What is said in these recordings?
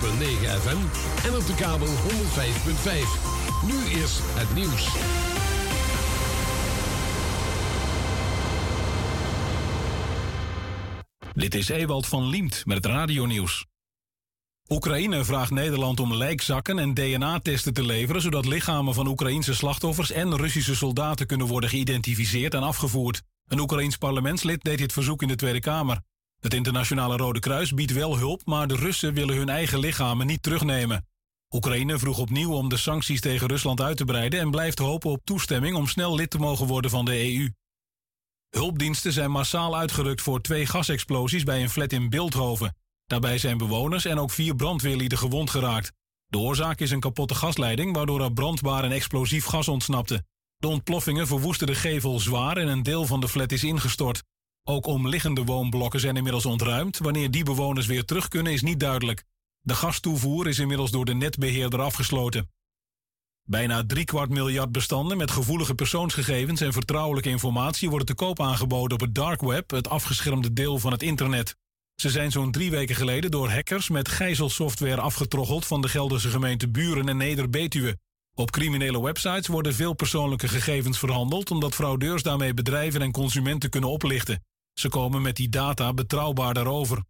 FM en op de kabel 105.5. Nu is het nieuws. Dit is Ewald van Liemt met het radionieuws. Oekraïne vraagt Nederland om lijkzakken en DNA-testen te leveren... zodat lichamen van Oekraïnse slachtoffers en Russische soldaten kunnen worden geïdentificeerd en afgevoerd. Een Oekraïns parlementslid deed dit verzoek in de Tweede Kamer. Het Internationale Rode Kruis biedt wel hulp, maar de Russen willen hun eigen lichamen niet terugnemen. Oekraïne vroeg opnieuw om de sancties tegen Rusland uit te breiden en blijft hopen op toestemming om snel lid te mogen worden van de EU. Hulpdiensten zijn massaal uitgerukt voor twee gasexplosies bij een flat in Beeldhoven. Daarbij zijn bewoners en ook vier brandweerlieden gewond geraakt. De oorzaak is een kapotte gasleiding waardoor er brandbaar en explosief gas ontsnapte. De ontploffingen verwoesten de gevel zwaar en een deel van de flat is ingestort. Ook omliggende woonblokken zijn inmiddels ontruimd. Wanneer die bewoners weer terug kunnen is niet duidelijk. De gastoevoer is inmiddels door de netbeheerder afgesloten. Bijna driekwart miljard bestanden met gevoelige persoonsgegevens en vertrouwelijke informatie worden te koop aangeboden op het dark web, het afgeschermde deel van het internet. Ze zijn zo'n drie weken geleden door hackers met gijzelsoftware afgetroggeld van de Gelderse gemeente Buren en Neder-Betuwe. Op criminele websites worden veel persoonlijke gegevens verhandeld omdat fraudeurs daarmee bedrijven en consumenten kunnen oplichten. Ze komen met die data betrouwbaar daarover.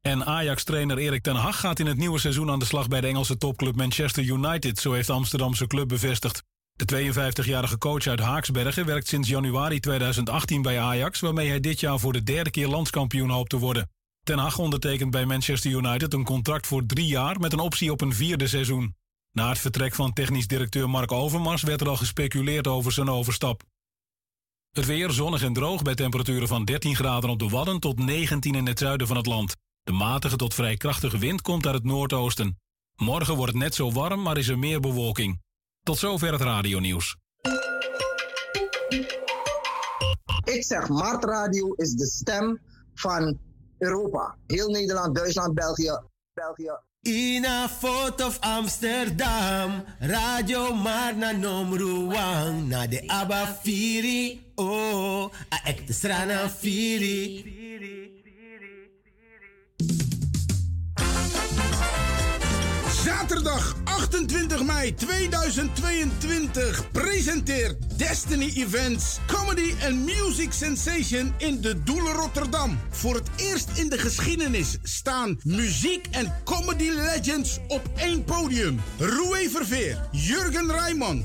En Ajax-trainer Erik ten Hag gaat in het nieuwe seizoen aan de slag bij de Engelse topclub Manchester United, zo heeft de Amsterdamse club bevestigd. De 52-jarige coach uit Haaksbergen werkt sinds januari 2018 bij Ajax, waarmee hij dit jaar voor de derde keer landskampioen hoopt te worden. Ten Hag ondertekent bij Manchester United een contract voor drie jaar met een optie op een vierde seizoen. Na het vertrek van technisch directeur Mark Overmars werd er al gespeculeerd over zijn overstap. Het weer zonnig en droog bij temperaturen van 13 graden op de Wadden tot 19 in het zuiden van het land. De matige tot vrij krachtige wind komt uit het noordoosten. Morgen wordt het net zo warm, maar is er meer bewolking. Tot zover het radionieuws. Ik zeg, Mart Radio is de stem van Europa. Heel Nederland, Duitsland, België, België. In a foto of Amsterdam, Radio Marna Nomruang, na de Abba Firi, oh, a de strana Firi. Zaterdag 28 mei 2022 presenteert Destiny Events Comedy and Music Sensation in de Doelen Rotterdam. Voor het eerst in de geschiedenis staan muziek en comedy legends op één podium. Roué Verveer, Jurgen Rijman,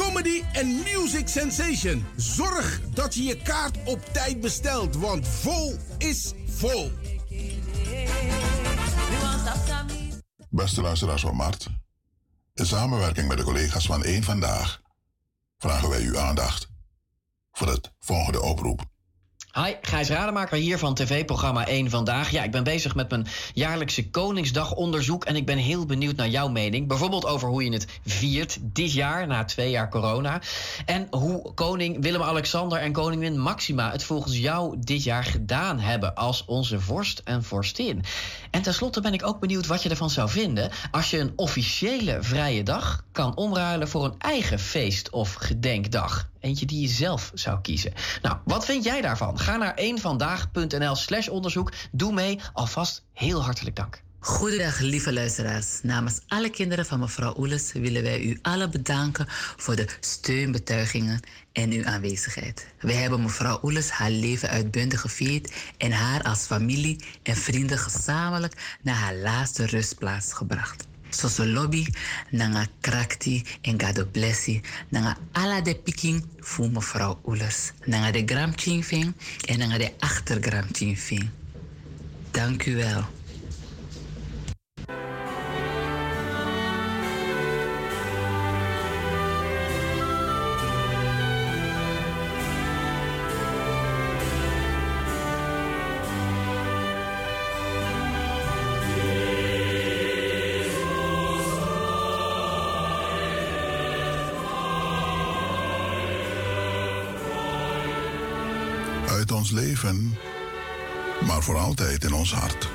Comedy and Music Sensation. Zorg dat je je kaart op tijd bestelt, want vol is vol. Beste luisteraars van Mart, in samenwerking met de collega's van Eén Vandaag vragen wij uw aandacht voor het volgende oproep. Hi, Gijs Rademaker hier van tv-programma 1 Vandaag. Ja, ik ben bezig met mijn jaarlijkse Koningsdagonderzoek... en ik ben heel benieuwd naar jouw mening. Bijvoorbeeld over hoe je het viert dit jaar, na twee jaar corona. En hoe koning Willem-Alexander en koningin Maxima... het volgens jou dit jaar gedaan hebben als onze vorst en vorstin. En tenslotte ben ik ook benieuwd wat je ervan zou vinden... als je een officiële vrije dag kan omruilen voor een eigen feest- of gedenkdag. Eentje die je zelf zou kiezen. Nou, wat vind jij daarvan? Ga naar eenvandaag.nl slash onderzoek. Doe mee. Alvast heel hartelijk dank. Goedendag, lieve luisteraars. Namens alle kinderen van mevrouw Oeles willen wij u allen bedanken voor de steunbetuigingen en uw aanwezigheid. Wij hebben mevrouw Oeles haar leven uitbundig gevierd en haar als familie en vrienden gezamenlijk naar haar laatste rustplaats gebracht. Soso lobby, nanga krakti en gado blessi, nanga ala de piking voor mevrouw Oeles. Nanga de gram en nanga de achtergram. Dank u wel. Ons leven, maar voor altijd in ons hart.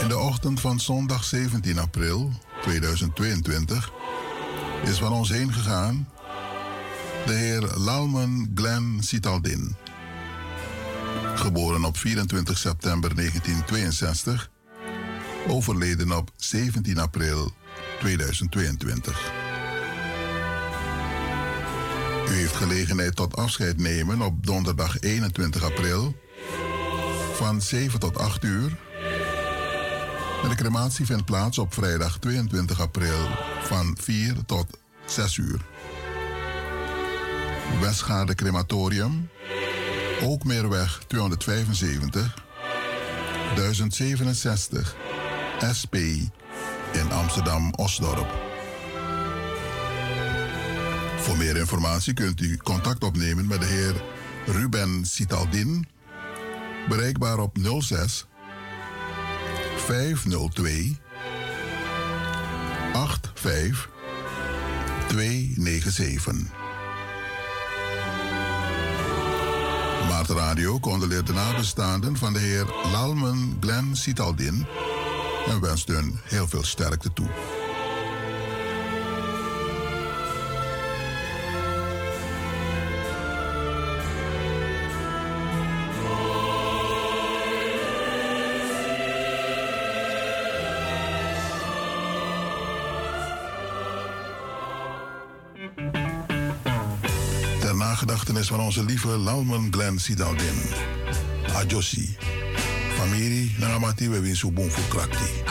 In de ochtend van zondag 17 april 2022 is van ons heen gegaan de heer Lalman Glenn Citaldin. Geboren op 24 september 1962, overleden op 17 april 2022. U heeft gelegenheid tot afscheid nemen op donderdag 21 april van 7 tot 8 uur. De crematie vindt plaats op vrijdag 22 april van 4 tot 6 uur. Westgaarde Crematorium, Ookmeerweg 275, 1067 SP in Amsterdam-Osdorp. Voor meer informatie kunt u contact opnemen met de heer Ruben Citaldin, bereikbaar op 06 502 85 297. Maart Radio condoleert de nabestaanden van de heer Lalman Glenn Citaldin en wenst hun heel veel sterkte toe. Van onze lieve Lalman Glenn Sidaldin. Adjossi. Familie, Namati, we win Subon voor.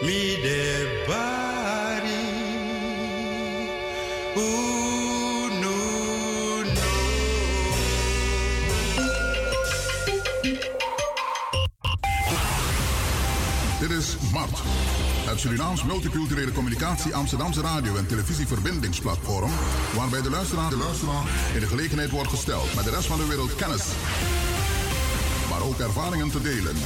De. Dit is Mart. Het Surinaams Multiculturele Communicatie Amsterdamse Radio- en Televisieverbindingsplatform. Waarbij de luisteraar, de luisteraar in de gelegenheid wordt gesteld met de rest van de wereld kennis. Maar ook ervaringen te delen.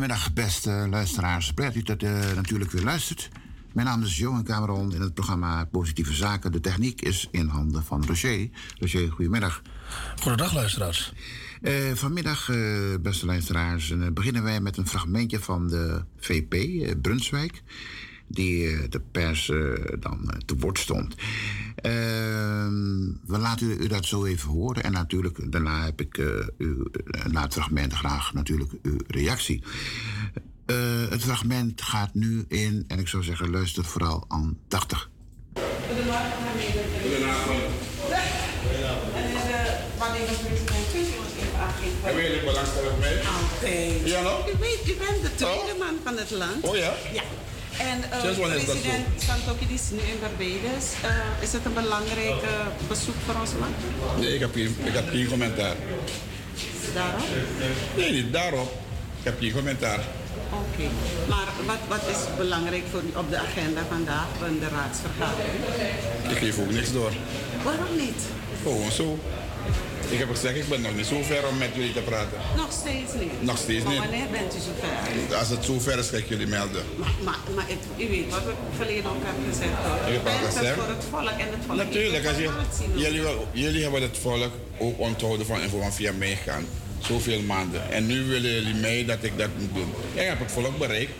Goedemiddag, beste luisteraars. Blij dat u dat eh, natuurlijk weer luistert. Mijn naam is Johan Cameron in het programma Positieve Zaken. De techniek is in handen van Roger. Roger, goedemiddag. Goedendag, luisteraars. Eh, vanmiddag, eh, beste luisteraars, beginnen wij met een fragmentje van de VP Brunswijk. Die de pers dan te woord stond. Ehm, we laten u, dat zo even horen. En natuurlijk, daarna heb ik eh, u, eh, na het fragment graag natuurlijk uw reactie. Eh, het fragment gaat nu in, en ik zou zeggen, luister vooral aan 80. Goedemorgen, meneer. En eh, wanneer de? Hebben jullie belangstelling mee? Altijd. Ja, no? U weet, u bent de tweede man van het land. Oh ja? Ja. En uh, president Santokki is nu in Barbados. Uh, is het een belangrijk uh, bezoek voor ons land? Nee, ik heb geen, ik heb geen commentaar. Daarop? Nee, niet daarop. Ik heb geen commentaar. Oké. Maar wat, wat is belangrijk voor u op de agenda vandaag van de raadsvergadering? Ik geef ook niks door. Waarom niet? Gewoon zo. Ik heb gezegd, ik ben nog niet zo ver om met jullie te praten. Nog steeds niet? Nog steeds maar niet. wanneer bent u zover? Als het zo ver is, ga ik jullie melden. Maar, maar, maar u weet wat we verleden ook hebben gezegd. Hoor. Ik heb gezegd. voor het volk en het volk Natuurlijk, als je, jullie, jullie hebben het volk ook onthouden van informatie via mij gaan. Zoveel maanden. En nu willen jullie mij dat ik dat moet doen. Ik heb het volk bereikt.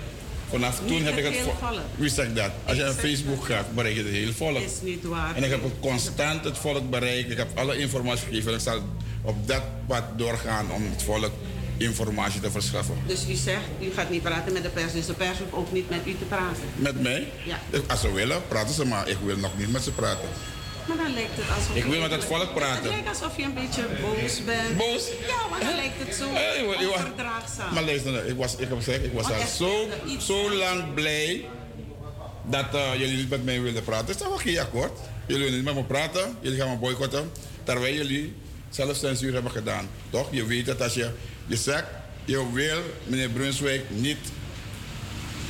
Vanaf toen Niet heb ik het volk. Wie zegt dat? Als je op Facebook gaat, bereik je het hele volk. is niet waar. En ik heb het constant het volk bereikt. Ik heb alle informatie gegeven. En ik zal op dat pad doorgaan om het volk informatie te verschaffen. Dus u zegt, u gaat niet praten met de pers, dus de pers hoeft ook niet met u te praten. Met mij? Ja. Als ze willen, praten ze maar. Ik wil nog niet met ze praten. Maar dan lijkt het alsof Ik wil met het volk praten. Het lijkt alsof je een beetje boos bent. Boos? Ja, maar dan lijkt het zo wa- onverdraagzaam. Maar luister, nou, ik, was, ik heb gezegd, ik was Want al zo, zo lang blij dat eh, jullie niet met mij wilden praten. Is dat oké, akkoord? Jullie willen niet met me praten, jullie gaan me boycotten. Terwijl jullie zelf censuur hebben gedaan. Toch? Je weet dat als je, je zegt, je wil meneer Brunswijk niet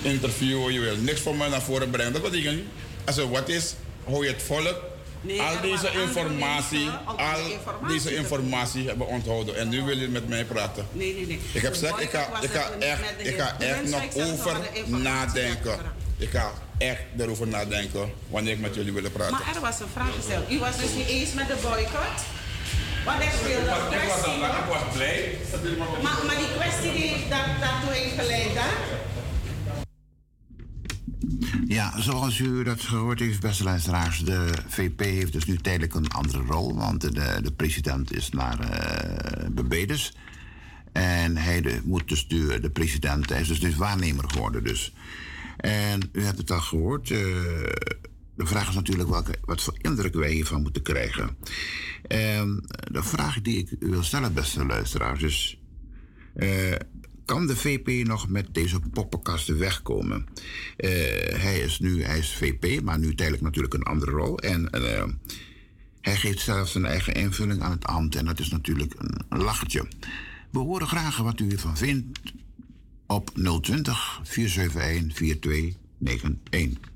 interviewen, je wil niks van mij naar voren brengen. Dat betekent, als er wat is, hou je het volk. Nee, al deze informatie, al informatie deze informatie hebben onthouden. En nu wil je met mij praten. Nee, nee, nee. Ik heb De gezegd, ik ga, ik ga echt, de ik ga echt nog over nadenken. Ik ga echt erover nadenken wanneer ik met jullie wil praten. Maar er was een vraag gesteld. U was dus niet eens met de boycott? Want er speelde een kwestie. ik was blij. Maar, maar die kwestie die dat, daartoe heeft geleid, hè? Ja, zoals u dat gehoord heeft, beste luisteraars, de VP heeft dus nu tijdelijk een andere rol, want de, de president is naar eh Barbados. En hij de- moet dus de, de president, hij is dus, dus waarnemer geworden dus. En u hebt het al gehoord, eh, de vraag is natuurlijk welke, wat voor indruk wij hiervan moeten krijgen. En de vraag die ik u wil stellen, beste luisteraars, is... eh, kan de VP nog met deze poppenkasten wegkomen? Eh, hij is nu hij is VP, maar nu tijdelijk natuurlijk een andere rol. En eh, hij geeft zelf zijn eigen invulling aan het ambt. En dat is natuurlijk een, een lachertje. We horen graag wat u ervan vindt op 020 471 4291.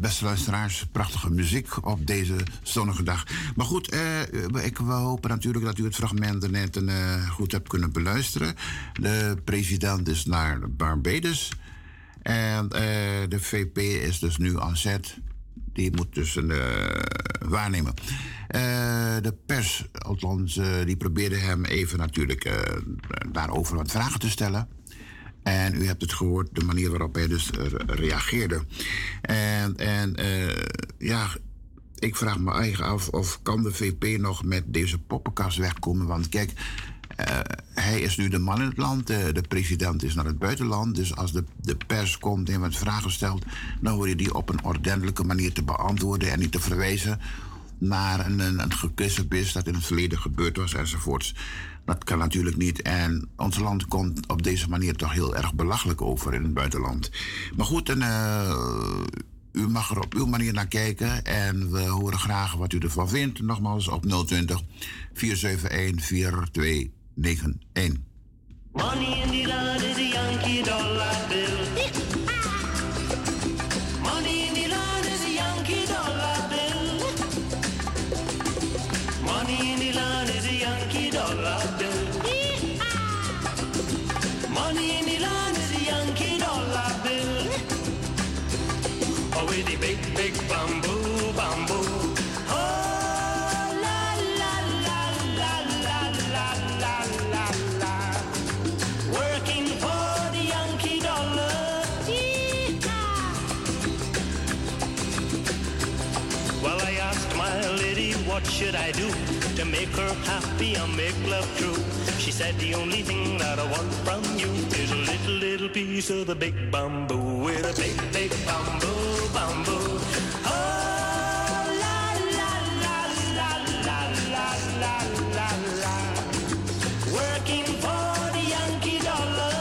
Beste luisteraars, prachtige muziek op deze zonnige dag. Maar goed, eh, ik wil hopen natuurlijk dat u het fragment net eh, goed hebt kunnen beluisteren. De president is naar Barbados. En eh, de VP is dus nu aan zet. Die moet dus een, eh, waarnemen. Eh, de pers, althans, eh, die probeerde hem even natuurlijk eh, daarover wat vragen te stellen. En u hebt het gehoord, de manier waarop hij dus re- reageerde. En, en eh, ja, ik vraag me eigen af of kan de VP nog met deze poppenkast wegkomen. Want kijk, eh, hij is nu de man in het land, eh, de president is naar het buitenland. Dus als de, de pers komt en wat vragen stelt, dan hoor je die op een ordentelijke manier te beantwoorden en niet te verwijzen naar een, een, een dat in het verleden gebeurd was enzovoorts. Dat kan natuurlijk niet. En ons land komt op deze manier toch heel erg belachelijk over in het buitenland. Maar goed, en, eh, u mag er op uw manier naar kijken. En we horen graag wat u ervan vindt. Nogmaals op 020 471 4291. Money in the land is a Yankee dollar bill. Her happy and make love true? She said, the only thing that I want from you is a little, little piece of the big bamboo with a big, big bamboo, bamboo. Oh, la, la, la, la, la, la, la, la, la. Working for the Yankee dollar.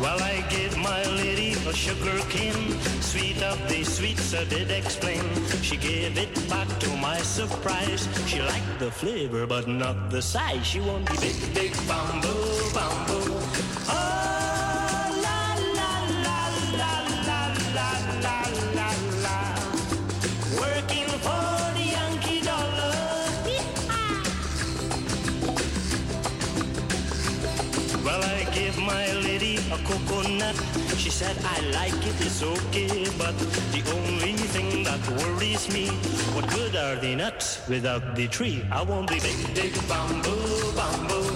Well, I gave my lady a sugar cane, sweet of the sweets I did explain. She gave it back to my surprise. She liked the flavor, but not the size. She wanted the big, big bamboo, bamboo. Oh, coconut. She said, I like it, it's okay. But the only thing that worries me, what good are the nuts without the tree? I want the big, big bamboo, bamboo.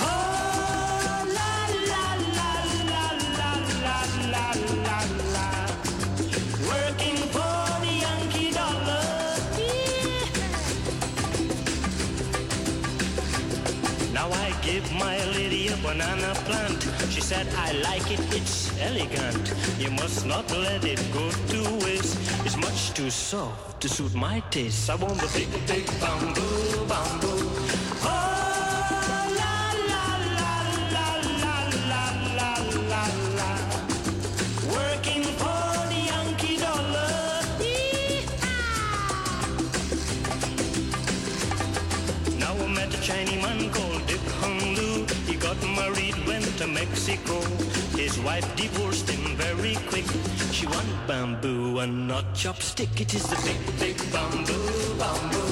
Oh, la, la, la, la, la, la, la, la, la. Working for the Yankee dollar. Now I give my lady a banana plant. Said, I like it, it's elegant. You must not let it go to waste. It's much too soft to suit my taste. I want the big, big bamboo, bamboo. Mexico. His wife divorced him very quick. She want bamboo and not chopstick. It is the big, big bamboo, bamboo.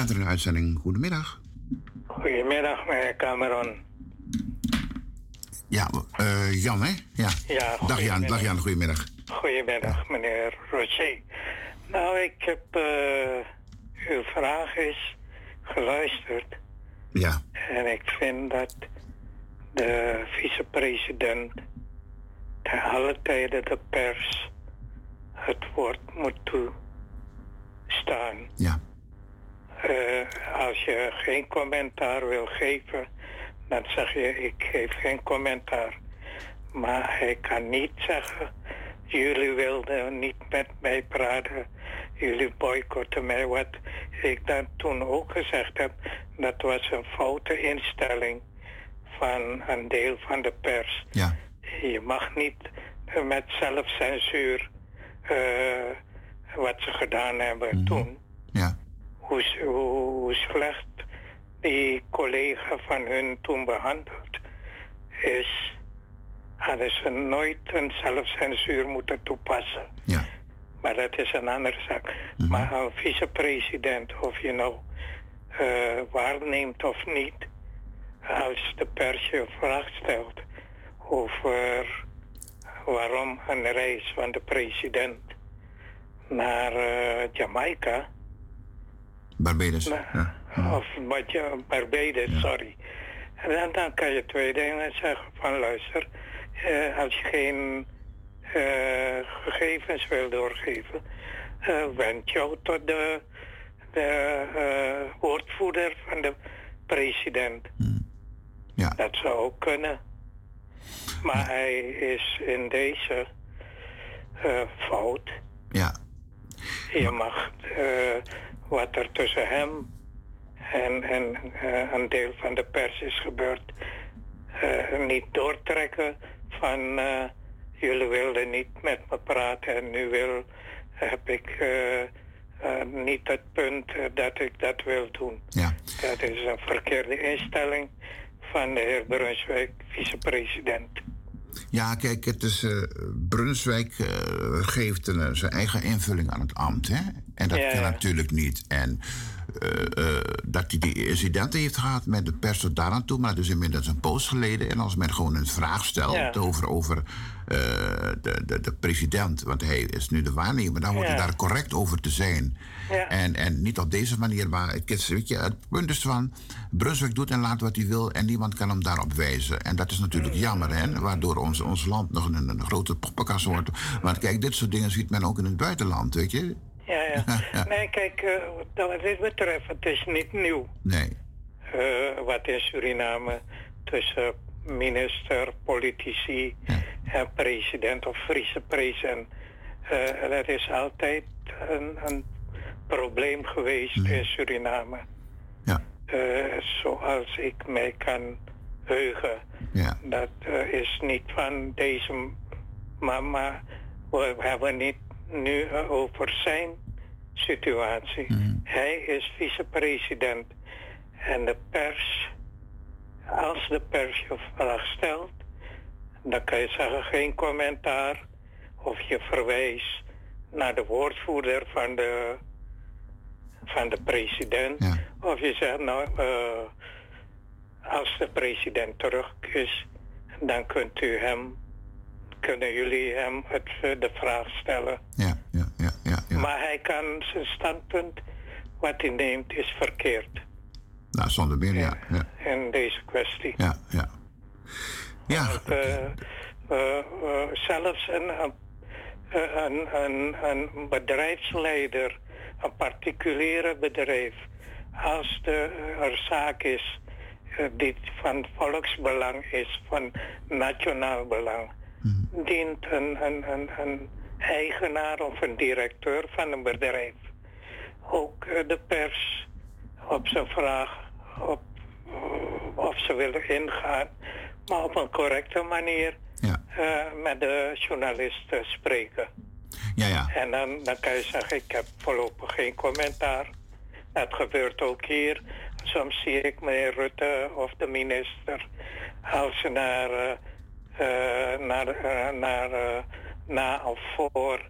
Bent er in de uitzending. Goedemiddag. Goedemiddag, meneer Cameron. Ja, eh, Jan, hè? Ja. Ja, dag Jan, dag Jan, goedemiddag. Goedemiddag, meneer Roger. Nou, ik heb eh, uw vraag eens geluisterd. Ja. En ik vind dat de vicepresident te alle tijden de pers het woord moet toestaan. Ja. Eh, als je geen commentaar wil geven, dan zeg je ik geef geen commentaar. Maar hij kan niet zeggen, jullie wilden niet met mij praten, jullie boycotten mij. Wat ik dan toen ook gezegd heb, dat was een foute instelling van een deel van de pers. Ja. Je mag niet met zelfcensuur eh, wat ze gedaan hebben toen. Ja. Hoe, hoe, slecht die collega van hun toen behandeld is, hadden ze nooit een zelfcensuur moeten toepassen. Ja. Maar dat is een andere zaak. Maar een vicepresident, of je nou eh, waarneemt of niet, als de pers je een vraag stelt over waarom een reis van de president naar eh, Jamaica, Barbados. Ja. of je, Barbados, sorry. En dan, dan kan je twee dingen zeggen van luister, eh, als je geen eh, gegevens wil doorgeven, eh, wend jou tot de, de eh, woordvoerder van de president. Ja. Dat zou ook kunnen. Maar hij is in deze fout. Ja. Je mag eh, wat er tussen hem en, en eh, een deel van de pers is gebeurd, eh, niet doortrekken van eh, jullie wilden niet met me praten en nu wil, heb ik niet het punt dat ik dat wil doen. Ja. Dat is een verkeerde instelling van de heer Brunswijk, vicepresident. Ja, kijk, het is, eh, Brunswijk eh, geeft een, eh, zijn eigen invulling aan het ambt. Hè? En dat Ja, kan ja. natuurlijk niet. En dat hij die incidenten heeft gehad met de pers tot daar aan toe, maar dus inmiddels een poos geleden. En als men gewoon een vraag stelt Ja. over, over eh, de, de, de president, want hij is nu de waarnemer, dan hoort Ja. hij daar correct over te zijn. Ja. En, en niet op deze manier, maar het, is, weet je, het punt is van, Brunswijk doet en laat wat hij wil en niemand kan hem daarop wijzen. En dat is natuurlijk jammer, hè, waardoor ons, ons land nog een, een grote poppenkast wordt. Want kijk, dit soort dingen ziet men ook in het buitenland, weet je. Ja, ja. Ja. Nee, kijk, eh, wat dit betreft, het is niet nieuw. Nee. eh, wat in Suriname tussen minister, politici en president of vicepresident. eh dat is altijd een, een probleem geweest in Suriname. Ja. Eh, zoals ik mij kan heugen. Ja. Dat is niet van deze maar we hebben niet nu over zijn situatie. Hij is vicepresident. En de pers, als de pers je vraag stelt, dan kan je zeggen geen commentaar. Of je verwijst naar de woordvoerder van de, van de president. Of je zegt nou, eh, als de president terug is, dan kunt u hem, kunnen jullie hem het, eh, de vraag stellen. Ja, ja, ja, ja. ja. Maar hij kan zijn standpunt, wat hij neemt, is verkeerd Nou, zonder meer, ja. Ja, in deze kwestie. ja. ja. ja. Want, eh, eh, zelfs een, een, een, bedrijfsleider, een particuliere bedrijf, als de, er zaak is die van volksbelang is, van nationaal belang, dient een, een, een, een eigenaar of een directeur van een bedrijf ook eh, de pers op zijn vraag op, eh, of ze willen ingaan, maar op een correcte manier eh, met de journalisten spreken. Ja, ja. En dan, dan kan je zeggen, ik heb voorlopig geen commentaar. Dat gebeurt ook hier. Soms zie ik meneer Rutte of de minister als ze naar, naar, eh, naar, eh, na of voor,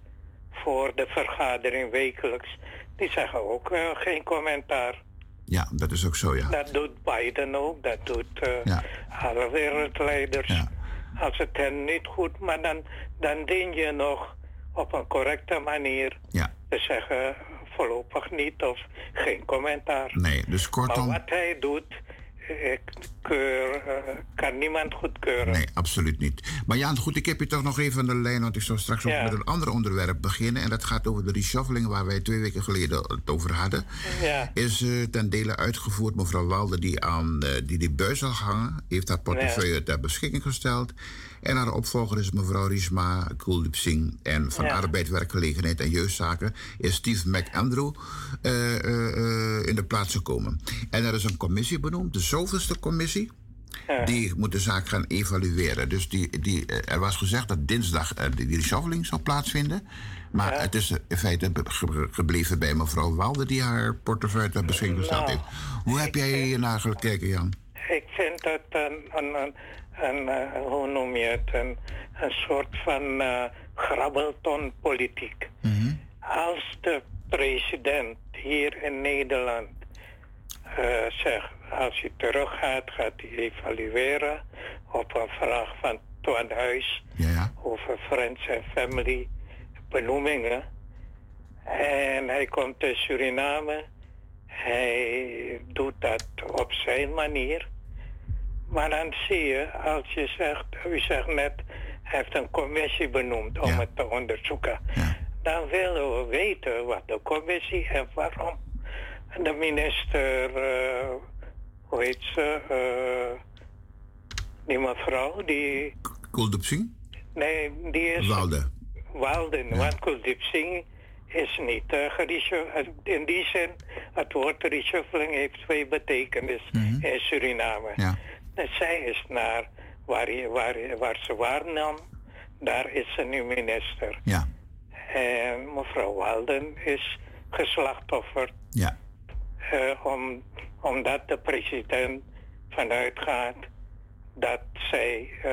voor de vergadering wekelijks Die zeggen ook eh, geen commentaar. Ja, dat is ook zo, ja. Dat doet Biden ook, dat doet eh, alle wereldleiders. Als het hen niet goed, maar dan, dan dien je nog op een correcte manier Ja. te zeggen voorlopig niet of geen commentaar. Nee, dus kortom... Maar wat hij doet, keur, eh, kan niemand goedkeuren. Nee, absoluut niet. Maar Jan, goed, ik heb je toch nog even aan de lijn, want ik zou straks ook met een ander onderwerp beginnen. En dat gaat over de reshuffling waar wij twee weken geleden het over hadden. Ja. Is eh, ten dele uitgevoerd. Mevrouw Walde, die aan eh, die, die buis zal hangen, heeft haar portefeuille ter beschikking gesteld. En haar opvolger is mevrouw Risma Kuldeep Singh. En van Ja. Arbeid, Werkgelegenheid en Jeugdzaken is Steve McAndrew eh, eh, eh, in de plaats gekomen. En er is een commissie benoemd, de zoveelste commissie. Die moet de zaak gaan evalueren. Dus die, die, er was gezegd dat dinsdag die, reshuffling zou plaatsvinden. Maar het is in feite gebleven bij mevrouw Walde... die haar portefeuille ter beschikking gesteld Nou, heeft. Hoe heb jij hier naar gekeken, Jan? Ik vind het een, een, een, een, eh, hoe noem je het, een, een soort van eh grabbeltonpolitiek. Als de president hier in Nederland eh, zegt, als hij teruggaat, gaat hij evalueren op een vraag van Twan Huis over Friends en Family benoemingen. En hij komt in Suriname. Hij doet dat op zijn manier. Maar dan zie je, als je zegt, u zegt net, hij heeft een commissie benoemd om het te onderzoeken. Dan willen we weten wat de commissie en waarom de minister, eh, hoe heet ze, eh, die mevrouw, die, Kuldeep Singh? nee, die is... Walde. Walden, want Kuldeep Singh is niet uh, In die zin, het woord reshuffling heeft twee betekenissen in Suriname. Dus zij is naar waar, waar, waar ze waarnam, daar is ze nu minister. Ja. En mevrouw Walden is geslachtofferd Ja. eh, om, omdat de president vanuit gaat dat zij eh,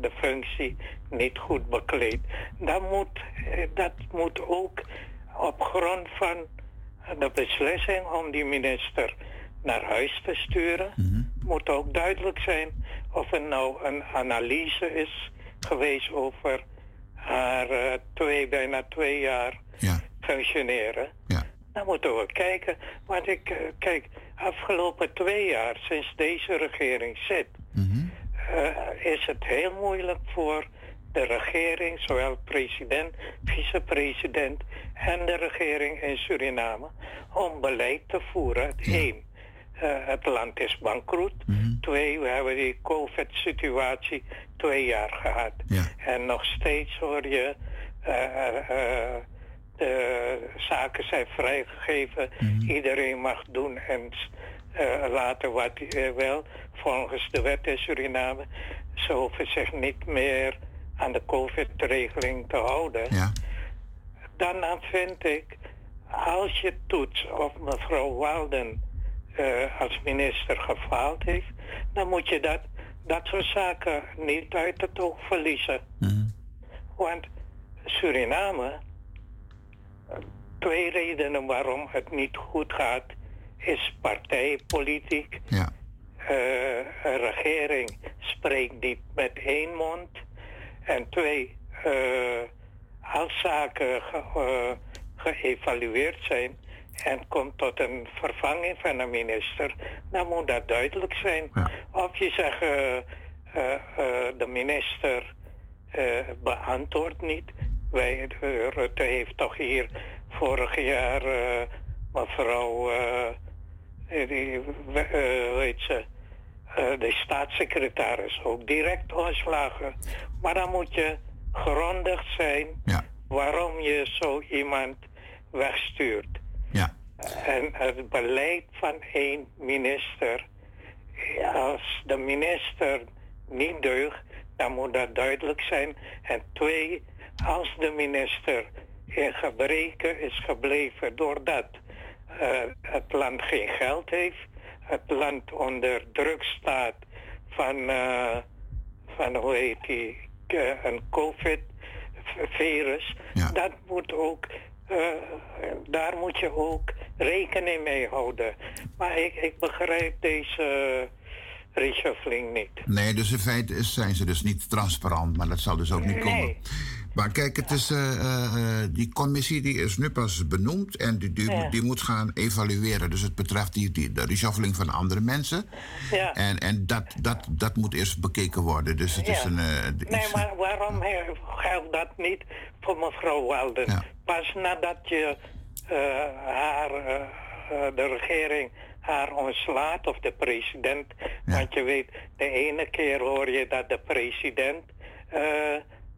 de functie niet goed bekleedt. Dat moet, eh, dat moet ook op grond van de beslissing om die minister naar huis te sturen, moet ook duidelijk zijn of er nou een analyse is geweest over haar eh, twee, bijna twee jaar functioneren. Dan moeten we kijken. Want ik, eh, kijk, afgelopen twee jaar, sinds deze regering zit, eh, is het heel moeilijk voor de regering, zowel president, vicepresident en de regering in Suriname, om beleid te voeren. Het één, het land is bankroet. Twee, we hebben die COVID-situatie twee jaar gehad. En nog steeds hoor je, eh, eh, de zaken zijn vrijgegeven. Iedereen mag doen en eh, laten wat hij wil, volgens de wet in Suriname. Ze hoeven zich niet meer aan de COVID-regeling te houden. Dan dan vind ik, als je toetst of mevrouw Walden eh, als minister gefaald heeft, dan moet je dat, dat soort zaken niet uit het oog verliezen. Want Suriname, eh, twee redenen waarom het niet goed gaat, is partijpolitiek. Eh, een regering spreekt niet met één mond. En twee, eh, als zaken ge- eh, geëvalueerd zijn en komt tot een vervanging van een minister, dan moet dat duidelijk zijn. Of je zegt, eh, eh, eh, de minister beantwoordt niet. Wij, Rutte heeft toch hier vorig jaar mevrouw, die, weet ze, de staatssecretaris ook direct ontslagen. Maar dan moet je grondig zijn waarom je zo iemand wegstuurt. En het beleid van één minister, als de minister niet deugt, dan moet dat duidelijk zijn. En twee, als de minister in gebreken is gebleven doordat eh, het land geen geld heeft, het land onder druk staat van, eh, van hoe heet die, eh, een COVID-virus, dat moet ook daar moet je ook rekening mee houden. Maar ik, ik begrijp deze reshuffling niet. Nee, dus in feite is- zijn ze dus niet transparant, maar dat zal dus ook niet Nee. komen. Maar kijk, het is, eh, eh, eh, die commissie die is nu pas benoemd en die, die, Ja. die moet gaan evalueren. Dus het betreft die, die, de reshuffling van andere mensen. Ja. En, en dat, dat, dat moet eerst bekeken worden. Dus het is een. eh, Nee, maar waarom geldt dat niet voor mevrouw Walden? Pas nadat je eh, haar, eh, eh, de regering haar ontslaat, of de president. Want je weet, de ene keer hoor je dat de president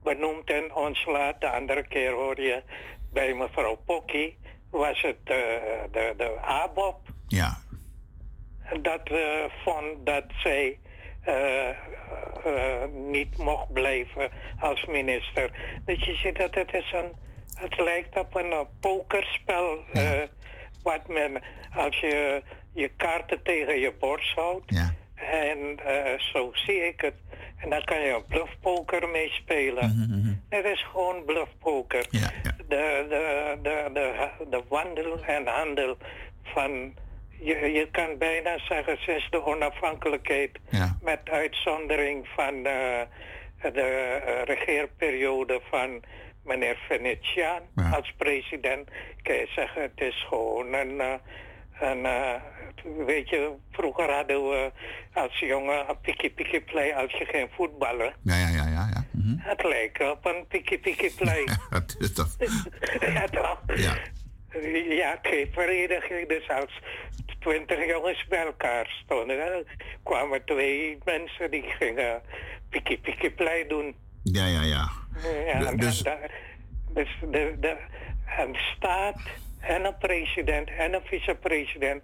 benoemt en ontslaat. De andere keer hoor je bij mevrouw Pokkie was het de, de ABOP Ja. dat vond dat zij eh, niet mocht blijven als minister. Dus je ziet dat het is een, het lijkt op een eh, pokerspel. eh, wat men, als je je kaarten tegen je borst houdt. En eh, zo zie ik het. En dan kan je bluffpoker meespelen. Het is gewoon bluffpoker. De, de, de, de, de wandel en handel van je, je kan bijna zeggen sinds de onafhankelijkheid, met uitzondering van de eh, regeerperiode van meneer Venetiaan als president, kan je zeggen het is gewoon een, eh, een eh, weet je, vroeger hadden we als jongen een pikkie play als je geen voetballen. Ja, ja, ja, ja. ja. Mhm. Het lijkt op een pikkie pikkie play. Het is toch. ja, toch? Ja. Ja, geen vereniging. Dus als twintig jongens bij elkaar stonden, kwamen twee mensen die gingen pikkie pikkie play doen. Ja, ja, ja. Dus- dus de, de, een staat en een president en een vicepresident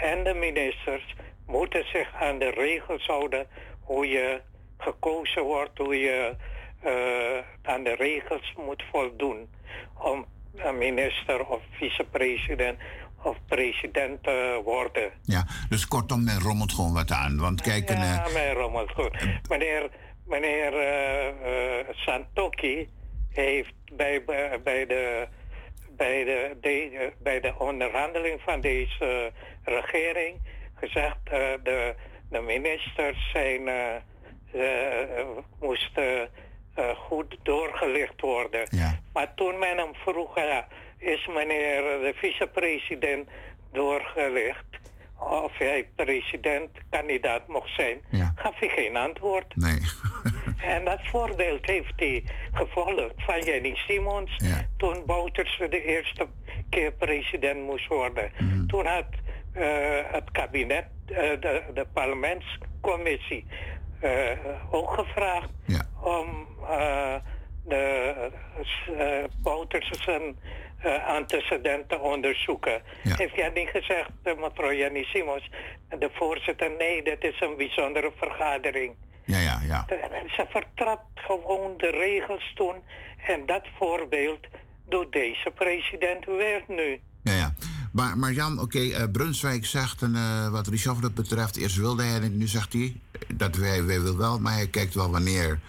en de ministers moeten zich aan de regels houden hoe je gekozen wordt, hoe je eh, aan de regels moet voldoen om een minister of vicepresident of president te worden. Ja, dus kortom, men rommelt gewoon wat aan. Want kijk, een, Ja, eh, meneer Rommel, goed. Meneer, meneer eh, eh, Santoki heeft bij, bij, bij de, bij, de, de- bij de onderhandeling van deze eh, regering gezegd... eh, de, de ministers zijn, eh, eh, moesten eh, goed doorgelicht worden. Maar toen men hem vroeg, is meneer de vicepresident doorgelicht of hij presidentkandidaat mocht zijn, gaf hij geen antwoord. Nee. En dat voorbeeld heeft hij gevolgd van Jenny Simons toen Bouterse de eerste keer president moest worden. Toen had eh, het kabinet, eh, de, de parlementscommissie, eh, ook gevraagd om de Bouterse zijn eh, antecedenten te onderzoeken. Heeft jij niet gezegd, eh, mevrouw Simons, de voorzitter, nee, dit is een bijzondere vergadering. Ja, ja, ja. Ze vertrapt gewoon de regels toen. En dat voorbeeld doet deze president weer nu. Ja, ja. Maar, maar Jan, oké, eh, Brunswijk zegt, en, eh, wat Reshuffle betreft, eerst wilde hij en nu zegt hij dat wij, wij wil wel, maar hij kijkt wel wanneer.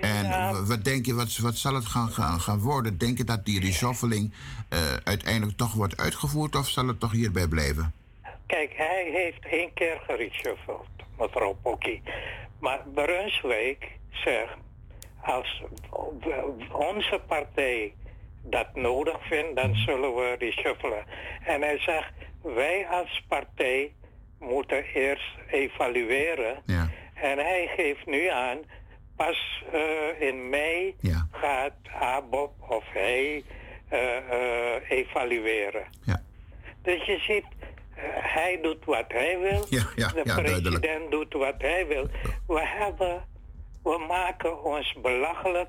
En wat denk je, wat, wat zal het gaan, gaan, gaan worden? Denk je dat die reshuffling eh, uiteindelijk toch wordt uitgevoerd of zal het toch hierbij blijven? Kijk, hij heeft één keer gereshuffeld, mevrouw Pokkie. Maar Brunswijk zegt, als onze partij dat nodig vindt, dan zullen we reshuffelen. En hij zegt, wij als partij moeten eerst evalueren. En hij geeft nu aan, pas eh, in mei gaat ABOP of hij eh, eh, evalueren. Dus je ziet, hij doet wat hij wil. Ja, ja, de ja, president duidelijk. doet wat hij wil. We hebben, we maken ons belachelijk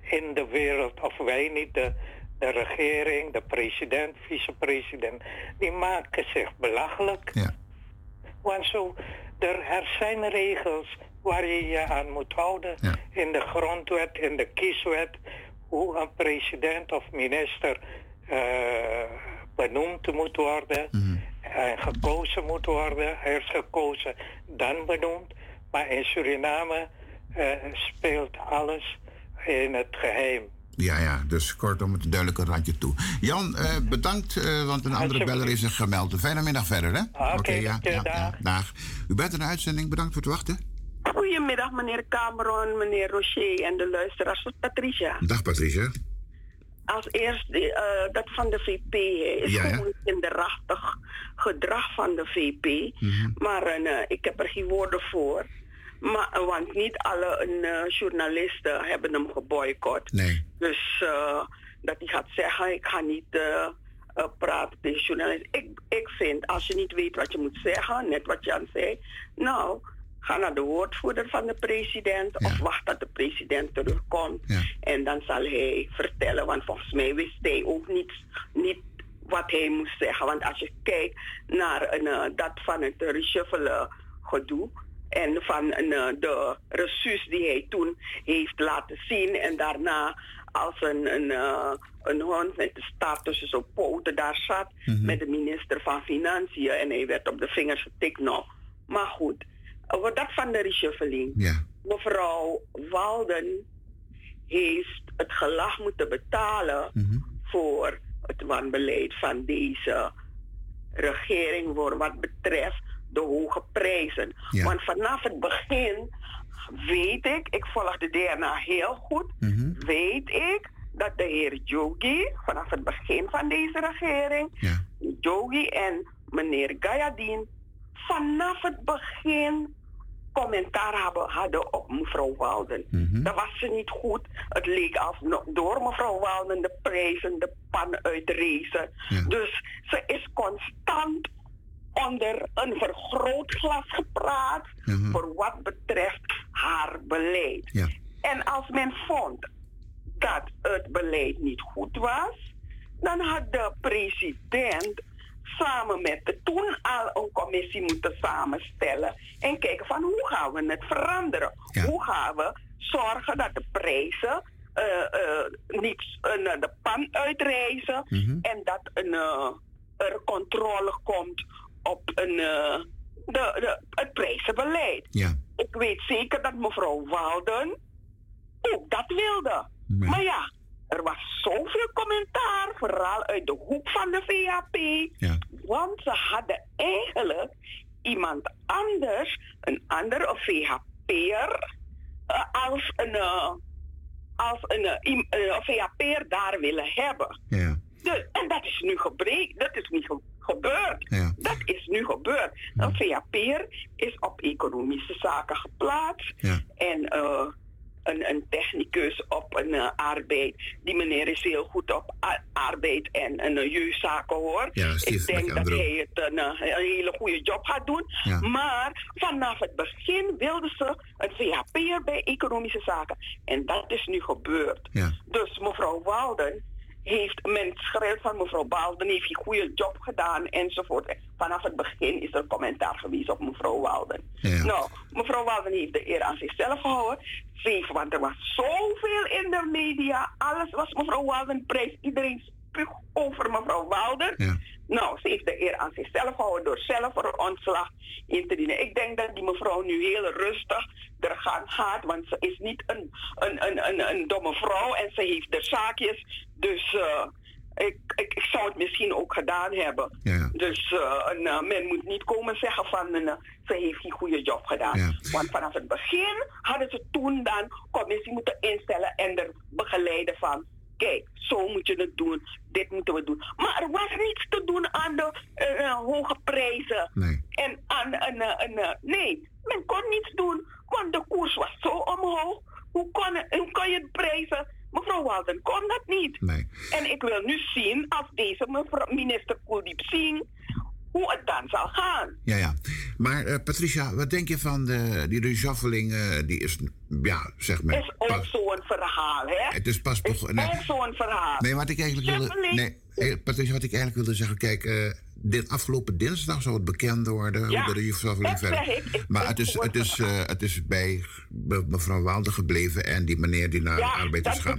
in de wereld. Of wij niet, de, de regering, de president, vicepresident. Die maken zich belachelijk. Want zo, er, er zijn regels waar je je aan moet houden. In de grondwet, in de kieswet. Hoe een president of minister eh, benoemd moet worden. En gekozen moet worden. Eerst gekozen, dan benoemd. Maar in Suriname eh, speelt alles in het geheim. Ja, ja, dus kortom het duidelijke randje toe. Jan, eh, bedankt, want een andere beller is zich gemeld. Een fijne middag verder, hè? Oké, ja, dank je, ja, dag. ja, dag. U bent in de uitzending, bedankt voor het wachten. Goedemiddag, meneer Cameron, meneer Rocher en de luisteraars Patricia. Dag Patricia. Als eerst eh, dat van de VP hè, is Ja, ja. gewoon kinderachtig gedrag van de VP. Mhm. Maar eh, ik heb er geen woorden voor. Maar, eh, want niet alle journalisten hebben hem geboycott. Nee. Dus dat hij gaat zeggen, ik ga niet praten tegen journalisten. Ik, ik vind, als je niet weet wat je moet zeggen, net wat Jan zei, nou, ga naar de woordvoerder van de president of wacht tot de president terugkomt. En dan zal hij vertellen, want volgens mij wist hij ook niet, niet wat hij moest zeggen. Want als je kijkt naar een, eh, dat van het reshuffelen gedoe, en van een, eh, de resus die hij toen heeft laten zien. En daarna als een, een, eh, een hond met de staart tussen zijn poten daar zat. Met de minister van Financiën. En hij werd op de vingers getikt nog. Maar goed, over dat van de reshuffling. Ja. Mevrouw Walden heeft het gelag moeten betalen voor het wanbeleid van deze regering voor wat betreft de hoge prijzen. Ja. Want vanaf het begin weet ik, ik volg de DNA heel goed, weet ik dat de heer Jogi vanaf het begin van deze regering, Jogi en meneer Gayadin, vanaf het begin commentaar hebben, hadden op mevrouw Walden. Dat was ze niet goed. Het leek als door mevrouw Walden de prijzen de pan uitrezen. Dus ze is constant onder een vergrootglas gepraat voor wat betreft haar beleid. En als men vond dat het beleid niet goed was, dan had de president samen met de toen al een commissie moeten samenstellen en kijken van hoe gaan we het veranderen? Hoe gaan we zorgen dat de prijzen eh, niet eh, de pan uitreizen en dat een, er controle komt op een, de, de, het prijzenbeleid. Ja. Ik weet zeker dat mevrouw Walden ook dat wilde. Maar ja, er was zoveel commentaar, vooral uit de hoek van de VAP. Want ze hadden eigenlijk iemand anders, een andere VHP'er, eh, als een, eh, als een, eh, VHP'er daar willen hebben. Ja. Dus, en dat is nu gebreken, dat is niet ge- gebeurd. Dat is nu gebeurd. Een VHP'er is op economische zaken geplaatst. En een, een technicus op een eh, arbeid. Die meneer is heel goed op arbeid en een jeugdzaken hoor. Ja, Steve Ik denk dat hij het een, eh, een hele goede job gaat doen. Ja. Maar vanaf het begin wilden ze een VHP'er bij economische zaken. En dat is nu gebeurd. Dus mevrouw Walden heeft, men schrijft van mevrouw Walden heeft een goede job gedaan enzovoort. Vanaf het begin is er commentaar geweest op mevrouw Walden. Nou, mevrouw Walden heeft de eer aan zichzelf gehouden. Ze heeft, want er was zoveel in de media. Alles was mevrouw Walden prijs. Iedereen over mevrouw Walden. Nou, ze heeft de eer aan zichzelf gehouden door zelf een ontslag in te dienen. Ik denk dat die mevrouw nu heel rustig er gaan gaat, want ze is niet een, een, een, een, een domme vrouw en ze heeft de zaakjes. Dus eh, ik, ik, ik zou het misschien ook gedaan hebben. Dus eh, een, eh, men moet niet komen zeggen van eh, ze heeft geen goede job gedaan. Want vanaf het begin hadden ze toen dan commissie moeten instellen en er begeleiden van kijk, zo moet je het doen, dit moeten we doen. Maar er was niets te doen aan de eh, eh, hoge prijzen. En aan een, eh, een, nee, men kon niets doen, want de koers was zo omhoog. Hoe kon, hoe kon je prijzen? Mevrouw Walden kon dat niet. En ik wil nu zien als deze mevrouw, minister Kuldiep Singh, hoe het dan zal gaan. Ja, ja. Maar eh, Patricia, wat denk je van de, die reshuffling? eh, die is, ja, zeg maar... Is ook zo'n verhaal, hè? Het is pas. Nee, Ook zo'n verhaal. nee, wat ik eigenlijk wilde... Nee, eh, Patricia, wat ik eigenlijk wilde zeggen... Kijk, dit afgelopen dinsdag zou het bekend worden... Ja, hoe de dat verder... maar het is, het, is, eh, het is bij mevrouw Walden gebleven... en die meneer die naar de Ja, arbeid is gaan.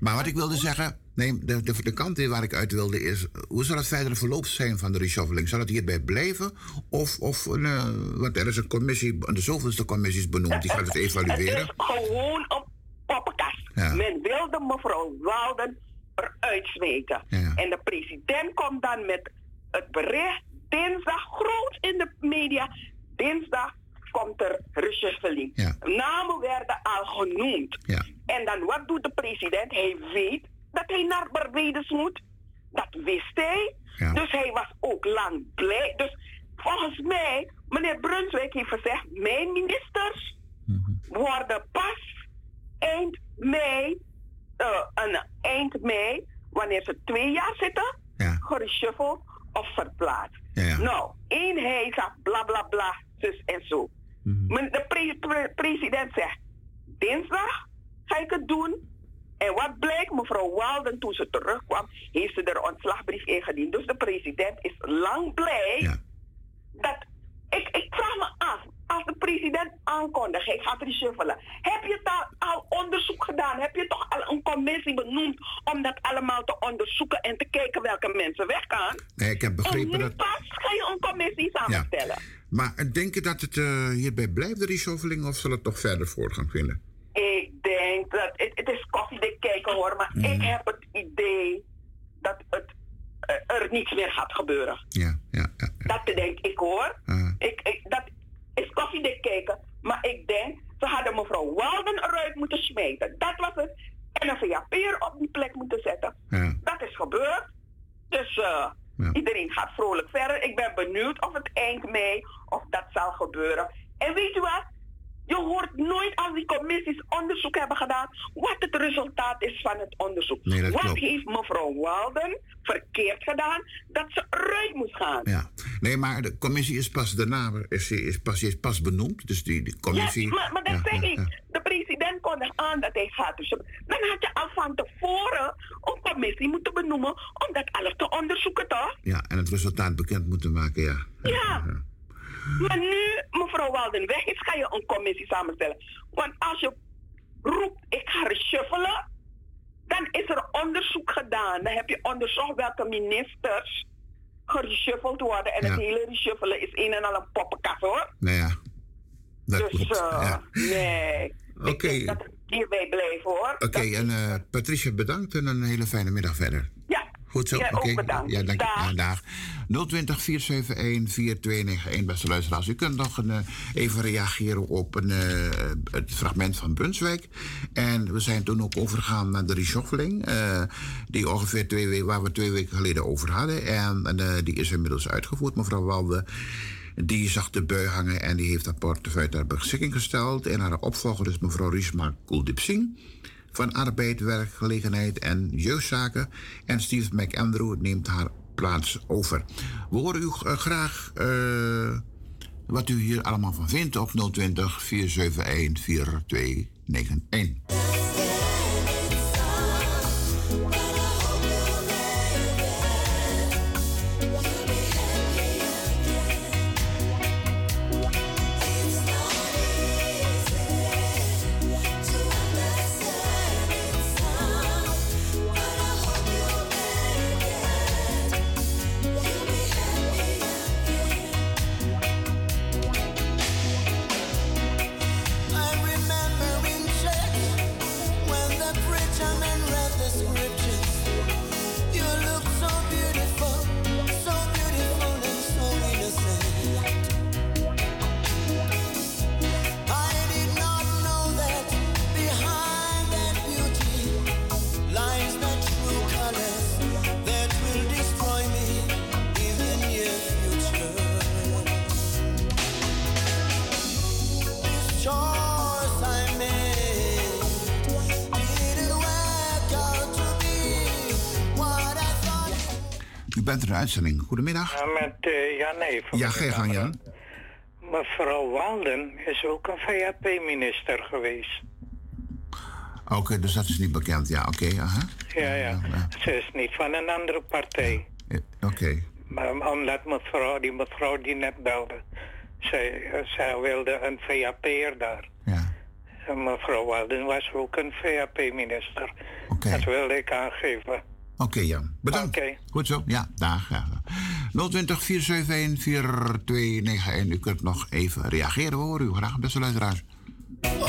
Maar wat ik wilde zeggen... Nee, de, de, de kant waar ik uit wilde is... hoe zal het verdere verloop zijn van de reshuffling? Zal het hierbij blijven? Of, of eh, want er is een commissie... de zoveelste commissie is benoemd... die gaat het evalueren. Het is gewoon een poppenkast. Men wilde mevrouw Walden eruit smeten. En de president komt dan met het bericht dinsdag groot in de media. Dinsdag komt er reshuffling. Namen werden al genoemd. En dan wat doet de president? Hij weet dat hij naar Barbados moet. Dat wist hij. Dus hij was ook lang blij. Dus volgens mij, meneer Brunswijk heeft gezegd, mijn ministers worden pas eind mei, uh, eind mei, wanneer ze twee jaar zitten, ja. Of verplaatst. Nou, één hij zegt bla bla bla, zus en zo. Mm De president zegt, dinsdag ga ik het doen. En wat blijkt, mevrouw Walden, toen ze terugkwam, heeft ze er ontslagbrief ingediend. Dus de president is lang blij ja. dat. Ik, ik vraag me af, als de president aankondigt, hij gaat reshuffelen. Heb je al, al onderzoek gedaan? Heb je toch al een commissie benoemd om dat allemaal te onderzoeken en te kijken welke mensen weggaan? Nee, ik heb begrepen en dat. pas ga je een commissie samenstellen. Ja. Maar denk je dat het uh, hierbij blijft, de reshuffling, of zal het toch verder voortgang vinden? Ik denk dat het, het is koffiedik kijken hoor, maar ik Mhm. heb het idee dat het eh, er niets meer gaat gebeuren. Ja, ja, ja. Dat denk ik hoor. Ik, ik, dat is koffiedik kijken, maar ik denk ze hadden mevrouw Walden eruit moeten smijten. Dat was het. En een VAP'er op die plek moeten zetten. Dat is gebeurd. Dus eh, iedereen gaat vrolijk verder. Ik ben benieuwd of het eind mei of dat zal gebeuren. En weet je wat? Je hoort nooit als die commissies onderzoek hebben gedaan wat het resultaat is van het onderzoek. Nee, dat wat klopt. heeft mevrouw Walden verkeerd gedaan dat ze eruit moest gaan? Ja. Nee, maar de commissie is pas daarna is, is, pas, is pas benoemd. Dus die, die commissie. Ja, maar, maar dat ja, zeg ja, ik. ja. De president kondigt aan dat hij gaat. Dus dan had je al van tevoren een commissie moeten benoemen om dat alles te onderzoeken, toch? Ja, en het resultaat bekend moeten maken, ja. Ja. Maar nu mevrouw Walden weg is, ga je een commissie samenstellen. Want als je roept, ik ga reshuffelen, dan is er onderzoek gedaan. Dan heb je onderzocht welke ministers gereshuffeld worden. En het hele reshuffelen is een en al een poppenkast, hoor. Nou ja. Dat dus, klopt. eh, ja. nee. Oké, het hierbij blijven, hoor. oké, en eh, Patricia bedankt en een hele fijne middag verder. Ja. Goed zo, oké. bedankt. Ja, dank je. Dag. Ja, dag. 020 471 4291, beste luisteraars. U kunt nog een, eh, even reageren op een, eh, het fragment van Brunswijk. En we zijn toen ook overgegaan naar de reshuffling. eh, die ongeveer twee weken, waar we twee weken geleden over hadden. En, die is inmiddels uitgevoerd. Mevrouw Walde, die zag de bui hangen en die heeft haar portefeuille ter beschikking gesteld. En haar opvolger is mevrouw Rishma Kuldeep Singh van Arbeid, Werkgelegenheid en Jeugdzaken. En Steve McAndrew neemt haar plaats over. We horen u eh, graag eh, wat u hier allemaal van vindt op 020 471 4291. Even. Ja, gang, Jan. Mevrouw Walden is ook een VAP-minister geweest. Oké, dus dat is niet bekend. Ja, oké. aha. Ja, ja. Ze is niet van een andere partij. Oké. Maar omdat mevrouw, die mevrouw die net belde, zij, zij wilde een VAP'er daar. Ja. En mevrouw Walden was ook een VAP-minister. Dat wilde ik aangeven. Oké, Jan. Bedankt. Goed zo. Ja, dag. Ja. 020 471 4291. U kunt nog even reageren. We horen u graag, beste luisteraars. Mama,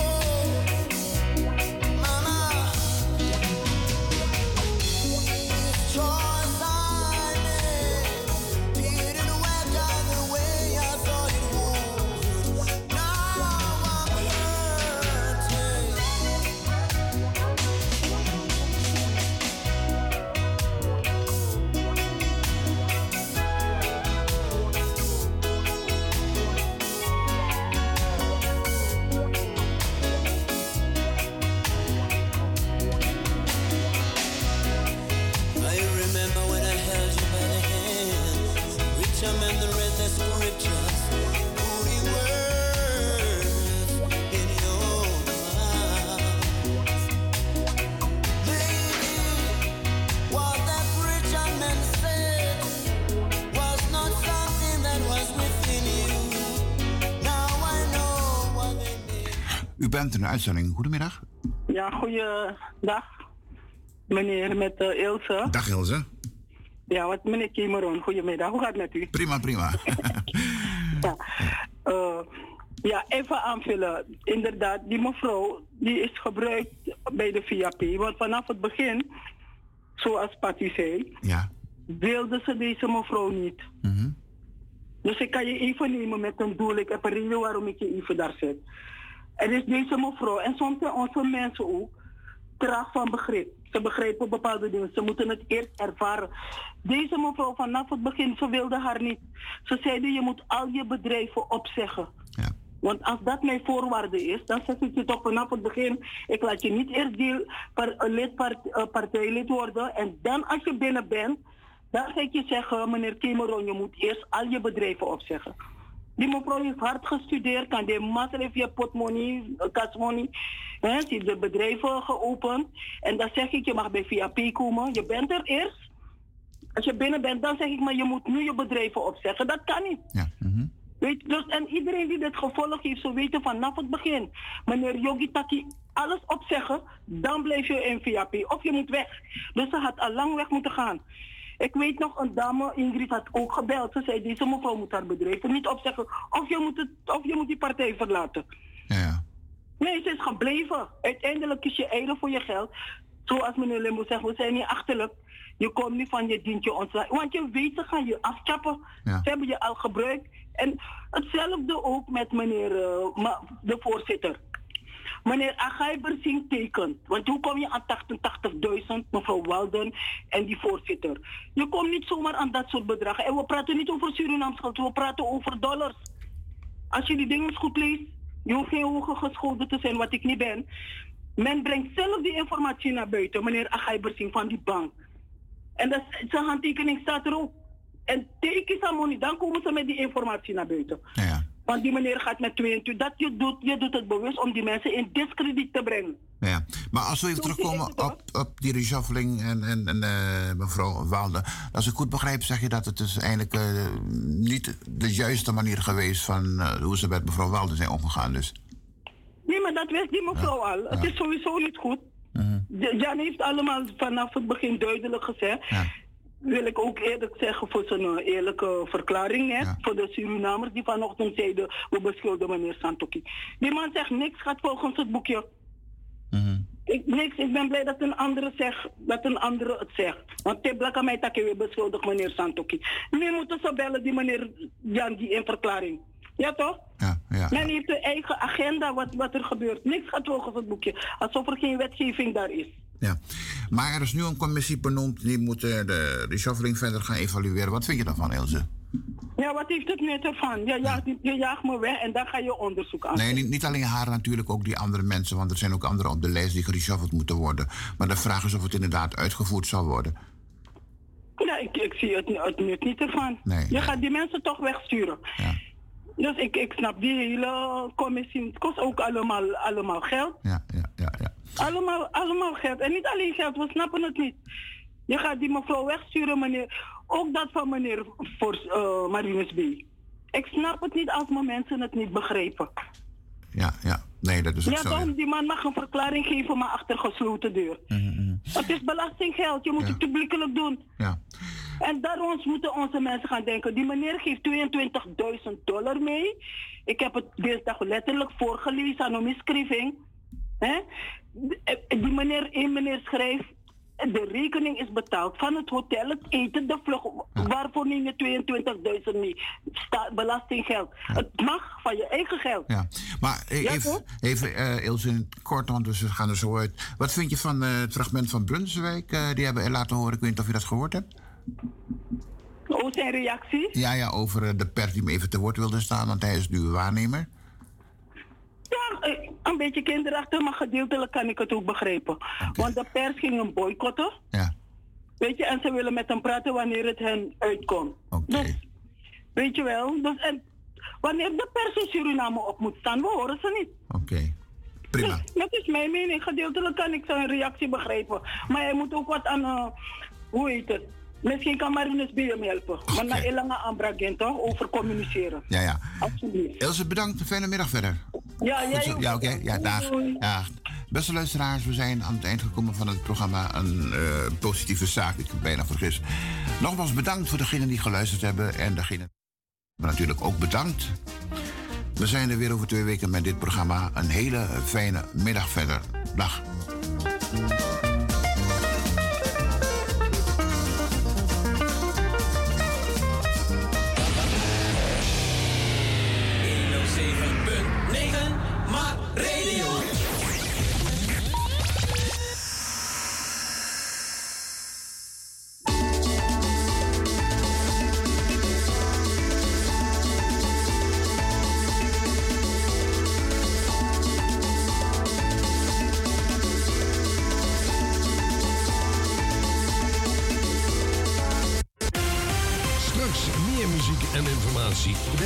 Een uitzending. Goedemiddag. Ja, goeiedag. Meneer met uh, Ilse. Dag Ilse. Ja, wat meneer Cameron, goedemiddag. Hoe gaat het met u? Prima, prima. ja, eh, ja, even aanvullen. Inderdaad, die mevrouw die is gebruikt bij de VAP. Want vanaf het begin, zoals Patty zei, ja. wilde ze deze mevrouw niet. Mhm. Dus ik kan je even nemen met een doel. Ik heb een reden waarom ik je even daar zet. Er is deze mevrouw, en soms zijn onze mensen ook traag van begrip. Ze begrijpen bepaalde dingen. Ze moeten het eerst ervaren. Deze mevrouw vanaf het begin, ze wilde haar niet. Ze zeiden, je moet al je bedrijven opzeggen. Ja. Want als dat mijn voorwaarde is, dan zeg ik je toch vanaf het begin, ik laat je niet eerst deel, par, uh, lid, part, uh, partijlid worden. En dan als je binnen bent, dan ga ik je zeggen, meneer Cameron, je moet eerst al je bedrijven opzeggen. Die mevrouw heeft hard gestudeerd, kan de master heeft je potmoney, kasmoney. Ze heeft de bedrijven geopend. En dan zeg ik, je mag bij VAP komen. Je bent er eerst. Als je binnen bent, dan zeg ik, maar je moet nu je bedrijven opzeggen. Dat kan niet. Ja. Weet, dus, en iedereen die dit gevolg heeft, zo weten vanaf het begin. Meneer Yogi Taki, alles opzeggen, dan blijf je in VAP. Of je moet weg. Dus ze had al lang weg moeten gaan. Ik weet nog, een dame, Ingrid, had ook gebeld. Ze zei, deze mevrouw moet haar bedrijven niet opzeggen. Of je moet, het, of je moet die partij verlaten. Ja. Nee, ze is gebleven. Uiteindelijk kies je eigen voor je geld. Zoals meneer Limbo zegt, we zijn niet achterlijk. Je komt niet van je dientje ontslaan. Want je weet, ze gaan je afchappen. Ja. Ze hebben je al gebruikt. En hetzelfde ook met meneer uh, de voorzitter. Meneer Agai Bersing tekent. Want hoe kom je aan 88.000, mevrouw Walden en die voorzitter? Je komt niet zomaar aan dat soort bedragen. En we praten niet over Surinaams geld, we praten over dollars. Als je die dingen goed leest, je hoeft geen gescholden te zijn, wat ik niet ben. Men brengt zelf die informatie naar buiten, meneer Agai Bersing van die bank. En dat, zijn handtekening staat erop. En teken money, dan komen ze met die informatie naar buiten. Ja. Want die meneer gaat met 22. Dat je doet, je doet het bewust om die mensen in discrediet te brengen. Ja, maar als we even terugkomen op, op die reshuffling en, en, en uh, mevrouw Walde. Als ik goed begrijp, zeg je dat het dus eigenlijk uh, niet de juiste manier geweest van uh, hoe ze met mevrouw Walde zijn omgegaan. Dus. Nee, maar dat wist die mevrouw ja. al. Het is sowieso niet goed. -hmm. Jan heeft allemaal vanaf het begin duidelijk gezegd. Ja wil ik ook eerlijk zeggen voor zijn eerlijke verklaring. Hè, ja. Voor de Surinamers die vanochtend zeiden, we beschuldigen meneer Santoki. Die man zegt niks gaat volgens het boekje. Mm -hmm. ik, niks, ik ben blij dat een andere zegt, dat een andere het zegt. Want te blakken mij dat weer beschuldigd meneer Santoki. Nu moeten ze bellen die meneer Jan die in verklaring. Ja toch? Ja, ja. Men heeft de eigen agenda wat, wat er gebeurt. Niks gaat volgens het boekje. Alsof er geen wetgeving daar is. Ja, maar er is nu een commissie benoemd die moet de reshuffling verder gaan evalueren. Wat vind je daarvan, Ilse? Ja, wat heeft het nut ervan? Je jaagt, je jaagt me weg en dan ga je onderzoek aan. Nee, niet, niet alleen haar natuurlijk, ook die andere mensen. Want er zijn ook anderen op de lijst die gereshuffeld moeten worden. Maar de vraag is of het inderdaad uitgevoerd zal worden. Ja, ik, ik zie het, het nut niet ervan. Nee, je nee. gaat die mensen toch wegsturen. Ja. Dus ik, ik snap die hele commissie. Het kost ook allemaal, allemaal geld. Ja, ja, ja, ja. Allemaal, allemaal geld. En niet alleen geld, we snappen het niet. Je gaat die mevrouw wegsturen, meneer. Ook dat van meneer voor uh, Marinus B. Ik snap het niet als mijn mensen het niet begrijpen. Ja, ja. Nee, dat is ook ja, zo. ja. die man mag een verklaring geven, maar achter gesloten deur. Mhm, Het is belastinggeld, je moet Ja. het publiekelijk doen. Ja. En daarom moeten onze mensen gaan denken, die meneer geeft 22.000 dollar mee. Ik heb het dinsdag letterlijk voorgelezen aan een misschrijving. Hè? Die meneer, een meneer schrijft, de rekening is betaald van het hotel, het eten, de vlucht. Waarvoor neem je 22.000 mee? Sta, belastinggeld. Het mag van je eigen geld. Ja. Maar Ja, even, even eh, Ilse, kort, want we gaan er zo uit. Wat vind je van eh, het fragment van Brunswijk? eh, die hebben laten horen, ik weet niet of je dat gehoord hebt. Hoe zijn reactie? Ja, ja, over eh, de pers die me even te woord wilde staan, want hij is nu waarnemer. Ja, eh, een beetje kinderachtig, maar gedeeltelijk kan ik het ook begrijpen. Want de pers ging hem boycotten. Ja. Weet je, en ze willen met hem praten wanneer het hen uitkomt. Dus Weet je wel? Dus, en wanneer de pers in Suriname op moet staan, we horen ze niet. Oké. Prima. Dus, dat is mijn mening. Gedeeltelijk kan ik zijn reactie begrijpen. Maar hij moet ook wat aan, eh, hoe heet het? Misschien kan Marinus bij hem helpen. Maar naar Elanga Ambragent toch? Over communiceren. Ja, ja. Alsjeblieft. Ilse, bedankt. Fijne middag verder. Ja, jij ook. Ja, oké. Ja, dag. Ja. Beste luisteraars, we zijn aan het eind gekomen van het programma Een eh, Positieve Zaak. Ik heb bijna vergis. Nogmaals bedankt voor degenen die geluisterd hebben. En degenen maar natuurlijk ook bedankt. We zijn er weer over twee weken met dit programma. Een hele fijne middag verder. Dag.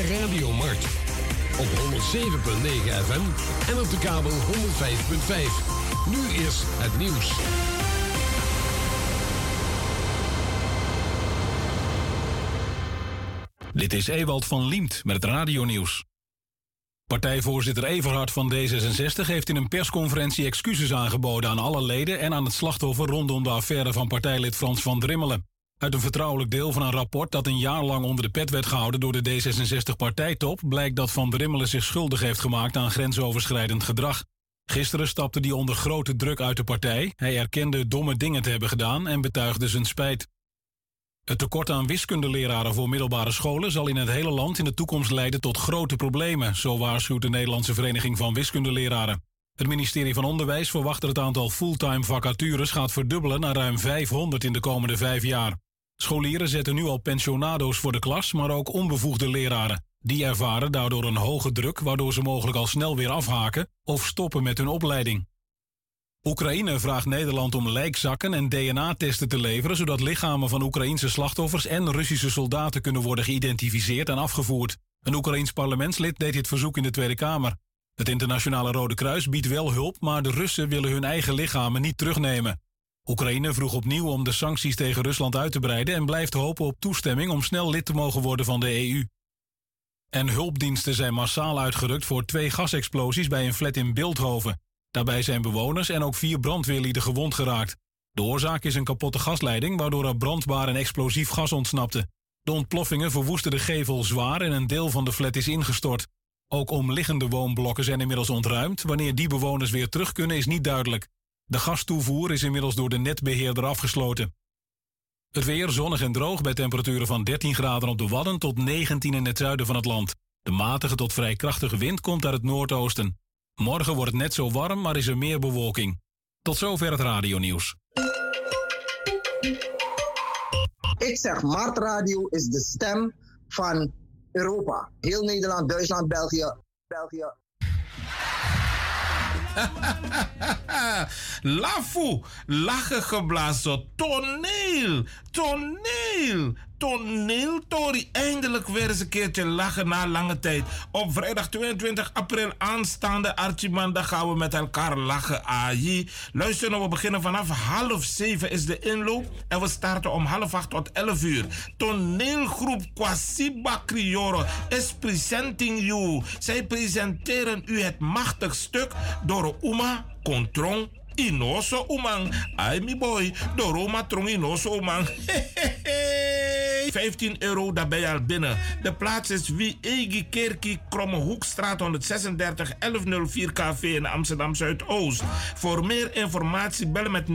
Radio Mart. Op 107.9 FM en op de kabel 105.5. Nu is het nieuws. Dit is Ewald van Liemt met het radionieuws. Partijvoorzitter Everhard van D66 heeft in een persconferentie excuses aangeboden aan alle leden en aan het slachtoffer rondom de affaire van partijlid Frans van Drimmelen. Uit een vertrouwelijk deel van een rapport dat een jaar lang onder de pet werd gehouden door de D66-partijtop blijkt dat Van Drimmelen zich schuldig heeft gemaakt aan grensoverschrijdend gedrag. Gisteren stapte hij onder grote druk uit de partij. Hij erkende domme dingen te hebben gedaan en betuigde zijn spijt. Het tekort aan wiskundeleraren voor middelbare scholen zal in het hele land in de toekomst leiden tot grote problemen, zo waarschuwt de Nederlandse Vereniging van Wiskundeleraren. Het ministerie van Onderwijs verwacht dat het aantal fulltime vacatures gaat verdubbelen naar ruim 500 in de komende vijf jaar. Scholieren zetten nu al pensionado's voor de klas, maar ook onbevoegde leraren. Die ervaren daardoor een hoge druk, waardoor ze mogelijk al snel weer afhaken of stoppen met hun opleiding. Oekraïne vraagt Nederland om lijkzakken en DNA-testen te leveren, zodat lichamen van Oekraïnse slachtoffers en Russische soldaten kunnen worden geïdentificeerd en afgevoerd. Een Oekraïns parlementslid deed dit verzoek in de Tweede Kamer. Het Internationale Rode Kruis biedt wel hulp, maar de Russen willen hun eigen lichamen niet terugnemen. Oekraïne vroeg opnieuw om de sancties tegen Rusland uit te breiden en blijft hopen op toestemming om snel lid te mogen worden van de EU. En hulpdiensten zijn massaal uitgerukt voor twee gasexplosies bij een flat in Beeldhoven. Daarbij zijn bewoners en ook vier brandweerlieden gewond geraakt. De oorzaak is een kapotte gasleiding waardoor er brandbaar en explosief gas ontsnapte. De ontploffingen verwoesten de gevel zwaar en een deel van de flat is ingestort. Ook omliggende woonblokken zijn inmiddels ontruimd. Wanneer die bewoners weer terug kunnen is niet duidelijk. De gastoevoer is inmiddels door de netbeheerder afgesloten. Het weer zonnig en droog bij temperaturen van 13 graden op de Wadden tot 19 in het zuiden van het land. De matige tot vrij krachtige wind komt uit het noordoosten. Morgen wordt het net zo warm, maar is er meer bewolking. Tot zover het radionieuws. Ik zeg, Mart Radio is de stem van Europa. Heel Nederland, Duitsland, België. België. Lafu, lachen geblazen, toneel, toneel, toneel, Tori. Eindelijk weer eens een keertje lachen na lange tijd. Op vrijdag 22 april aanstaande Archimanda gaan we met elkaar lachen. AI. Luister nou, we beginnen vanaf half zeven is de inloop. En we starten om half acht tot 11 uur. Toneelgroep Kwasiba Crioro is presenting you. Zij presenteren u het machtig stuk door Uma Kontrong Inoso Umang. Ai mi boy, Doroma Trong Inoso Umang. 15 euro, daar ben je al binnen. De plaats is Wie Egi Kerkie, Kromme Hoekstraat 136 1104 KV in Amsterdam Zuidoost. Voor meer informatie bellen met 0616724540.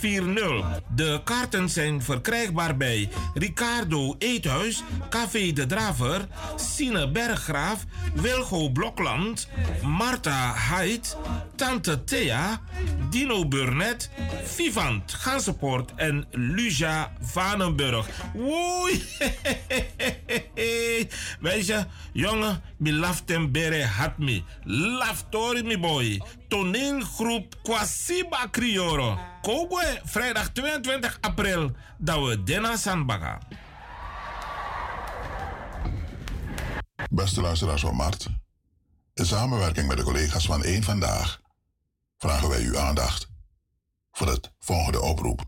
De kaarten zijn verkrijgbaar bij Ricardo Eethuis, Café de Draver, Sine Berggraaf, Wilgo Blokland, Marta Haidt, Tante Thea, Dino Burnett, Vivant Gansenpoort en Luja Vanenburg. Woei! Meisje, jongen, mi laften bere hat me. Laftori mi boy. Toneelgroep Kwasiba Crioro. Kogwe, vrijdag 22 april. Dat we Dena Sandbaga. Beste luisteraars van Mart, in samenwerking met de collega's van Eén Vandaag vragen wij uw aandacht voor het volgende oproep.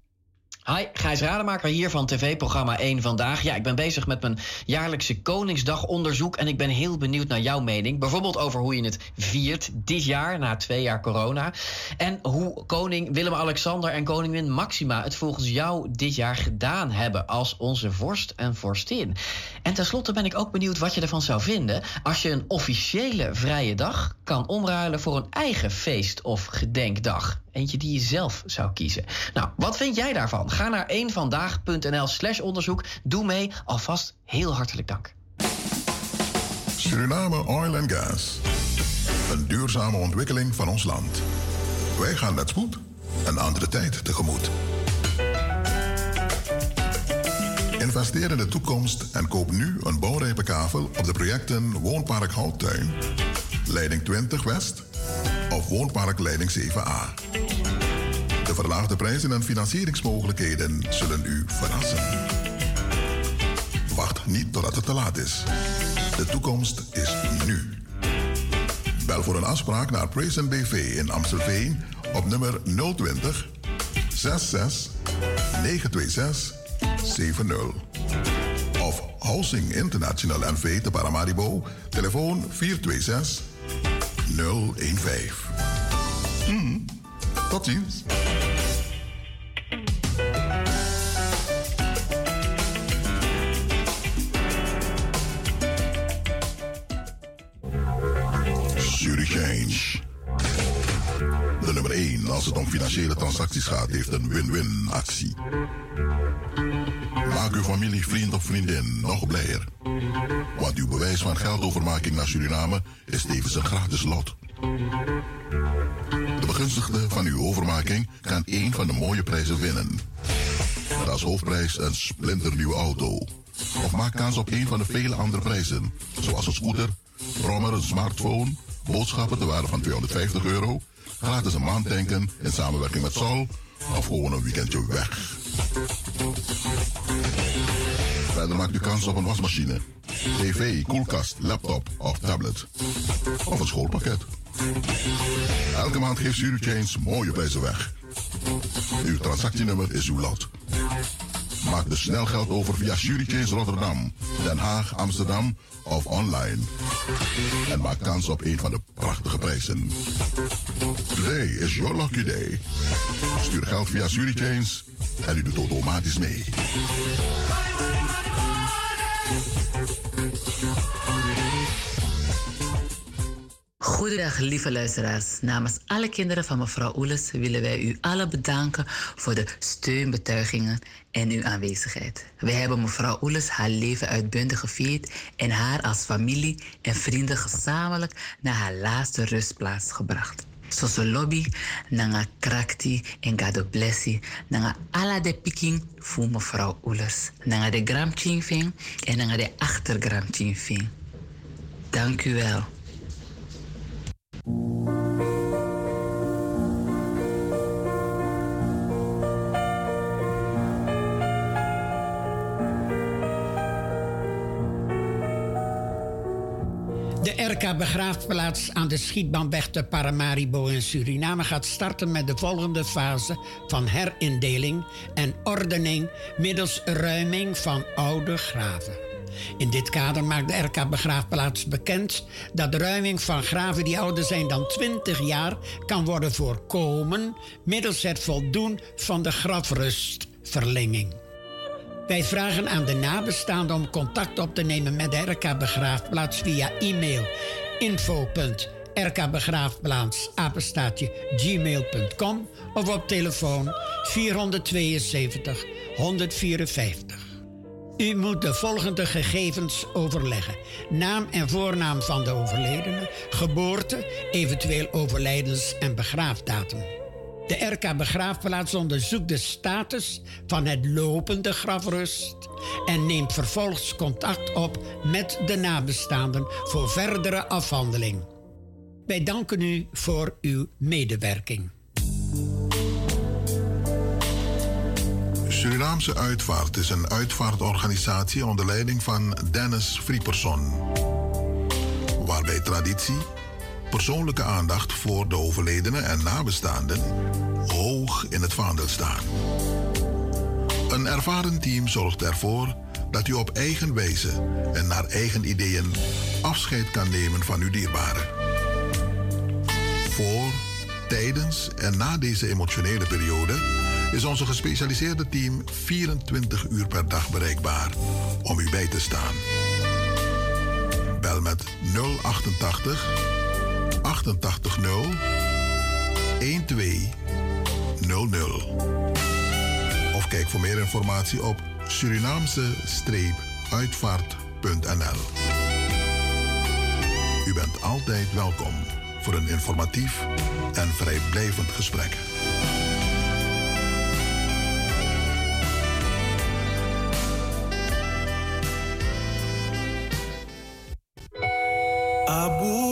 Hi, Gijs Rademaker hier van tv-programma 1 Vandaag. Ja, ik ben bezig met mijn jaarlijkse Koningsdagonderzoek... en ik ben heel benieuwd naar jouw mening. Bijvoorbeeld over hoe je het viert dit jaar, na twee jaar corona. En hoe koning Willem-Alexander en koningin Maxima... het volgens jou dit jaar gedaan hebben als onze vorst en vorstin. En tenslotte ben ik ook benieuwd wat je ervan zou vinden... als je een officiële vrije dag kan omruilen voor een eigen feest- of gedenkdag. Eentje die je zelf zou kiezen. Nou, wat vind jij daarvan? Ga naar eenvandaag.nl slash onderzoek. Doe mee. Alvast heel hartelijk dank. Suriname Oil and Gas. Een duurzame ontwikkeling van ons land. Wij gaan met spoed een andere tijd tegemoet. Investeer in de toekomst en koop nu een bouwrijpe kavel op de projecten Woonpark Houttuin, Leiding 20 West of Woonpark Leiding 7A. De verlaagde prijzen en financieringsmogelijkheden zullen u verrassen. Wacht niet totdat het te laat is. De toekomst is nu. Bel voor een afspraak naar Praise BV in Amstelveen op nummer 020 66 926 70. Of Housing International NV te Paramaribo, telefoon 426 015. Mm, tot ziens. De nummer 1 als het om financiële transacties gaat, heeft een win-win actie. Maak uw familie, vriend of vriendin nog blijer. Want uw bewijs van geldovermaking naar Suriname is tevens een gratis lot. De begunstigde van uw overmaking kan één van de mooie prijzen winnen. Met als hoofdprijs een splinternieuwe auto. Of maak kans op een van de vele andere prijzen, zoals een scooter, brommer, een smartphone, boodschappen te waarde van 250 euro, gratis een maand tanken in samenwerking met Sol of gewoon een weekendje weg. Verder maakt u kans op een wasmachine, tv, koelkast, laptop of tablet. Of een schoolpakket. Elke maand geeft Change mooie prijzen weg. Uw transactienummer is uw lot. Maak dus snel geld over via Change Rotterdam, Den Haag, Amsterdam of online. En maak kans op een van de prachtige prijzen. Today is your lucky day. Stuur geld via Change en u doet automatisch mee. Goedendag, lieve luisteraars. Namens alle kinderen van mevrouw Oeles willen wij u allen bedanken voor de steunbetuigingen en uw aanwezigheid. Wij hebben mevrouw Oeles haar leven uitbundig gevierd en haar als familie en vrienden gezamenlijk naar haar laatste rustplaats gebracht. Soso lobby, nanga krakti en gado blessi, nanga ala de piking voor mevrouw Oeles. Nanga de gram en nanga de achtergram Dank u wel. De RK Begraafplaats aan de Schietbaanweg te Paramaribo in Suriname gaat starten met de volgende fase van herindeling en ordening middels ruiming van oude graven. In dit kader maakt de RK Begraafplaats bekend dat de ruiming van graven die ouder zijn dan 20 jaar kan worden voorkomen middels het voldoen van de grafrustverlenging. Wij vragen aan de nabestaanden om contact op te nemen met de RK Begraafplaats via e-mail info.rkbegraafplaats of op telefoon 472 154. U moet de volgende gegevens overleggen: naam en voornaam van de overledene, geboorte, eventueel overlijdens- en begraafdatum. De RK Begraafplaats onderzoekt de status van het lopende grafrust en neemt vervolgens contact op met de nabestaanden voor verdere afhandeling. Wij danken u voor uw medewerking. Surinaamse Uitvaart is een uitvaartorganisatie onder leiding van Dennis Frieperson. Waarbij traditie, persoonlijke aandacht voor de overledenen en nabestaanden hoog in het vaandel staan. Een ervaren team zorgt ervoor dat u op eigen wijze en naar eigen ideeën afscheid kan nemen van uw dierbaren. Voor, tijdens en na deze emotionele periode is onze gespecialiseerde team 24 uur per dag bereikbaar om u bij te staan. Bel met 088 880 1200. Of kijk voor meer informatie op Surinaamse-uitvaart.nl. U bent altijd welkom voor een informatief en vrijblijvend gesprek. Abu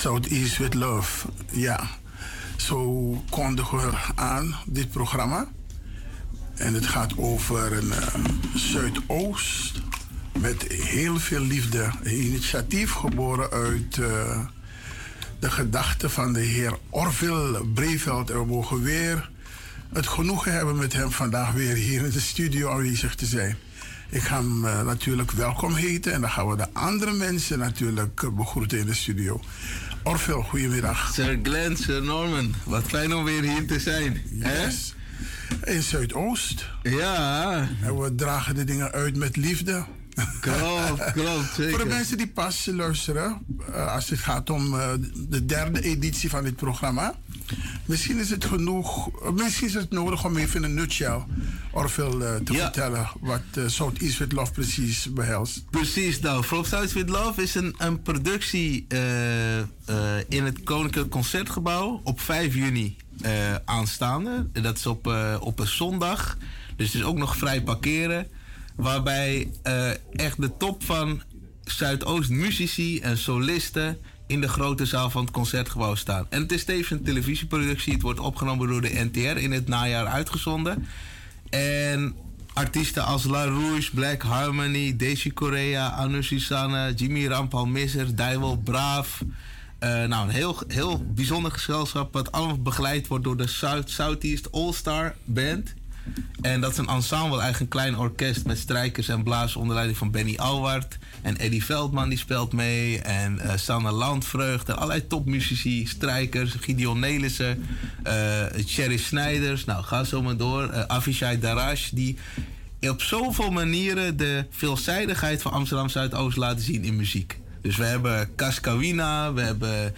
Southeast with Love. Ja, zo kondigen we aan dit programma. En het gaat over een eh, Zuidoost met heel veel liefde. Een initiatief geboren uit eh, de gedachten van de heer Orville Breveld. En we mogen weer het genoegen hebben met hem vandaag weer hier in de studio aanwezig te zijn. Ik ga hem eh, natuurlijk welkom heten en dan gaan we de andere mensen natuurlijk eh, begroeten in de studio. Orville, goedemiddag. Sir Glenn, Sir Norman, wat fijn om weer hier te zijn. Yes. In Zuidoost. Ja. En we dragen de dingen uit met liefde. Klopt, klopt, zeker. Voor de mensen die pas luisteren, eh, als het gaat om eh, de derde editie van dit programma. Misschien is het genoeg, eh, misschien is het nodig om even een nutshell Orville te vertellen wat uh, Southeast with Love precies behelst. Precies, nou, From South with Love is een, een productie in het Koninklijk Concertgebouw op 5 juni aanstaande. En Dat is op, op een zondag, dus het is ook nog vrij parkeren. Waarbij eh, echt de top van Zuidoost muzici en solisten in de grote zaal van het concertgebouw staan. En het is tevens een televisieproductie. Het wordt opgenomen door de NTR in het najaar uitgezonden. En artiesten als La Rouge, Black Harmony, Daisy Correa, Anu Susanne, Jimmy Rampal Misser, Dijwel Braaf. Eh, nou, een heel, heel bijzonder gezelschap wat allemaal begeleid wordt door de South, Southeast All-Star Band. En dat is een ensemble, eigenlijk een klein orkest met strijkers en blazers onder leiding van Benny Alward. En Eddie Veldman die speelt mee. En eh Sanne Landvreugd. En allerlei topmuzici, strijkers. Gideon Nelissen. Cherry Snijders. Nou, ga zo maar door. Eh Avishai die op zoveel manieren de veelzijdigheid van Amsterdam Zuidoost laten zien in muziek. Dus we hebben Cascawina, we hebben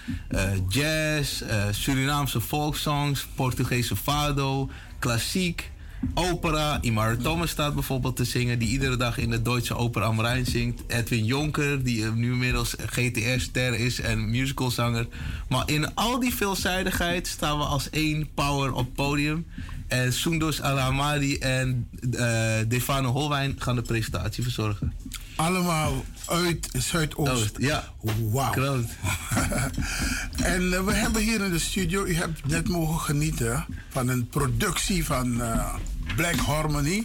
jazz, Surinaamse folksongs, Portugese fado, klassiek, opera. Imar Thomas staat bijvoorbeeld te zingen, die iedere dag in de Duitse Oper am zingt. Edwin Jonker, die eh, nu inmiddels GTR-ster is en musicalzanger. Maar in al die veelzijdigheid staan we als één power op podium. En Sundos Alhamadi en eh Defano Holwijn gaan de presentatie verzorgen. Allemaal uit Zuidoost. ja. Wauw. en eh, we hebben hier in de studio, u hebt net mogen genieten van een productie van eh, Black Harmony.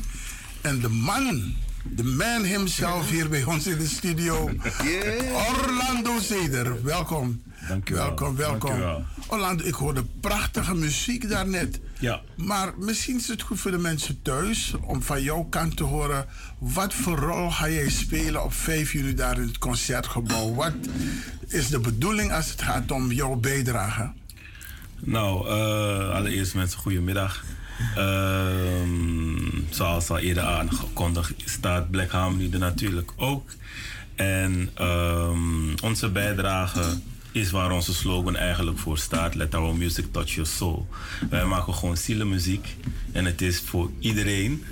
En de man, de man himself hier bij ons in de studio, Orlando Zeder. Welkom. Dank u wel. Welkom, welkom. Dank u wel. Orlando, ik hoorde prachtige muziek daarnet. Ja. Maar misschien is het goed voor de mensen thuis om van jouw kant te horen. Wat voor rol ga jij spelen op 5 juni daar in het concertgebouw? Wat is de bedoeling als het gaat om jouw bijdrage? Nou, eh, allereerst mensen, goedemiddag. Ehm zoals al eerder aangekondigd staat Black Harmony er natuurlijk ook. En ehm, onze bijdrage is waar onze slogan eigenlijk voor staat. Let our music touch your soul. Wij maken gewoon zielenmuziek. En het is voor iedereen.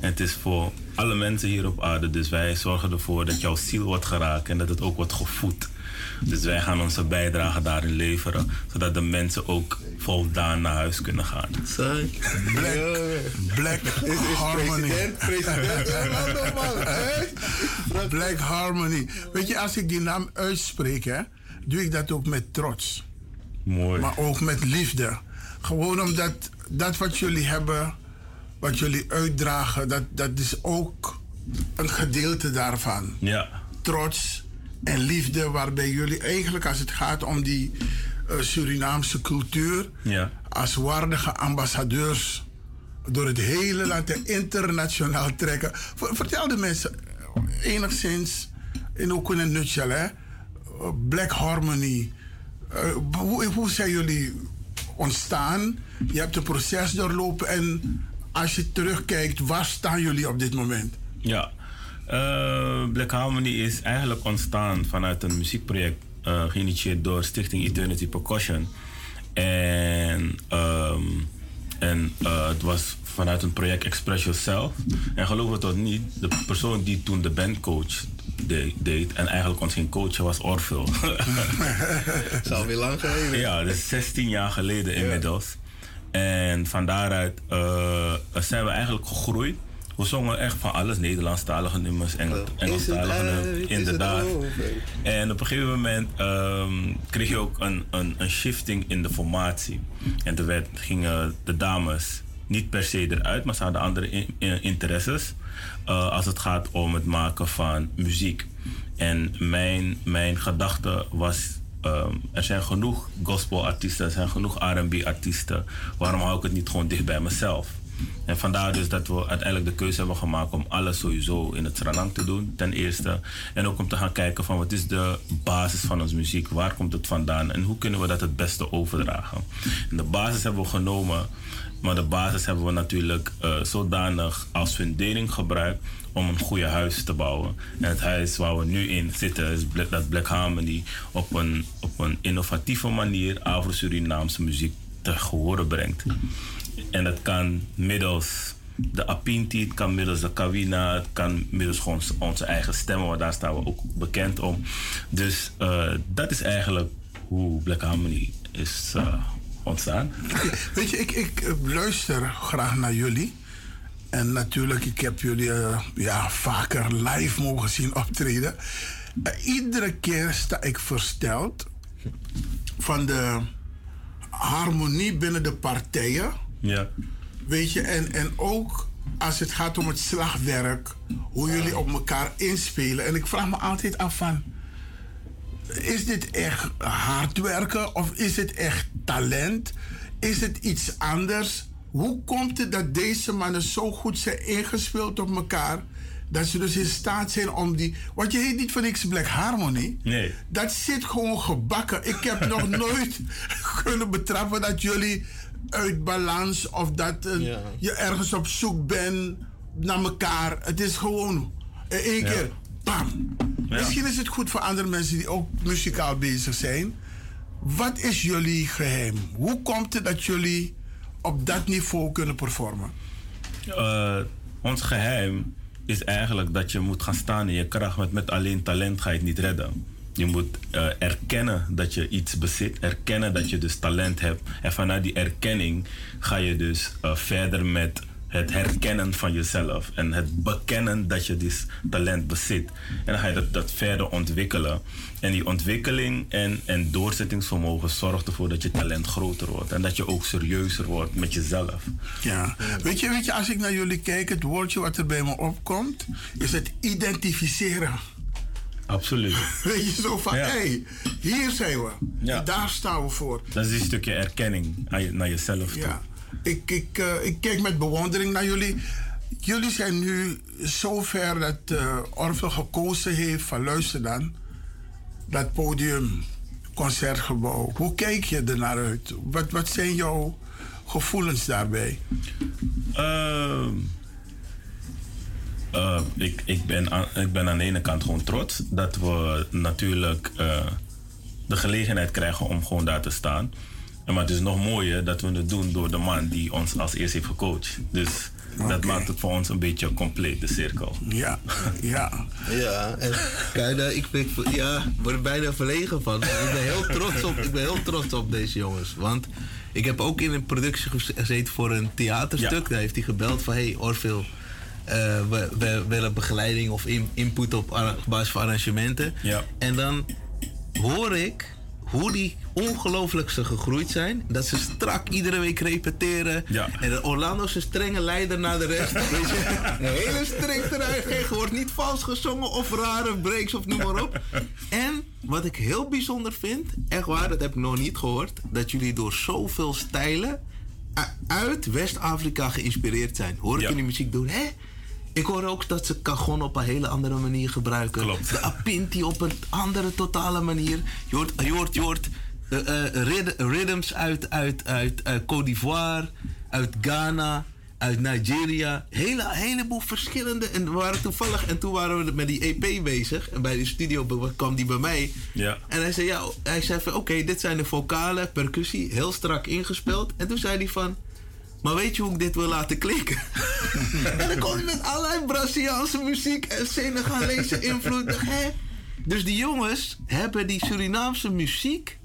En het is voor alle mensen hier op aarde. Dus wij zorgen ervoor dat jouw ziel wordt geraakt en dat het ook wordt gevoed. Dus wij gaan onze bijdrage daarin leveren, zodat de mensen ook voldaan naar huis kunnen gaan. Black, Black Harmony. Black Harmony. Weet je, als ik die naam uitspreek, hè, doe ik dat ook met trots. Mooi. Maar ook met liefde. Gewoon omdat dat wat jullie hebben, wat jullie uitdragen, dat, dat is ook een gedeelte daarvan. Ja. Trots en liefde, waarbij jullie eigenlijk, als het gaat om die eh, Surinaamse cultuur, Ja. als waardige ambassadeurs door het hele land en internationaal trekken. Ver- Vertel de mensen eh, enigszins, in ook in een nutshell, hè? Black Harmony. Eh, hoe, zijn jullie ontstaan? Je hebt een proces doorlopen en als je terugkijkt, waar staan jullie op dit moment? Ja, Eh, Black Harmony is eigenlijk ontstaan vanuit een muziekproject eh, geïnitieerd door Stichting Eternity Percussion. En, ehm, en eh, het was vanuit een project Express Yourself. En geloof het of niet, de persoon die toen de bandcoach de- deed en eigenlijk ons ging coachen was Orville. Dat is alweer lang geleden. Ja, dat is 16 jaar geleden inmiddels. En van daaruit eh, zijn we eigenlijk gegroeid we zongen echt van alles. Nederlandstalige nummers, Engel, Engelstalige nummers. Inderdaad. En op een gegeven moment ehm, kreeg je ook een, een, een shifting in de formatie. En toen werd, gingen de dames niet per se eruit, maar ze hadden andere in- in- interesses. eh, als het gaat om het maken van muziek. En mijn, mijn gedachte was ehm, er zijn genoeg gospelartiesten, er zijn genoeg R&B-artiesten. Waarom hou ik het niet gewoon dicht bij mezelf? En vandaar dus dat we uiteindelijk de keuze hebben gemaakt om alles sowieso in het Sranang te doen, ten eerste. En ook om te gaan kijken van wat is de basis van onze muziek, waar komt het vandaan en hoe kunnen we dat het beste overdragen. En de basis hebben we genomen, maar de basis hebben we natuurlijk eh, zodanig als fundering gebruikt om een goede huis te bouwen. En het huis waar we nu in zitten is Black, dat Black Harmony op een, op een innovatieve manier Afro-Surinaamse muziek te horen brengt. En dat kan middels de Apinti, het kan middels de Kawina, het kan middels gewoon onze eigen stemmen, want daar staan we ook bekend om. Dus eh, dat is eigenlijk hoe Black Harmony is eh, ontstaan. Weet je, ik, ik luister graag naar jullie. En natuurlijk, ik heb jullie eh, ja, vaker live mogen zien optreden. Eh, iedere keer sta ik versteld van de harmonie binnen de partijen. Ja. Weet je, en, en ook als het gaat om het slagwerk, hoe jullie op elkaar inspelen. En ik vraag me altijd af van, is dit echt hard werken of is het echt talent? Is het iets anders? Hoe komt het dat deze mannen zo goed zijn ingespeeld op elkaar? Dat ze dus in staat zijn om die. Want je heet niet van niks Black Harmony. Nee. Dat zit gewoon gebakken. Ik heb nog nooit kunnen betrappen dat jullie uit balans of dat eh, je ergens op zoek bent naar elkaar. Het is gewoon in één Ja. keer. Bam. Misschien is het goed voor andere mensen die ook muzikaal bezig zijn. Wat is jullie geheim? Hoe komt het dat jullie op dat niveau kunnen performen? Eh, ons geheim is eigenlijk dat je moet gaan staan in je kracht. Want met alleen talent ga je het niet redden. Je moet eh, erkennen dat je iets bezit, erkennen dat je dus talent hebt. En vanuit die erkenning ga je dus eh, verder met het herkennen van jezelf en het bekennen dat je dus talent bezit. En dan ga je dat, dat verder ontwikkelen. En die ontwikkeling en, en doorzettingsvermogen zorgt ervoor dat je talent groter wordt. En dat je ook serieuzer wordt met jezelf. Ja. Weet je, weet je, als ik naar jullie kijk, het woordje wat er bij me opkomt, is het identificeren. Absoluut. Weet je, zo van, hé, hey, hier zijn we. Ja. Daar staan we voor. Dat is een stukje erkenning naar jezelf toe. Ja. Ik, ik, eh, ik kijk met bewondering naar jullie. Jullie zijn nu zover dat uh, Orville gekozen heeft van luister dan. Dat podium, concertgebouw. Hoe kijk je er naar uit? Wat, wat zijn jouw gevoelens daarbij? Ehm, eh, ik, ik, ben aan, ik ben aan de ene kant gewoon trots dat we natuurlijk eh, de gelegenheid krijgen om gewoon daar te staan. En Maar het is nog mooier dat we het doen door de man die ons als eerst heeft gecoacht. Dus dat maakt het voor ons een beetje compleet, de cirkel. Ja, ja. Ja, en ik ben, ja, word er bijna verlegen van. Ik ben, heel trots op, ik ben heel trots op deze jongens. Want ik heb ook in een productie gezeten voor een theaterstuk. Daar heeft hij gebeld van... Hey Orville, we, we willen begeleiding of in- input op, basis van arrangementen. Ja. En dan hoor ik hoe die ongelooflijk ze gegroeid zijn. Dat ze strak iedere week repeteren. Ja. En dat Orlando is een strenge leider naar de rest. Weet je, een hele strikte eigen. wordt niet vals gezongen of rare breaks of noem maar op. En wat ik heel bijzonder vind, echt waar, dat heb ik nog niet gehoord. Dat jullie door zoveel stijlen uit West-Afrika geïnspireerd zijn. Hoor ik Ja. jullie muziek doen? Hè? Ik hoor ook dat ze cajon op een hele andere manier gebruiken. Klopt. De apinti op een andere totale manier. Je hoort, je hoort, je hoort eh, eh, rhythms uit, uit, uit, uit Côte d'Ivoire, uit Ghana, uit Nigeria. Hele, heleboel verschillende. En we waren toevallig, en toen waren we met die EP bezig. En bij de studio kwam die bij mij. Ja. En hij zei, ja, hij zei van, oké, dit zijn de vocalen, percussie, heel strak ingespeeld. En toen zei hij van, maar weet je hoe ik dit wil laten klinken? en dan kwam hij met allerlei Braziliaanse muziek en Senegalese invloed. Hè? Dus die jongens hebben die Surinaamse muziek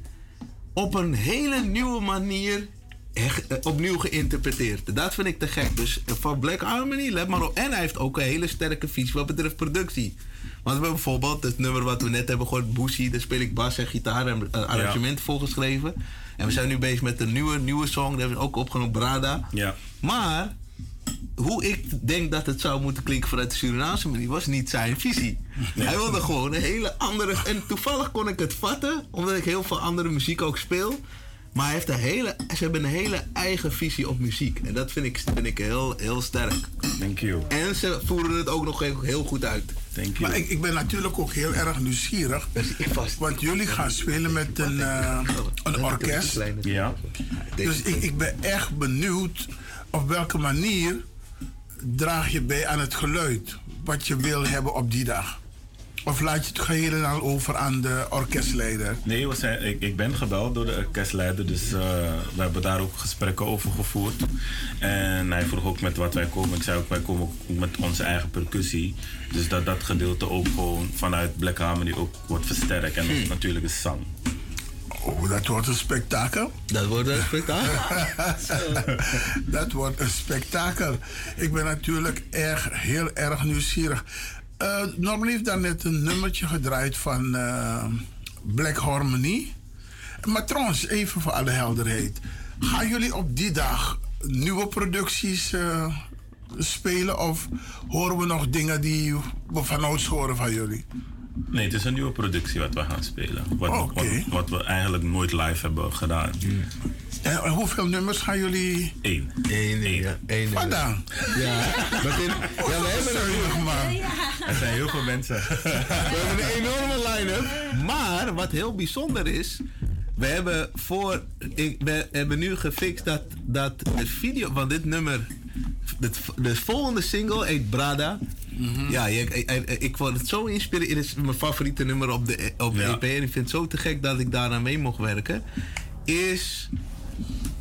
op een hele nieuwe manier echt, eh, opnieuw geïnterpreteerd. Dat vind ik te gek. Dus eh, van Black Harmony, let maar op. En hij heeft ook een hele sterke visie wat betreft productie. Want we hebben bijvoorbeeld het nummer wat we net hebben gehoord, Boosie. Daar speel ik bas en gitaar en uh, arrangement volgeschreven. En we zijn nu bezig met een nieuwe, nieuwe song. Die hebben we ook opgenomen, Brada. Ja. Maar hoe ik denk dat het zou moeten klinken vanuit de Surinaamse manier was niet zijn visie. Hij wilde gewoon een hele andere. En toevallig kon ik het vatten, omdat ik heel veel andere muziek ook speel. Maar hij heeft een hele, ze hebben een hele eigen visie op muziek. En dat vind ik, vind ik heel, heel sterk. Thank you. En ze voeren het ook nog heel, heel goed uit. Thank Maar ik, ik ben natuurlijk ook heel erg nieuwsgierig. Want jullie gaan spelen met een, eh, een orkest. Ja. Dus ik, ik ben echt benieuwd op welke manier draag je bij aan het geluid wat je wil hebben op die dag. Of laat je het geheel en al over aan de orkestleider? Nee, we zijn, ik, ik ben gebeld door de orkestleider, dus eh, we hebben daar ook gesprekken over gevoerd. En hij vroeg ook met wat wij komen. Ik zei ook, wij komen ook met onze eigen percussie. Dus dat dat gedeelte ook gewoon vanuit Black Harmony ook wordt versterkt. En Hmm. natuurlijk is zang. Oh, dat wordt een spektakel. Dat wordt een spektakel. dat wordt een spektakel. Ik ben natuurlijk erg, heel erg nieuwsgierig. Uh, heeft daarnet een nummertje gedraaid van eh, Black Harmony. Maar trouwens, even voor alle helderheid. Gaan jullie op die dag nieuwe producties eh, spelen? Of horen we nog dingen die we vanouds horen van jullie? Nee, het is een nieuwe productie wat we gaan spelen. Wat, wat, wat we eigenlijk nooit live hebben gedaan. En hoeveel nummers gaan jullie? Eén. Eén, ja. Eén Wat dan? Ja, dat in, ja, we hebben Zuinig, man. Er zijn heel veel mensen. We hebben een enorme line-up. Maar wat heel bijzonder is. We hebben voor. Ik, we hebben nu gefixt dat, dat de video van dit nummer. Het, de volgende single heet Brada. Ja, ik, ik, ik vond het zo inspirerend. Het is mijn favoriete nummer op de, op de EP. En ik vind het zo te gek dat ik daaraan mee mocht werken. Is,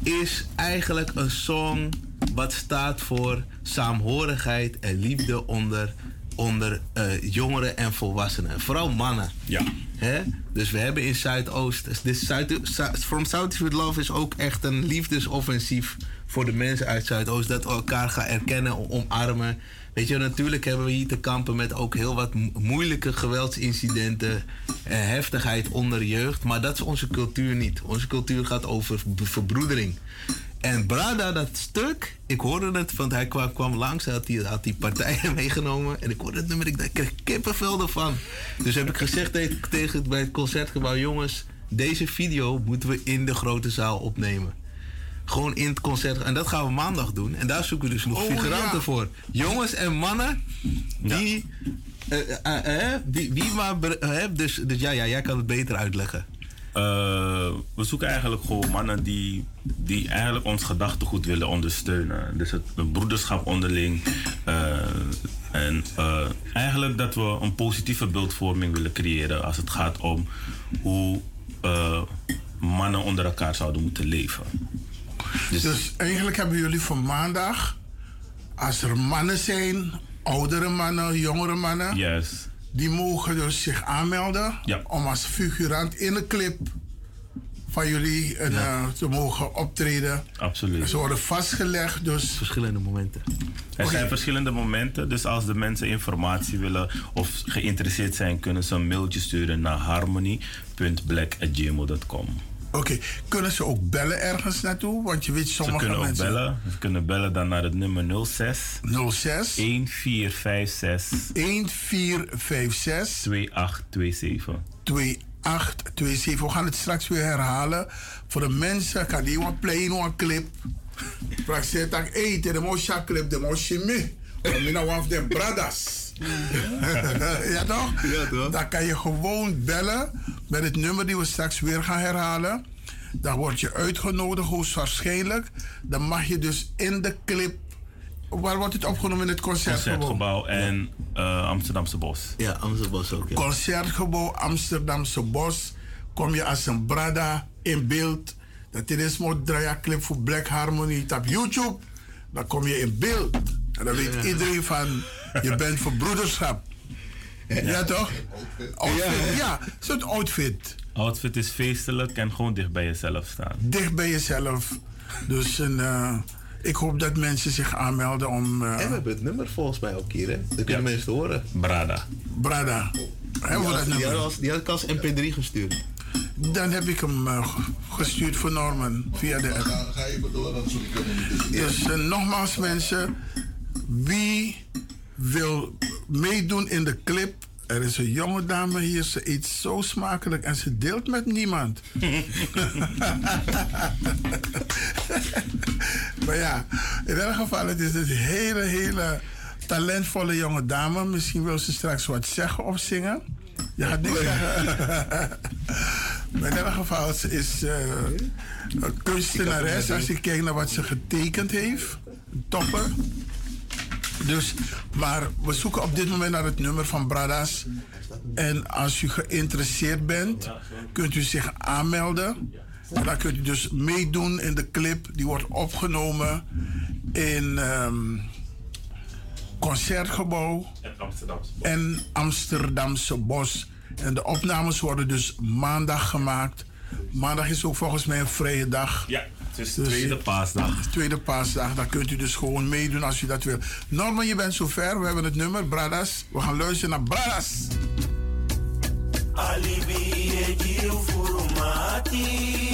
is eigenlijk een song wat staat voor saamhorigheid en liefde onder, onder uh, jongeren en volwassenen. Vooral mannen. Ja. Hè? Dus we hebben in Zuidoost. Dus Zuid, From South with Love is ook echt een liefdesoffensief voor de mensen uit Zuidoost. Dat we elkaar gaan erkennen, omarmen. Weet je, natuurlijk hebben we hier te kampen met ook heel wat moeilijke geweldsincidenten. En heftigheid onder jeugd. Maar dat is onze cultuur niet. Onze cultuur gaat over verbroedering. En Brada, dat stuk, ik hoorde het, want hij kwam, kwam langs, hij had die, had die partijen meegenomen. En ik hoorde het nummer, ik, dacht, ik kreeg kippenvel ervan. Dus heb ik gezegd tegen, tegen bij het concertgebouw: jongens, deze video moeten we in de grote zaal opnemen. Gewoon in het concert. En dat gaan we maandag doen. En daar zoeken we dus nog Oh, figuranten ja. voor. Jongens en mannen die. eh, eh, eh, wie, wie maar. dus, dus ja, ja, jij kan het beter uitleggen. Eh, we zoeken eigenlijk gewoon mannen die, die eigenlijk ons gedachtegoed willen ondersteunen. Dus het, het broederschap onderling. eh, en eh, eigenlijk dat we een positieve beeldvorming willen creëren als het gaat om hoe mannen onder elkaar zouden moeten leven. Dus, eigenlijk hebben jullie voor maandag, als er mannen zijn, oudere mannen, jongere mannen, Yes. Die mogen dus zich aanmelden Ja. om als figurant in een clip van jullie een, eh, te mogen optreden. Absoluut. Ze worden vastgelegd, dus... Verschillende momenten. Er zijn verschillende momenten, dus als de mensen informatie willen of geïnteresseerd zijn, kunnen ze een mailtje sturen naar harmony.black.gmail.com. Oké, kunnen ze ook bellen ergens naartoe? Want je weet, Ze sommige kunnen ook mensen... bellen. Ze kunnen bellen dan naar het nummer 06 06 1456 1456 2827. 2827. We gaan het straks weer herhalen. Voor de mensen, kan die een play een clip. Vraag ze tak, hey, de motion clip, de motion me. Je nou af de brothers. Ja toch? Ja toch? Dan kan je gewoon bellen met het nummer die we straks weer gaan herhalen. Dan word je uitgenodigd, hoogstwaarschijnlijk. Dan mag je dus in de clip. Waar wordt het opgenomen in het concertgebouw? Concertgebouw en eh, Amsterdamse Bos. Ja, Amsterdamse Bos ook. Ja. Concertgebouw Amsterdamse Bos. Kom je als een brada in beeld. Dat is een draaien clip voor Black Harmony op YouTube. Dan kom je in beeld. En dan weet iedereen van, je bent voor broederschap. Ja, toch? Outfit, ja, zo'n outfit. Outfit is feestelijk en gewoon dicht bij jezelf staan. Dicht bij jezelf. Dus een, eh, ik hoop dat mensen zich aanmelden om... eh, En we hebben het nummer volgens mij ook hier, hè? Dat kunnen mensen horen. Brada. Brada. Hebben we dat die, nummer? had als, die had ik als MP3 gestuurd. Dan heb ik hem eh, gestuurd voor Norman via de app. Ga even door, dan zoek ik hem niet. Dus eh, nogmaals mensen, wie wil meedoen in de clip? Er is een jonge dame hier, ze eet zo smakelijk en ze deelt met niemand. maar ja, in elk geval, het is een hele, hele talentvolle jonge dame. Misschien wil ze straks wat zeggen of zingen. Je gaat niks zeggen. maar in elk geval, ze is eh, een kunstenares. Als je kijkt naar wat ze getekend heeft, topper. Dus, maar we zoeken op dit moment naar het nummer van Bradas. En als u geïnteresseerd bent, kunt u zich aanmelden. En dan kunt u dus meedoen in de clip. Die wordt opgenomen in ehm Concertgebouw en Amsterdamse Bos. En de opnames worden dus maandag gemaakt. Maandag is ook volgens mij een vrije dag. Ja, Dus- tweede paasdag. Tweede paasdag, daar kunt u dus gewoon meedoen als u dat wil. Norman, je bent zover. We hebben het nummer, Bradas. We gaan luisteren naar Bradas. Alibi furumati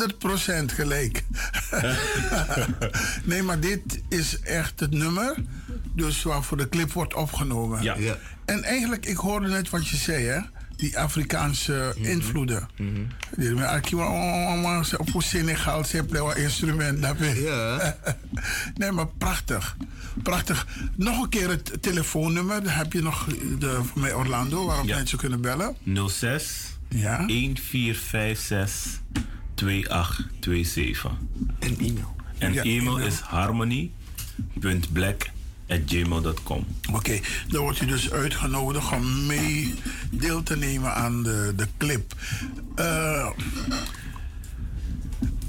100% gelijk. nee, maar dit is echt het nummer. Dus waarvoor de clip wordt opgenomen. Ja. Ja. En eigenlijk, ik hoorde net wat je zei, hè? Die Afrikaanse invloeden. Die met Akiwa, op Senegal, ze hebben een instrument. daarbij. nee, maar prachtig. Prachtig. Nog een keer het telefoonnummer. Dan heb je nog de, voor mij Orlando, waarop Ja. mensen kunnen bellen. 06 Ja. 1456 2827. En e-mail. En Ja, e-mail e-mail. is harmony.black@gmail.com. Oké, dan wordt u dus uitgenodigd om mee deel te nemen aan de, de clip. Eh,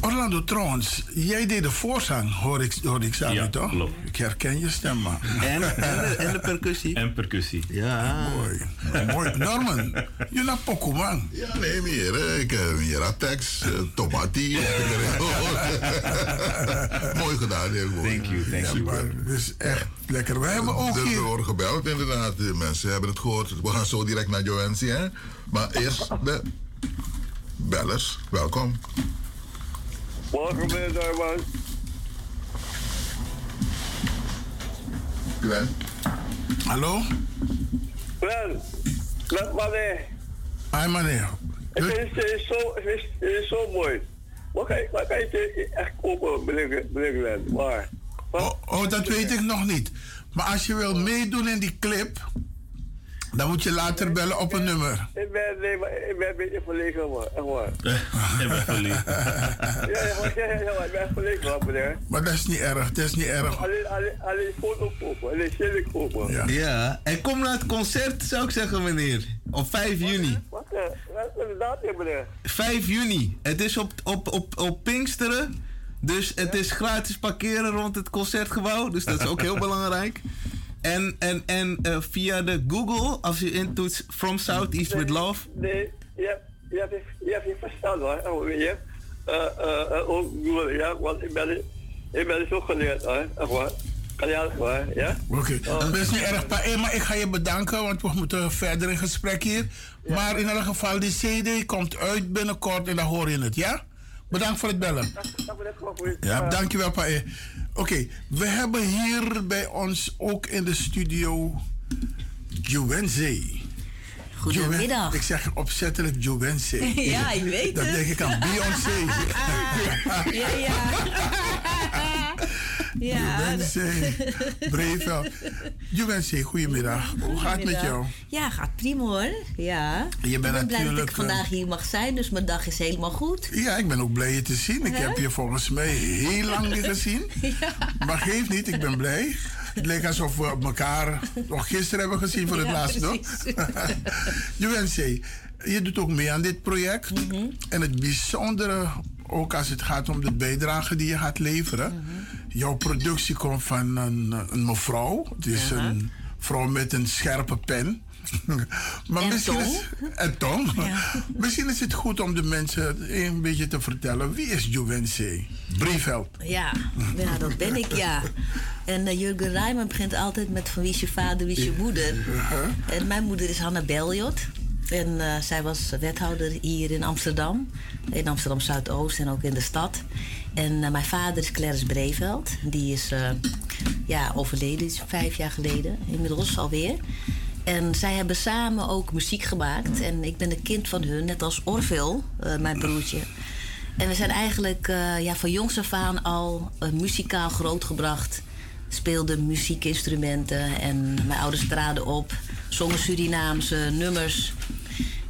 Orlando Trouwens, jij deed de voorzang, hoor ik, hoor ik samen, Ja, toch? klopt. Ik herken je stem, man. En, en, de, en de percussie. En percussie. Ja. Mooi. Mooi. Norman, je naar Poco, man. Ja, nee, meer. hè. Ik heb hier Atex, uh, Tomati. Mooi gedaan, heel mooi. Thank you, thank Ja, you. maar het is echt lekker. We hebben ook Dus we hier... worden gebeld, inderdaad. De mensen hebben het gehoord. We gaan zo direct naar Joansi, hè. Maar eerst de bellers. Welkom. Welkom bij Darman. Glenn. Hallo? Glenn, met meneer. Hi, meneer. Het is, het is, zo, het is, het is zo mooi. Wat kan, je- wat kan je echt kopen, meneer, meneer Glenn? Waar? Oh, oh, dat weet ik nog niet. Maar als je wil meedoen in die clip, dan moet je later bellen op een nummer. Ik ben, nee, maar ik ben een beetje verlegen, man. Echt waar. Ik ben verliefd. Ja, ja, maar- ja, ja, ja, maar ik ben verlegen, man, meneer. Maar dat is niet erg, dat is niet erg. Alleen, alleen, alleen foto kopen, alleen shilling kopen. Ja. Ja. En kom naar het concert, zou ik zeggen, meneer. Op 5 juni. Wat, eh, wat is de datum, meneer? 5 juni. Het is op, op, op, op Pinksteren. Dus het is gratis parkeren rond het concertgebouw. Dus dat is ook heel belangrijk. En, en, en eh, via de Google, als je intoetst From Southeast with Love. Nee, je hebt, je hebt, je hebt verstaan hoor. Oh, weet je. Eh, eh, eh, ook Google, ja, want ik ben, ik ben zo geleerd hoor. Echt waar. Kan je hoor, ja? Oké, Oh. dat is niet erg. Pa- maar ik ga je bedanken, want we moeten verder in gesprek hier. Maar in elk geval, die CD komt uit binnenkort en dan hoor je het, ja? Bedankt voor het bellen. Ja, dankjewel, Pa. eh. Oké, we hebben hier bij ons ook in de studio Juwenze. Goedemiddag. Ik zeg opzettelijk Juwenze. Ja, ik weet Dan het. denk ik aan Beyoncé. Ja, ja. Ja. Brevel. Juwenze, goedemiddag. Hoe gaat het met jou? Ja, gaat prima hoor. Ja. Je bent ik ben blij dat natuurlijk, ik vandaag hier mag zijn, dus mijn dag is helemaal goed. Ja, ik ben ook blij je te zien. Ik heb je volgens mij heel lang niet gezien. Maar geef niet, ik ben blij. Het lijkt alsof we elkaar nog gisteren hebben gezien voor het Ja, laatst, toch? Je doet ook mee aan dit project. Mhm. En het bijzondere, ook als het gaat om de bijdrage die je gaat leveren. Mhm. Jouw productie komt van een, een mevrouw. Het is een vrouw met een scherpe pen. maar En misschien tong. Is, en tong. misschien is het goed om de mensen een beetje te vertellen. Wie is Juwense? Briefheld. Ja, ja, dat ben ik, ja. En eh, Jurgen Rijman begint altijd met van wie is je vader, wie is je moeder. En mijn moeder is Hanna Beljot. En eh, zij was wethouder hier in Amsterdam. In Amsterdam Zuidoost en ook in de stad. En eh, mijn vader is Clarence Breveld. Die is eh, ja, overleden, is vijf jaar geleden inmiddels alweer. En zij hebben samen ook muziek gemaakt. En ik ben een kind van hun, net als Orville, eh, mijn broertje. En we zijn eigenlijk ja, van jongs af aan al muzikaal grootgebracht. Speelden muziekinstrumenten en mijn ouders traden op. Zongen Surinaamse nummers.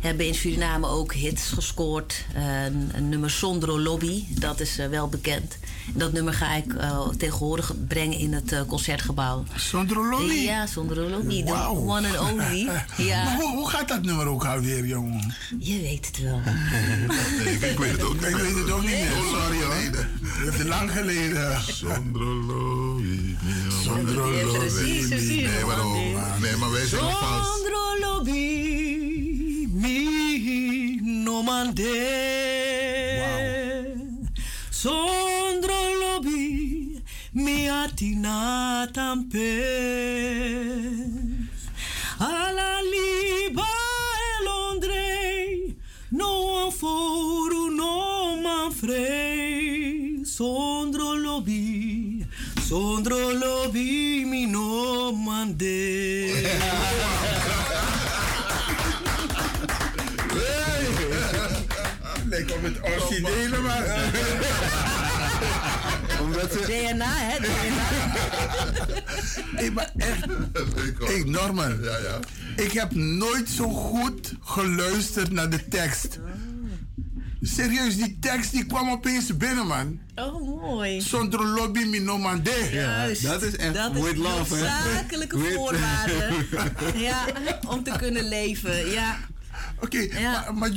Hebben in Suriname ook hits gescoord. Een, een nummer Sondro Lobby, dat is eh, wel bekend. En dat nummer ga ik eh, tegenwoordig brengen in het eh, concertgebouw. Sondro Lobby? Ja, Sondro Lobby, de Wauw. one and only. Ja. Maar hoe, hoe gaat dat nummer ook alweer, jongen? Je weet het wel. ik, ik weet het ook niet. Ik weet het ook niet meer. Sorry hoor. Het is lang geleden. Sondro Lobby. Sondro Lobby. precies, precies. Nee, maar, oh, nee, maar wij zijn nog vals. Sondro Lobby, mi no mande. Sondro Lobby, mi atina tampe. Alla liba e Londre, no foro no manfrey. Sondro Lobby, Sondro Lobby, mi no mande. Op het originele, maar... Omdat ze... DNA, hè? Hey, maar echt. Hey, Norman. Ja, ja. Ik heb nooit zo goed geluisterd naar de tekst. Serieus, die tekst die kwam opeens binnen, man. Oh, mooi. Zonder lobby mi no mande. Juist. dat is echt dat with is love, hè? noodzakelijke With- voorwaarde. ja, om te kunnen leven. Ja. Oké, maar, maar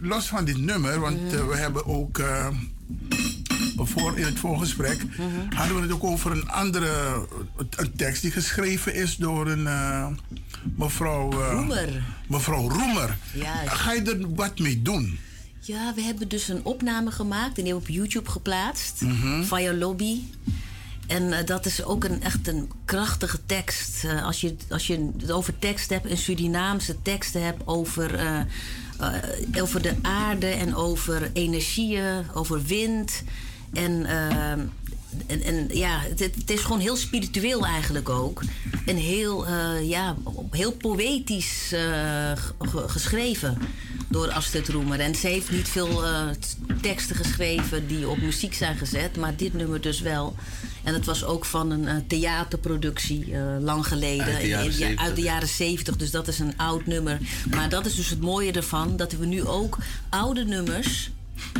los van dit nummer, want eh, we hebben ook eh, voor, in het voorgesprek Mhm. hadden we het ook over een andere een tekst die geschreven is door een eh, mevrouw eh, Roemer. Mevrouw Roemer. Juist. Ga je er wat mee doen? Ja, we hebben dus een opname gemaakt en die hebben we op YouTube geplaatst. Mhm. Via Lobby. En eh, dat is ook een, echt een krachtige tekst. Eh, als, je, als je het over tekst hebt, een Surinaamse teksten hebt over, eh, over de aarde en over energieën, over wind. En, eh, en, en ja, het, het is gewoon heel spiritueel eigenlijk ook. En heel, eh, ja, heel poëtisch eh, ge- geschreven door Astrid Roemer. En ze heeft niet veel eh, teksten geschreven die op muziek zijn gezet, maar dit nummer dus wel. En het was ook van een theaterproductie lang geleden. Uit de jaren In- ja, 70. uit de jaren 70, dus dat is een oud nummer. Maar dat is dus het mooie ervan, dat we nu ook oude nummers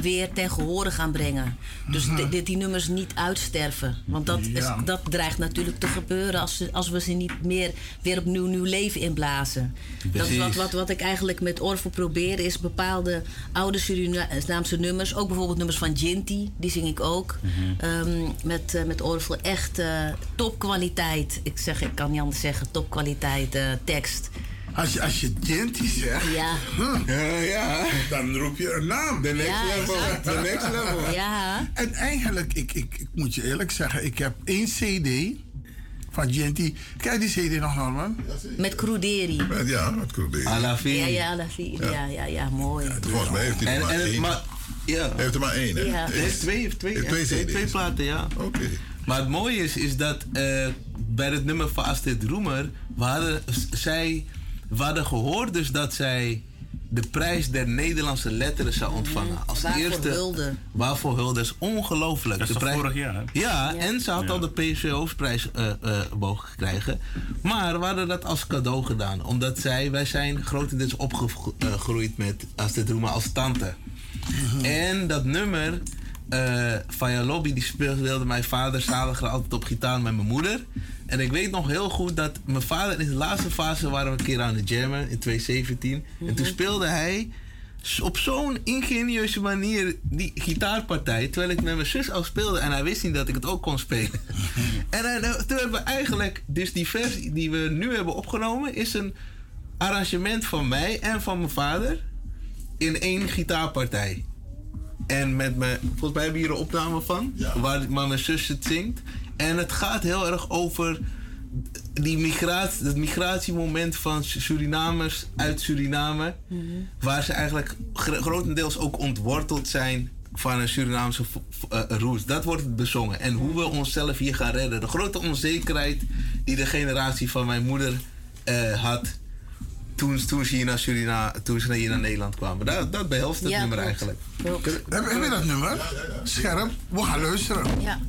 weer ten gehore gaan brengen. Dus di- di- die nummers niet uitsterven. Want dat, Ja. is, dat dreigt natuurlijk te gebeuren als, ze, als we ze niet meer weer opnieuw nieuw leven inblazen. Dat is wat, wat, wat ik eigenlijk met Orfel probeer, is bepaalde oude Surinaamse nummers. Ook bijvoorbeeld nummers van Ginty, die zing ik ook. Ehm, met, eh, met Orfel echt eh, topkwaliteit. Ik zeg, ik kan niet anders zeggen, topkwaliteit eh, tekst. Als je, als je Genty zegt, Ja. ja, ja, dan roep je een naam. The next Ja, level. The next level. Ja. En eigenlijk, ik, ik, ik moet je eerlijk zeggen, ik heb één CD van Genty. Kijk die CD nog, Norman? Met Cruderi. Met, ja, met la vie. Ja, ja, la vie. Ja, ja, ja, mooi. Volgens mij heeft hij er En, maar en het één. maar, ja. Hij heeft er maar één, hè? Ja. Hij heeft twee, twee, Heeft twee twee, CD's. twee platen, ja. Oké. Maar het mooie is, is dat eh, bij het nummer van Astrid Roemer, we hadden, s- zij, we hadden gehoord dus dat zij de prijs der Nederlandse letteren zou ontvangen. Als Waarvoor eerste. hulde. Waarvoor hulde is ongelooflijk. Dat is De toch prijs- vorig jaar, hè? Ja, Ja. en ze had Ja. al de PSV Hoofdprijs eh eh, mogen krijgen. Maar we hadden dat als cadeau gedaan. Omdat zij, wij zijn grotendeels opgegroeid met Astrid Roemer als tante. En dat nummer eh Via Lobby, die speelde mijn vader zaliger altijd op gitaar met mijn moeder. En ik weet nog heel goed dat mijn vader in de laatste fase waren we een keer aan de jammen in 2017. En toen speelde hij op zo'n ingenieuze manier die gitaarpartij. Terwijl ik met mijn zus al speelde en hij wist niet dat ik het ook kon spelen. en eh, toen hebben we eigenlijk, dus die versie die we nu hebben opgenomen, is een arrangement van mij en van mijn vader in één gitaarpartij. En met mijn, volgens mij hebben we hier een opname van, waar, waar mijn zus het zingt. En het gaat heel erg over die migratie, het migratiemoment van Surinamers uit Suriname. Waar ze eigenlijk gro- grotendeels ook ontworteld zijn van een Surinaamse eh, roots. Dat wordt bezongen. En hoe we onszelf hier gaan redden. De grote onzekerheid die de generatie van mijn moeder eh, had. Toen, toen, ze hier naar Surina, toen ze hier naar Nederland kwamen. Dat, dat behelst het Ja, nummer eigenlijk. Heb, heb je dat nummer? Scherp. We gaan luisteren. Ja.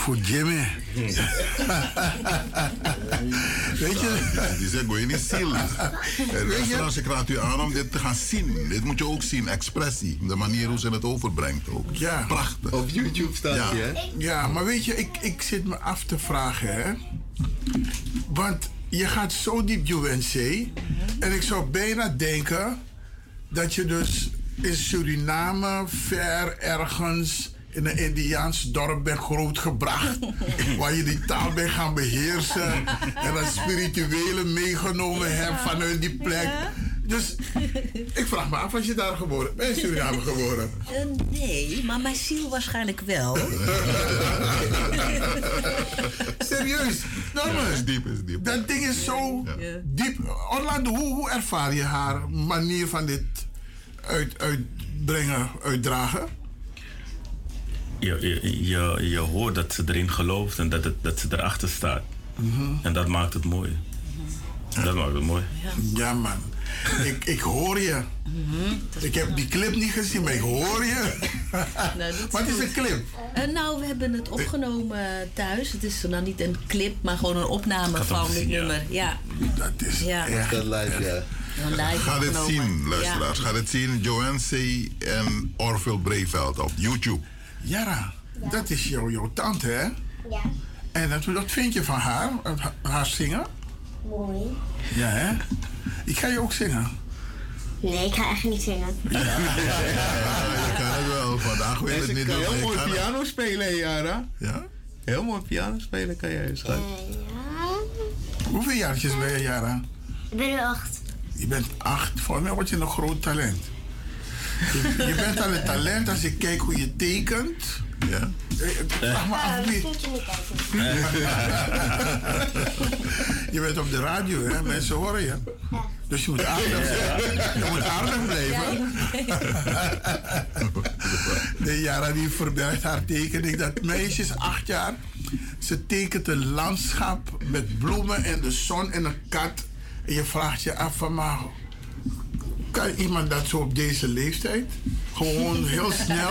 Voor Jimmy. Weet je? Die zegt, je niet ziel. Restaurants, ik raad u aan om dit te gaan zien. Dit moet je ook zien, expressie. De manier hoe ze het overbrengt ook. Ja. Prachtig. Op YouTube staat Ja. hij, hè? Ja, maar weet je, ik, ik zit me af te vragen, hè. Want je gaat zo diep UNC. En ik zou bijna denken dat je dus in Suriname ver ergens in een Indiaans dorp bent grootgebracht. waar je die taal bent gaan beheersen. En dat spirituele meegenomen hebt vanuit die plek. Dus ik vraag me af, was je daar geboren? Ben je in Suriname geboren? Eh, nee, maar mijn ziel waarschijnlijk wel. Serieus? Nou, maar, is diep, is diep. Dat ding is zo diep. Orlando, hoe, hoe ervaar je haar manier van dit uit, uitbrengen, uitdragen? Je, je, je, je hoort dat ze erin gelooft en dat, het, dat ze erachter staat. En dat maakt het mooi. Dat maakt het mooi. Ja, man. Ik, ik hoor je. Ik heb die clip niet gezien, maar ik hoor je. Nou, het is een clip. Eh, nou, we hebben het opgenomen thuis. Het is nou niet een clip, maar gewoon een opname van dit ja. nummer. Ja. Dat is ja. Dat live, ja. Een live Ga dit zien, luisteraars. Ja. Ga dit zien. Joanne C. en Orville Breveld op YouTube. Jara, dat is jouw, jouw tante, hè? Ja, En dat, wat vind je van haar, haar- zingen? mooi. Ja, hè? Ik ga je ook zingen. Nee, ik ga echt niet zingen. Ik kan het wel. Vandaag wil ik het niet doen. heel mooi piano spelen, Jara? Ja? Heel mooi piano spelen kan jij, schat. Hoeveel jaartjes ben je, Jara? Ik ben nu acht. Je bent acht. Volgens mij word je een groot talent. Je, je bent al een talent als ik kijk hoe je tekent. Ja. Vraag me af wie. Moet je niet kijken. Je bent op de radio, hè? Mensen horen je. Dus je moet aardig zijn. Je moet aardig blijven. De Jara die verbergt haar tekening. Dat meisje is acht jaar. Ze tekent een landschap met bloemen en de zon en een kat. En je vraagt je af van, maar kan iemand dat zo op deze leeftijd? Gewoon heel snel.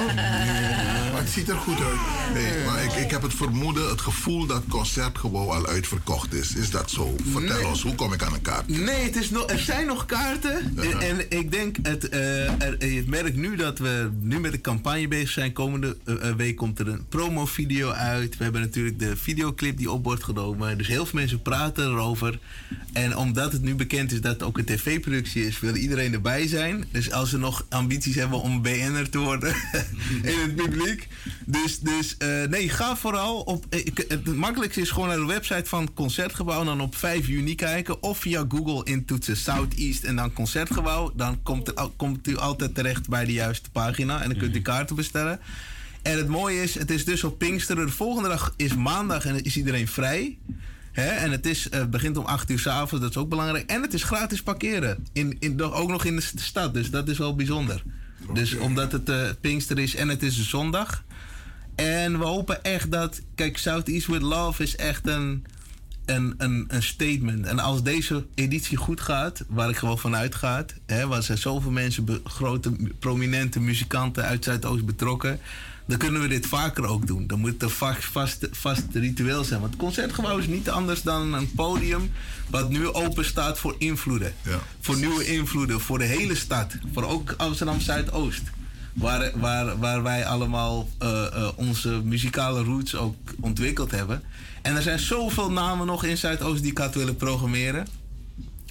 Maar het ziet er goed uit. Nee, maar ik, ik heb het vermoeden, het gevoel dat het concertgebouw al uitverkocht is. Is dat zo? Vertel Nee. ons, hoe kom ik aan een kaart? Nee, het is nog, er zijn nog kaarten. En, en ik denk, het, eh, er, je merkt nu dat we nu met de campagne bezig zijn. Komende eh, eh, week komt er een promovideo uit. We hebben natuurlijk de videoclip die op wordt genomen. Dus heel veel mensen praten erover. En omdat het nu bekend is dat het ook een tv-productie is, wil iedereen erbij zijn. Dus als we nog ambities hebben om BN'er te worden in het publiek. Dus, dus eh, nee, ga vooral op. eh, ik- Het makkelijkste is gewoon naar de website van Concertgebouw. En dan op 5 juni kijken. Of via Google intoetsen Southeast en dan Concertgebouw. Dan komt, er, komt u altijd terecht bij de juiste pagina. En dan kunt u kaarten bestellen. En het mooie is, het is dus op Pinksteren. De volgende dag is maandag en is iedereen vrij. En het is, eh, begint om 8 uur s'avonds, dat is ook belangrijk. En het is gratis parkeren. In, in, ook nog in de st- stad, dus dat is wel bijzonder. Dus omdat het eh Pinkster is en het is een zondag. En we hopen echt dat. Kijk, Southeast with Love is echt een, een, een, een statement. En als deze editie goed gaat, waar ik gewoon van uitga, hè, waar zijn zoveel mensen, grote, prominente muzikanten uit Zuidoost betrokken. Dan kunnen we dit vaker ook doen. Dan moet het een vast, vast, vast ritueel zijn. Want het concertgebouw is niet anders dan een podium. wat nu open staat voor invloeden. Voor nieuwe invloeden, voor de hele stad. Voor ook Amsterdam Zuidoost. Waar, waar, waar wij allemaal eh, eh, onze muzikale roots ook ontwikkeld hebben. En er zijn zoveel namen nog in Zuidoost die ik had willen programmeren.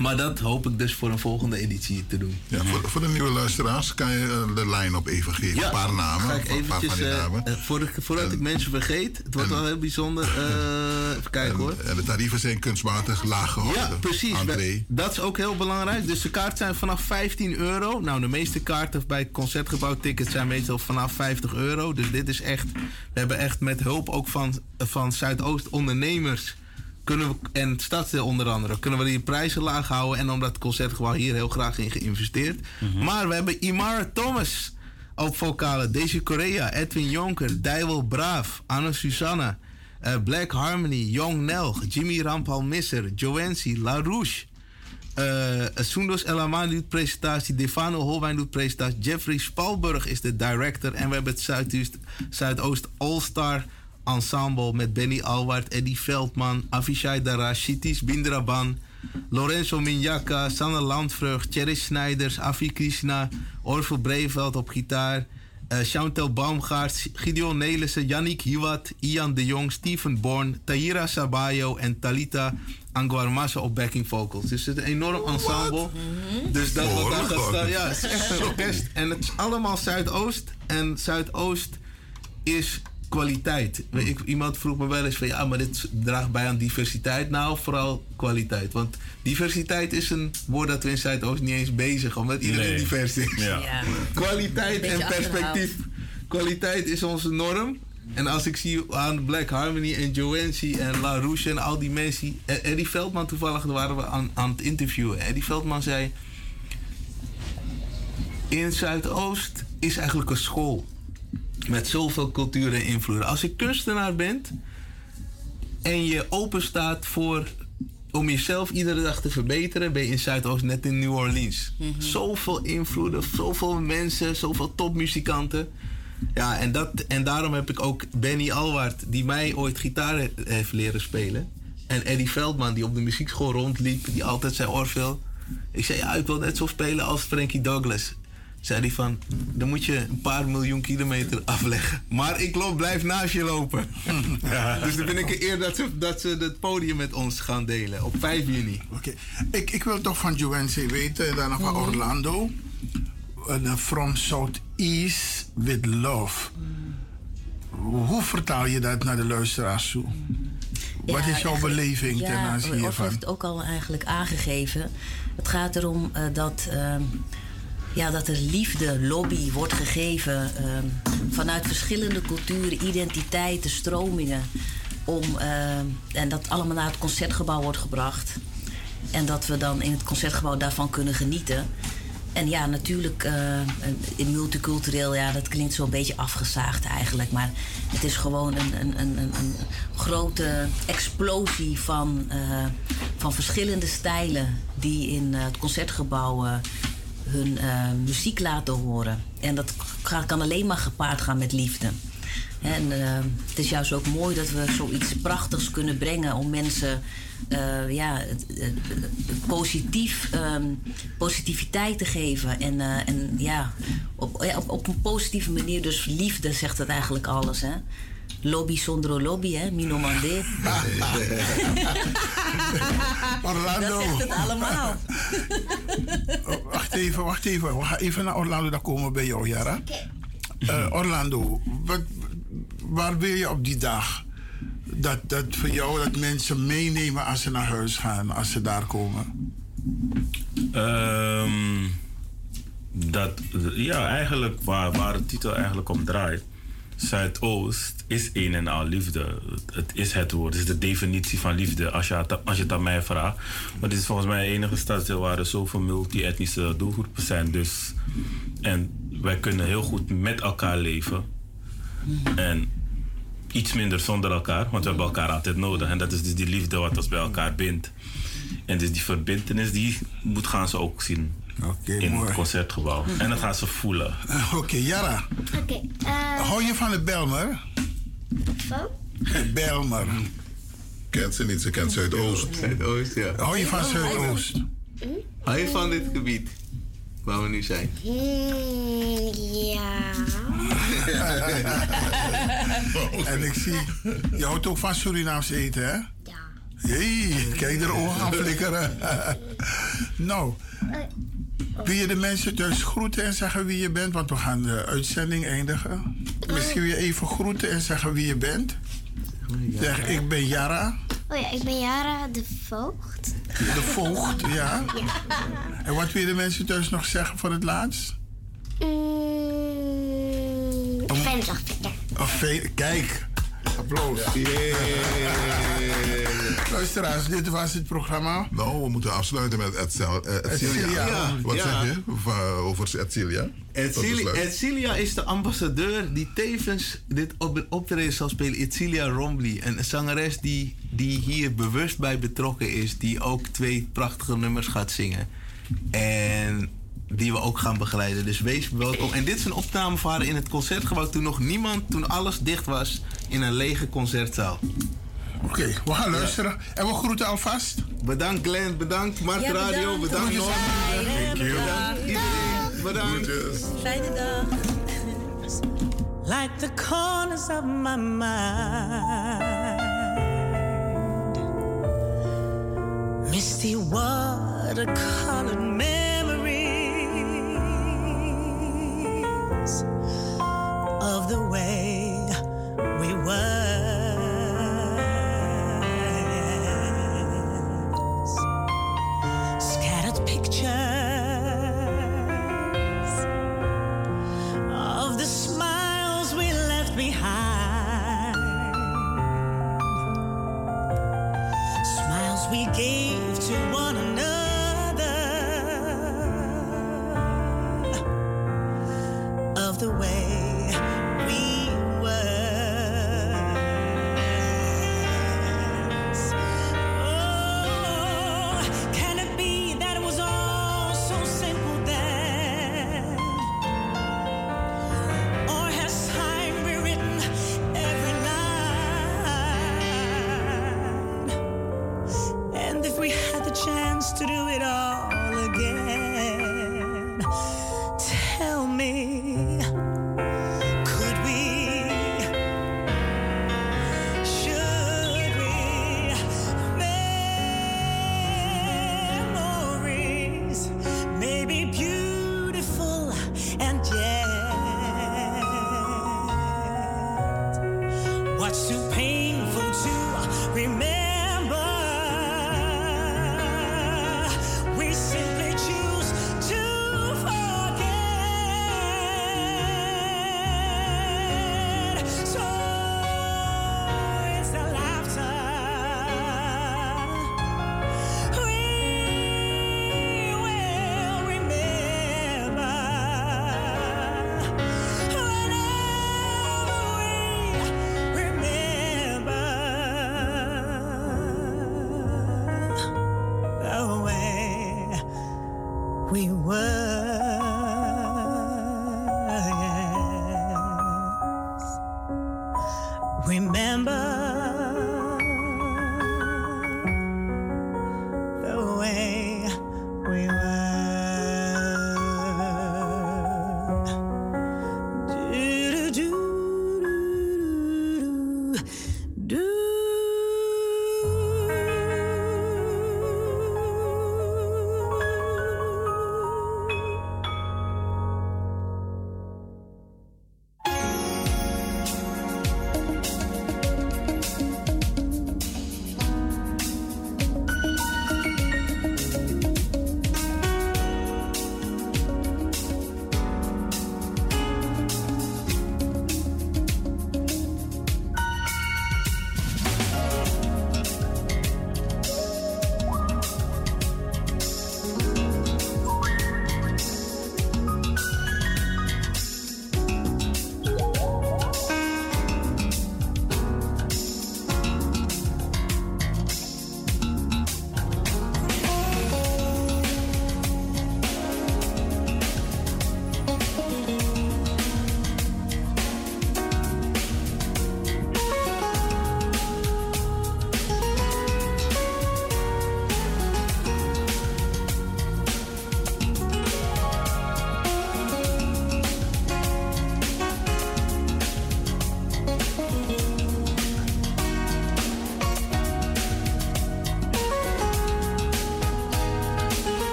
Maar dat hoop ik dus voor een volgende editie te doen. Ja, voor, voor de nieuwe luisteraars kan je eh, de lijn op even geven. een paar namen. Ga ik een paar eventjes, van die eh, eh, voordat, voordat ik mensen vergeet, het wordt wel heel bijzonder. eh, even kijken hoor. En de tarieven zijn kunstmatig laag gehouden. Ja, precies. Entree. Dat is ook heel belangrijk. Dus de kaarten zijn vanaf 15 euro. Nou, de meeste kaarten bij concertgebouw tickets zijn meestal vanaf 50 euro. Dus dit is echt. We hebben echt met hulp ook van, van Zuidoost ondernemers. Kunnen we, en het stadsdeel onder andere, kunnen we die prijzen laag houden. En omdat het concertgebouw hier heel graag in geïnvesteerd. Maar we hebben Imara Thomas op vocalen. Daisy Correa, Edwin Jonker, Dijwel Braaf, Anne Susanna. Eh, Black Harmony, Young Nel, Jimmy Rampal Misser, Joancy, La Rouche. Uh, Sundos Elamani doet presentatie, Defano Holwijn doet presentatie, Jeffrey Spalburg is de director en we hebben het Zuidoost, Zuidoost All-Star Ensemble met Benny Alward, Eddie Veldman, Avishai Dara, Shitis Bindraban, Lorenzo Minjaka, Sanne Landvreugd, Thierry Snijders, Afi Krishna, Orville Breveld op gitaar, uh, Chantal Baumgaard, Gideon Nelissen, Yannick Hiwat, Ian de Jong, Steven Born, Tahira Sabayo en Talita Anguarmasa op backing vocals. Dus het is een enorm ensemble. Dus dat wat daar gaat staan, ja, het is echt een orkest. En het is allemaal Zuidoost. En Zuidoost is kwaliteit. Ik, iemand vroeg me wel eens van ja, maar dit draagt bij aan diversiteit. Nou, vooral kwaliteit. Want diversiteit is een woord dat we in Zuidoost niet eens bezig, omdat iedereen Nee. divers is. Ja. Ja. Kwaliteit en perspectief. Kwaliteit is onze norm. En als ik zie aan Black Harmony en Joancy en La Rouche en al die mensen. eh, Eddie Veldman toevallig, waren we aan, aan het interviewen. Eddie Veldman zei. In Zuidoost is eigenlijk een school. Met zoveel cultuur en invloeden. Als je kunstenaar bent en je open staat voor om jezelf iedere dag te verbeteren, ben je in Zuidoost net in New Orleans. Zoveel invloeden, zoveel mensen, zoveel topmuzikanten. Ja, en, dat, en daarom heb ik ook Benny Alward, die mij ooit gitaar he- heeft leren spelen. En Eddie Veldman, die op de muziekschool rondliep, die altijd zei Orville. Ik zei, ja, ik wil net zo spelen als Frankie Douglas. Zei hij van, dan moet je een paar miljoen kilometer afleggen. Maar ik loop, blijf naast je lopen. Dus dan vind ik het eer dat ze, dat ze het podium met ons gaan delen op 5 juni. Oké. Ik, ik wil toch van Joanne weten, en daarna van Orlando. Uh, from Southeast with Love. Hoe vertaal je dat naar de luisteraars toe? Wat is jouw beleving ten aanzien hiervan? heeft het ook al eigenlijk aangegeven. Het gaat erom eh, dat, ehm, ja, dat er liefde, lobby wordt gegeven ehm, vanuit verschillende culturen, identiteiten, stromingen. Om, ehm, en dat allemaal naar het concertgebouw wordt gebracht. En dat we dan in het concertgebouw daarvan kunnen genieten. En ja, natuurlijk, in multicultureel, ja, dat klinkt zo'n beetje afgezaagd eigenlijk. Maar het is gewoon een, een, een, een, grote explosie van, eh, van verschillende stijlen die in eh, het concertgebouw hun eh, muziek laten horen. En dat kan alleen maar gepaard gaan met liefde. En eh, het is juist ook mooi dat we zoiets prachtigs kunnen brengen om mensen eh, ja, positief, ehm, positiviteit te geven. En, en ja, op, op, een positieve manier, dus liefde zegt het eigenlijk alles. Hè? Lobby zonder lobby, hè? Mino Mandé. Orlando. Dat zegt het allemaal. Wacht even, wacht even. We gaan even naar Orlando, dan komen we bij jou, Jara. Eh, Orlando, wat, waar wil je op die dag? Dat, dat voor jou dat mensen meenemen als ze naar huis gaan, als ze daar komen. Ehm, dat, ja, eigenlijk waar, waar de titel eigenlijk om draait. Zuidoost is een en al liefde. Het, is het woord, het is de definitie van liefde als je, het, als je het aan mij vraagt. Maar dit is volgens mij de enige stadsdeel waar er zoveel multi-etnische doelgroepen zijn. Dus, en wij kunnen heel goed met elkaar leven. En iets minder zonder elkaar, want we hebben elkaar altijd nodig. En dat is dus die liefde wat ons bij elkaar bindt. En dus die verbindenis, die moet gaan ze ook zien in mooi. het concertgebouw. En dat gaan ze voelen. Oké, Jara. Oké. eh, Hou je van de Belmer? Belmer. Kent ze niet, ze kent Zuidoost. Zuidoost, ja. Hou je van Zuidoost? Hou je van dit gebied? Waar we nu zijn. Hmm, ja. en ik zie, je houdt ook van Surinaams eten, hè? Ja. Jee, kijk er ogen aan flikkeren. nou, wil je de mensen thuis groeten en zeggen wie je bent? Want we gaan de uitzending eindigen. Misschien wil je even groeten en zeggen wie je bent. Zeg, ik ben Jara, Oh ja, ik ben Jara de Voogd. de voogd, ja. En wat wil je de mensen thuis nog zeggen voor het laatst? Mm, fijne dag verder. Een applaus. Luisteraars, dit was het programma. Nou, we moeten afsluiten met Edsel- eh, Edcilia. Ja. Wat Ja. zeg je Va- over Edcilia? Edcilia is de ambassadeur die tevens dit op optreden zal spelen. Edcilia Rombly, een zangeres die, die hier bewust bij betrokken is. Die ook twee prachtige nummers gaat zingen. En die we ook gaan begeleiden. Dus wees welkom. En dit is een opname van haar in het concertgebouw toen nog niemand, toen alles dicht was, in een lege concertzaal. Oké, we gaan luisteren. En we groeten alvast. Bedankt Glenn, bedankt Mart Ja, bedankt. Radio, bedankt Norm. iedereen. Bedankt iedereen, bedankt. Fijne dag. like the corners of my mind. Misty watercolored of the way we were. Scattered pictures of the smiles we left behind.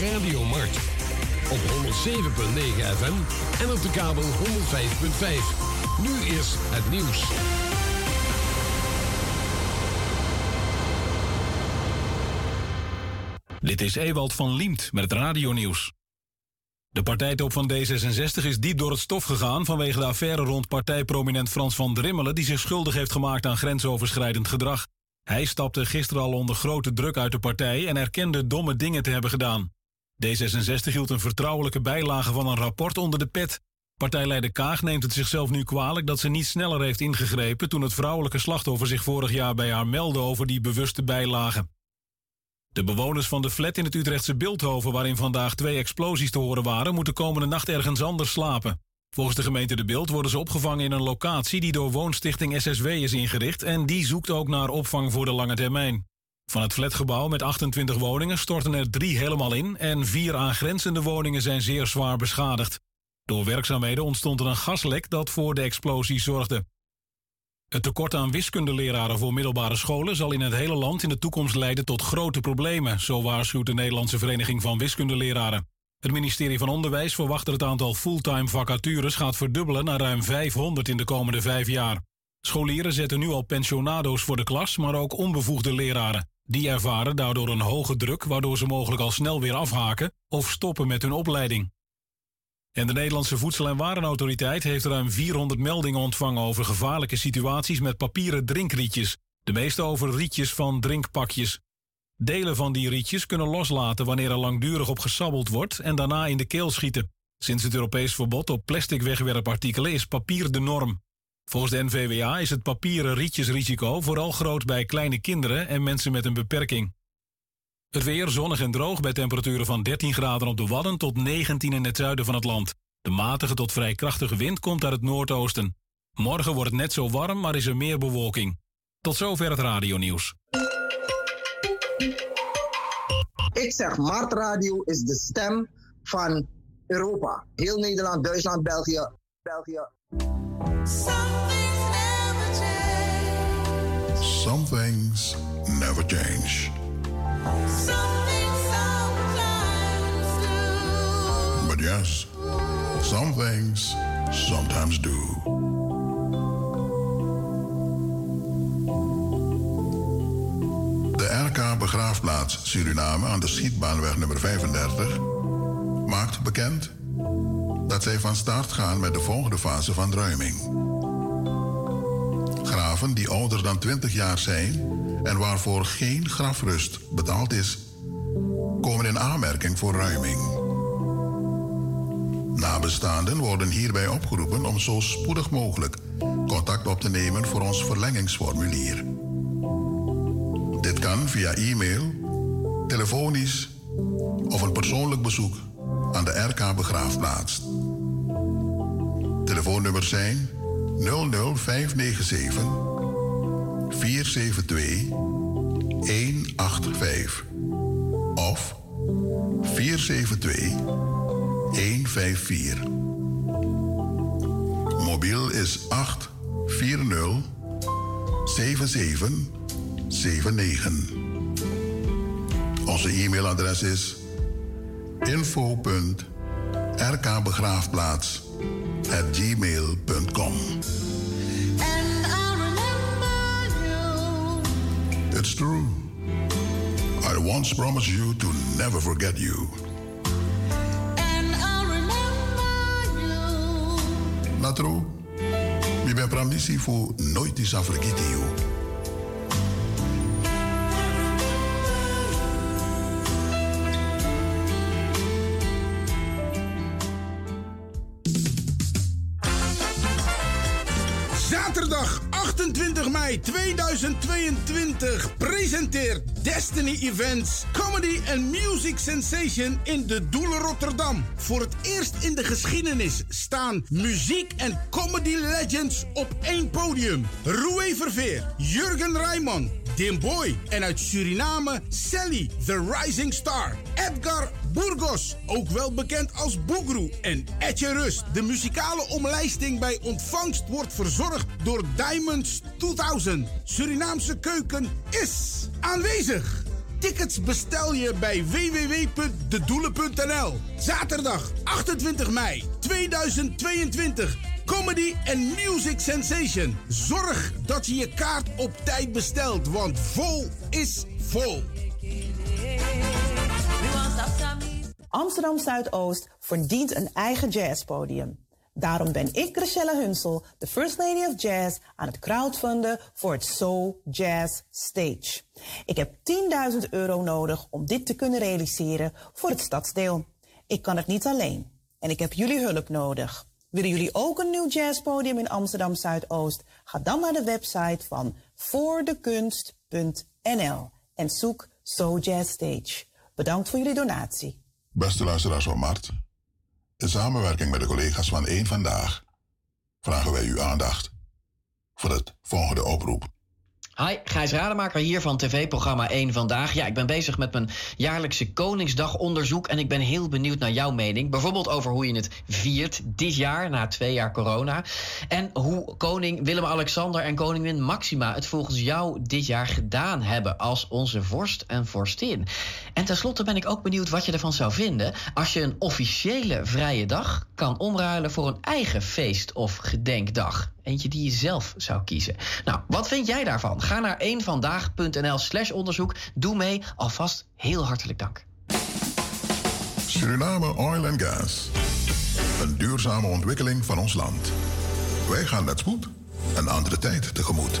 Radio Mart. Op 107.9 FM en op de kabel 105.5. Nu is het nieuws. Dit is Ewald van Liemt met het radionieuws. De partijtop van D66 is diep door het stof gegaan vanwege de affaire rond partijprominent Frans van Drimmelen die zich schuldig heeft gemaakt aan grensoverschrijdend gedrag. Hij stapte gisteren al onder grote druk uit de partij en erkende domme dingen te hebben gedaan. D66 hield een vertrouwelijke bijlage van een rapport onder de pet. Partijleider Kaag neemt het zichzelf nu kwalijk dat ze niet sneller heeft ingegrepen toen het vrouwelijke slachtoffer zich vorig jaar bij haar meldde over die bewuste bijlagen. De bewoners van de flat in het Utrechtse Beeldhoven, waarin vandaag twee explosies te horen waren, moeten komende nacht ergens anders slapen. Volgens de gemeente De Beeld worden ze opgevangen in een locatie die door woonstichting SSW is ingericht en die zoekt ook naar opvang voor de lange termijn. Van het flatgebouw met 28 woningen storten er drie helemaal in en vier aangrenzende woningen zijn zeer zwaar beschadigd. Door werkzaamheden ontstond er een gaslek dat voor de explosie zorgde. Het tekort aan wiskundeleraren voor middelbare scholen zal in het hele land in de toekomst leiden tot grote problemen, zo waarschuwt de Nederlandse Vereniging van Wiskundeleraren. Het ministerie van Onderwijs verwacht dat het aantal fulltime vacatures gaat verdubbelen naar ruim 500 in de komende vijf jaar. Scholieren zetten nu al pensionado's voor de klas, maar ook onbevoegde leraren. Die ervaren daardoor een hoge druk, waardoor ze mogelijk al snel weer afhaken of stoppen met hun opleiding. En de Nederlandse Voedsel- en Warenautoriteit heeft ruim 400 meldingen ontvangen over gevaarlijke situaties met papieren drinkrietjes. De meeste over rietjes van drinkpakjes. Delen van die rietjes kunnen loslaten wanneer er langdurig op gesabbeld wordt en daarna in de keel schieten. Sinds het Europees verbod op plastic wegwerpartikelen is papier de norm. Volgens de NVWA is het papieren rietjesrisico vooral groot bij kleine kinderen en mensen met een beperking. Het weer zonnig en droog bij temperaturen van 13 graden op de Wadden tot 19 in het zuiden van het land. De matige tot vrij krachtige wind komt uit het noordoosten. Morgen wordt het net zo warm, maar is er meer bewolking. Tot zover het radionieuws. Ik zeg, Mart Radio is de stem van Europa. Heel Nederland, Duitsland, België. België. Some things never change. But yes, some things sometimes do. De RK Begraafplaats Suriname aan de Schietbaanweg nummer 35 maakt bekend dat zij van start gaan met de volgende fase van ruiming. Graven die ouder dan 20 jaar zijn en waarvoor geen grafrust betaald is, komen in aanmerking voor ruiming. Nabestaanden worden hierbij opgeroepen om zo spoedig mogelijk contact op te nemen voor ons verlengingsformulier. Dit kan via e-mail, telefonisch of een persoonlijk bezoek aan de RK Begraafplaats. Telefoonnummers zijn 00597 472 185 of 472 154. Mobiel is 840 7779. Onze e-mailadres is info.rkbegraafplaats at gmail.com. It's true. I once promised you to never forget you. Natro, mi ben pramisi fu nooit is afrekiti you. Destiny Events Comedy and Music Sensation in de Doelen Rotterdam. Voor het eerst in de geschiedenis staan muziek en comedy legends op één podium. Roué Verveer, Jurgen Rijman, Dim Boy en uit Suriname Sally, The Rising Star. Edgar Burgos, ook wel bekend als Boegroe. En Etje Rust. De muzikale omlijsting bij ontvangst wordt verzorgd door Diamonds 2000. Surinaamse keuken is aanwezig. Tickets bestel je bij www.dedoelen.nl. Zaterdag 28 mei 2022. Comedy and Music Sensation. Zorg dat je je kaart op tijd bestelt, want vol is vol. Amsterdam Zuidoost verdient een eigen jazzpodium. Daarom ben ik, Rachelle Hunsel, de First Lady of Jazz, aan het crowdfunden voor het Soul Jazz Stage. Ik heb 10.000 euro nodig om dit te kunnen realiseren voor het stadsdeel. Ik kan het niet alleen en ik heb jullie hulp nodig. Willen jullie ook een nieuw jazzpodium in Amsterdam Zuidoost? Ga dan naar de website van voordekunst.nl en zoek Soul Jazz Stage. Bedankt voor jullie donatie. Beste luisteraars van Mart, in samenwerking met de collega's van Eén Vandaag vragen wij uw aandacht voor het volgende oproep. Hi, Gijs Rademaker hier van tv-programma 1 Vandaag. Ja, ik ben bezig met mijn jaarlijkse Koningsdagonderzoek... en ik ben heel benieuwd naar jouw mening. Bijvoorbeeld over hoe je het viert dit jaar, na twee jaar corona. En hoe koning Willem-Alexander en koningin Maxima... het volgens jou dit jaar gedaan hebben als onze vorst en vorstin. En tenslotte ben ik ook benieuwd wat je ervan zou vinden... als je een officiële vrije dag kan omruilen voor een eigen feest- of gedenkdag. Eentje die je zelf zou kiezen. Nou, wat vind jij daarvan? Ga naar eenvandaag.nl slash onderzoek. Doe mee. Alvast heel hartelijk dank. Suriname Oil and Gas. Een duurzame ontwikkeling van ons land. Wij gaan met spoed een andere tijd tegemoet.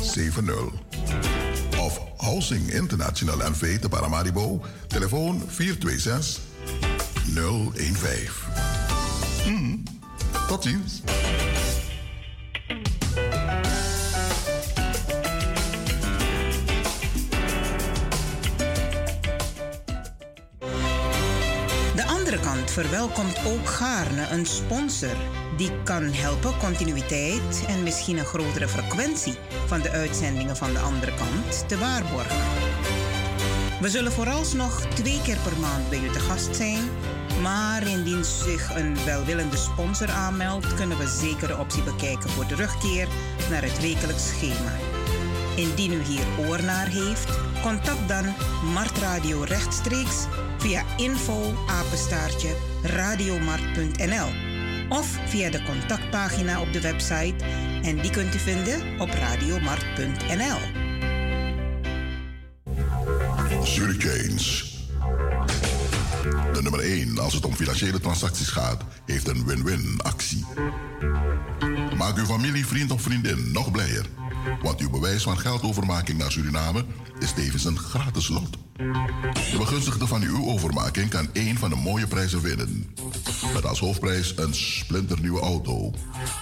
70. Of Housing International NV te Paramaribo, telefoon 426 015. Hmm, Tot ziens. Verwelkomt ook gaarne een sponsor die kan helpen continuïteit en misschien een grotere frequentie van de uitzendingen van de andere kant te waarborgen. We zullen vooralsnog twee keer per maand bij u te gast zijn, maar indien zich een welwillende sponsor aanmeldt, kunnen we zeker de optie bekijken voor terugkeer naar het wekelijks schema. Indien u hier oor naar heeft, contact dan Mart Radio rechtstreeks via info radiomart.nl of via de contactpagina op de website en die kunt u vinden op radiomart.nl. Hurricanes. De nummer 1 als het om financiële transacties gaat, heeft een win-win actie. Maak uw familie, vriend of vriendin nog blijer. Want uw bewijs van geldovermaking naar Suriname is tevens een gratis lot. De begunstigde van uw overmaking kan één van de mooie prijzen winnen. Met als hoofdprijs een splinternieuwe auto.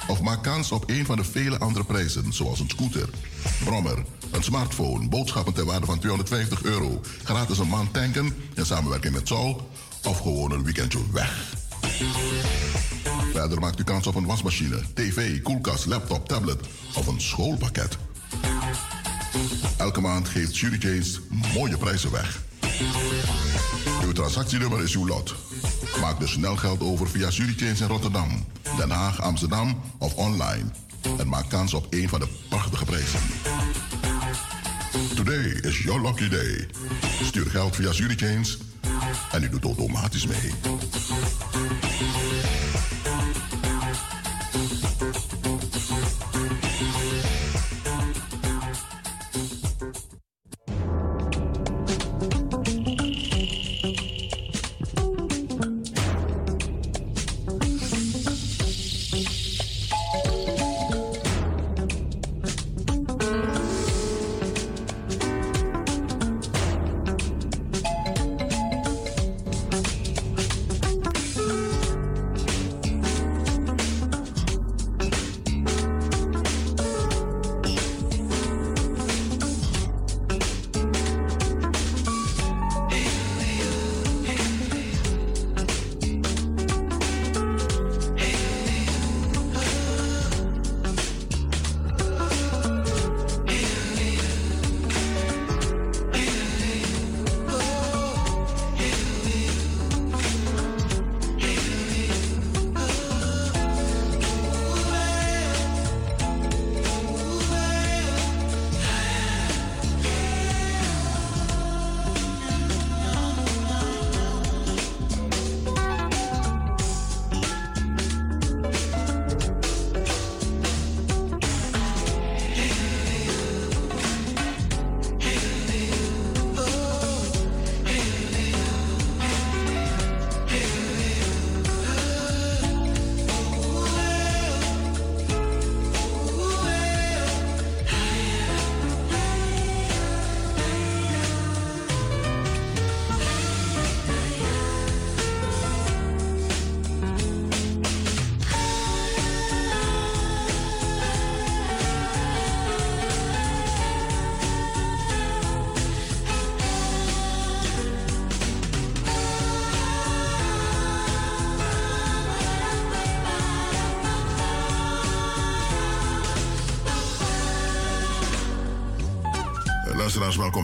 Of maak kans op een van de vele andere prijzen, zoals een scooter, brommer, een smartphone, boodschappen ter waarde van 250 euro, gratis een maand tanken in samenwerking met Sol, of gewoon een weekendje weg. Verder maakt u kans op een wasmachine, tv, koelkast, laptop, tablet of een schoolpakket. Elke maand geeft Hurricanes mooie prijzen weg. Uw transactienummer is uw lot. Maak dus snel geld over via Hurricanes in Rotterdam, Den Haag, Amsterdam of online. En maak kans op een van de prachtige prijzen. Today is your lucky day. Stuur geld via Hurricanes en u doet automatisch mee.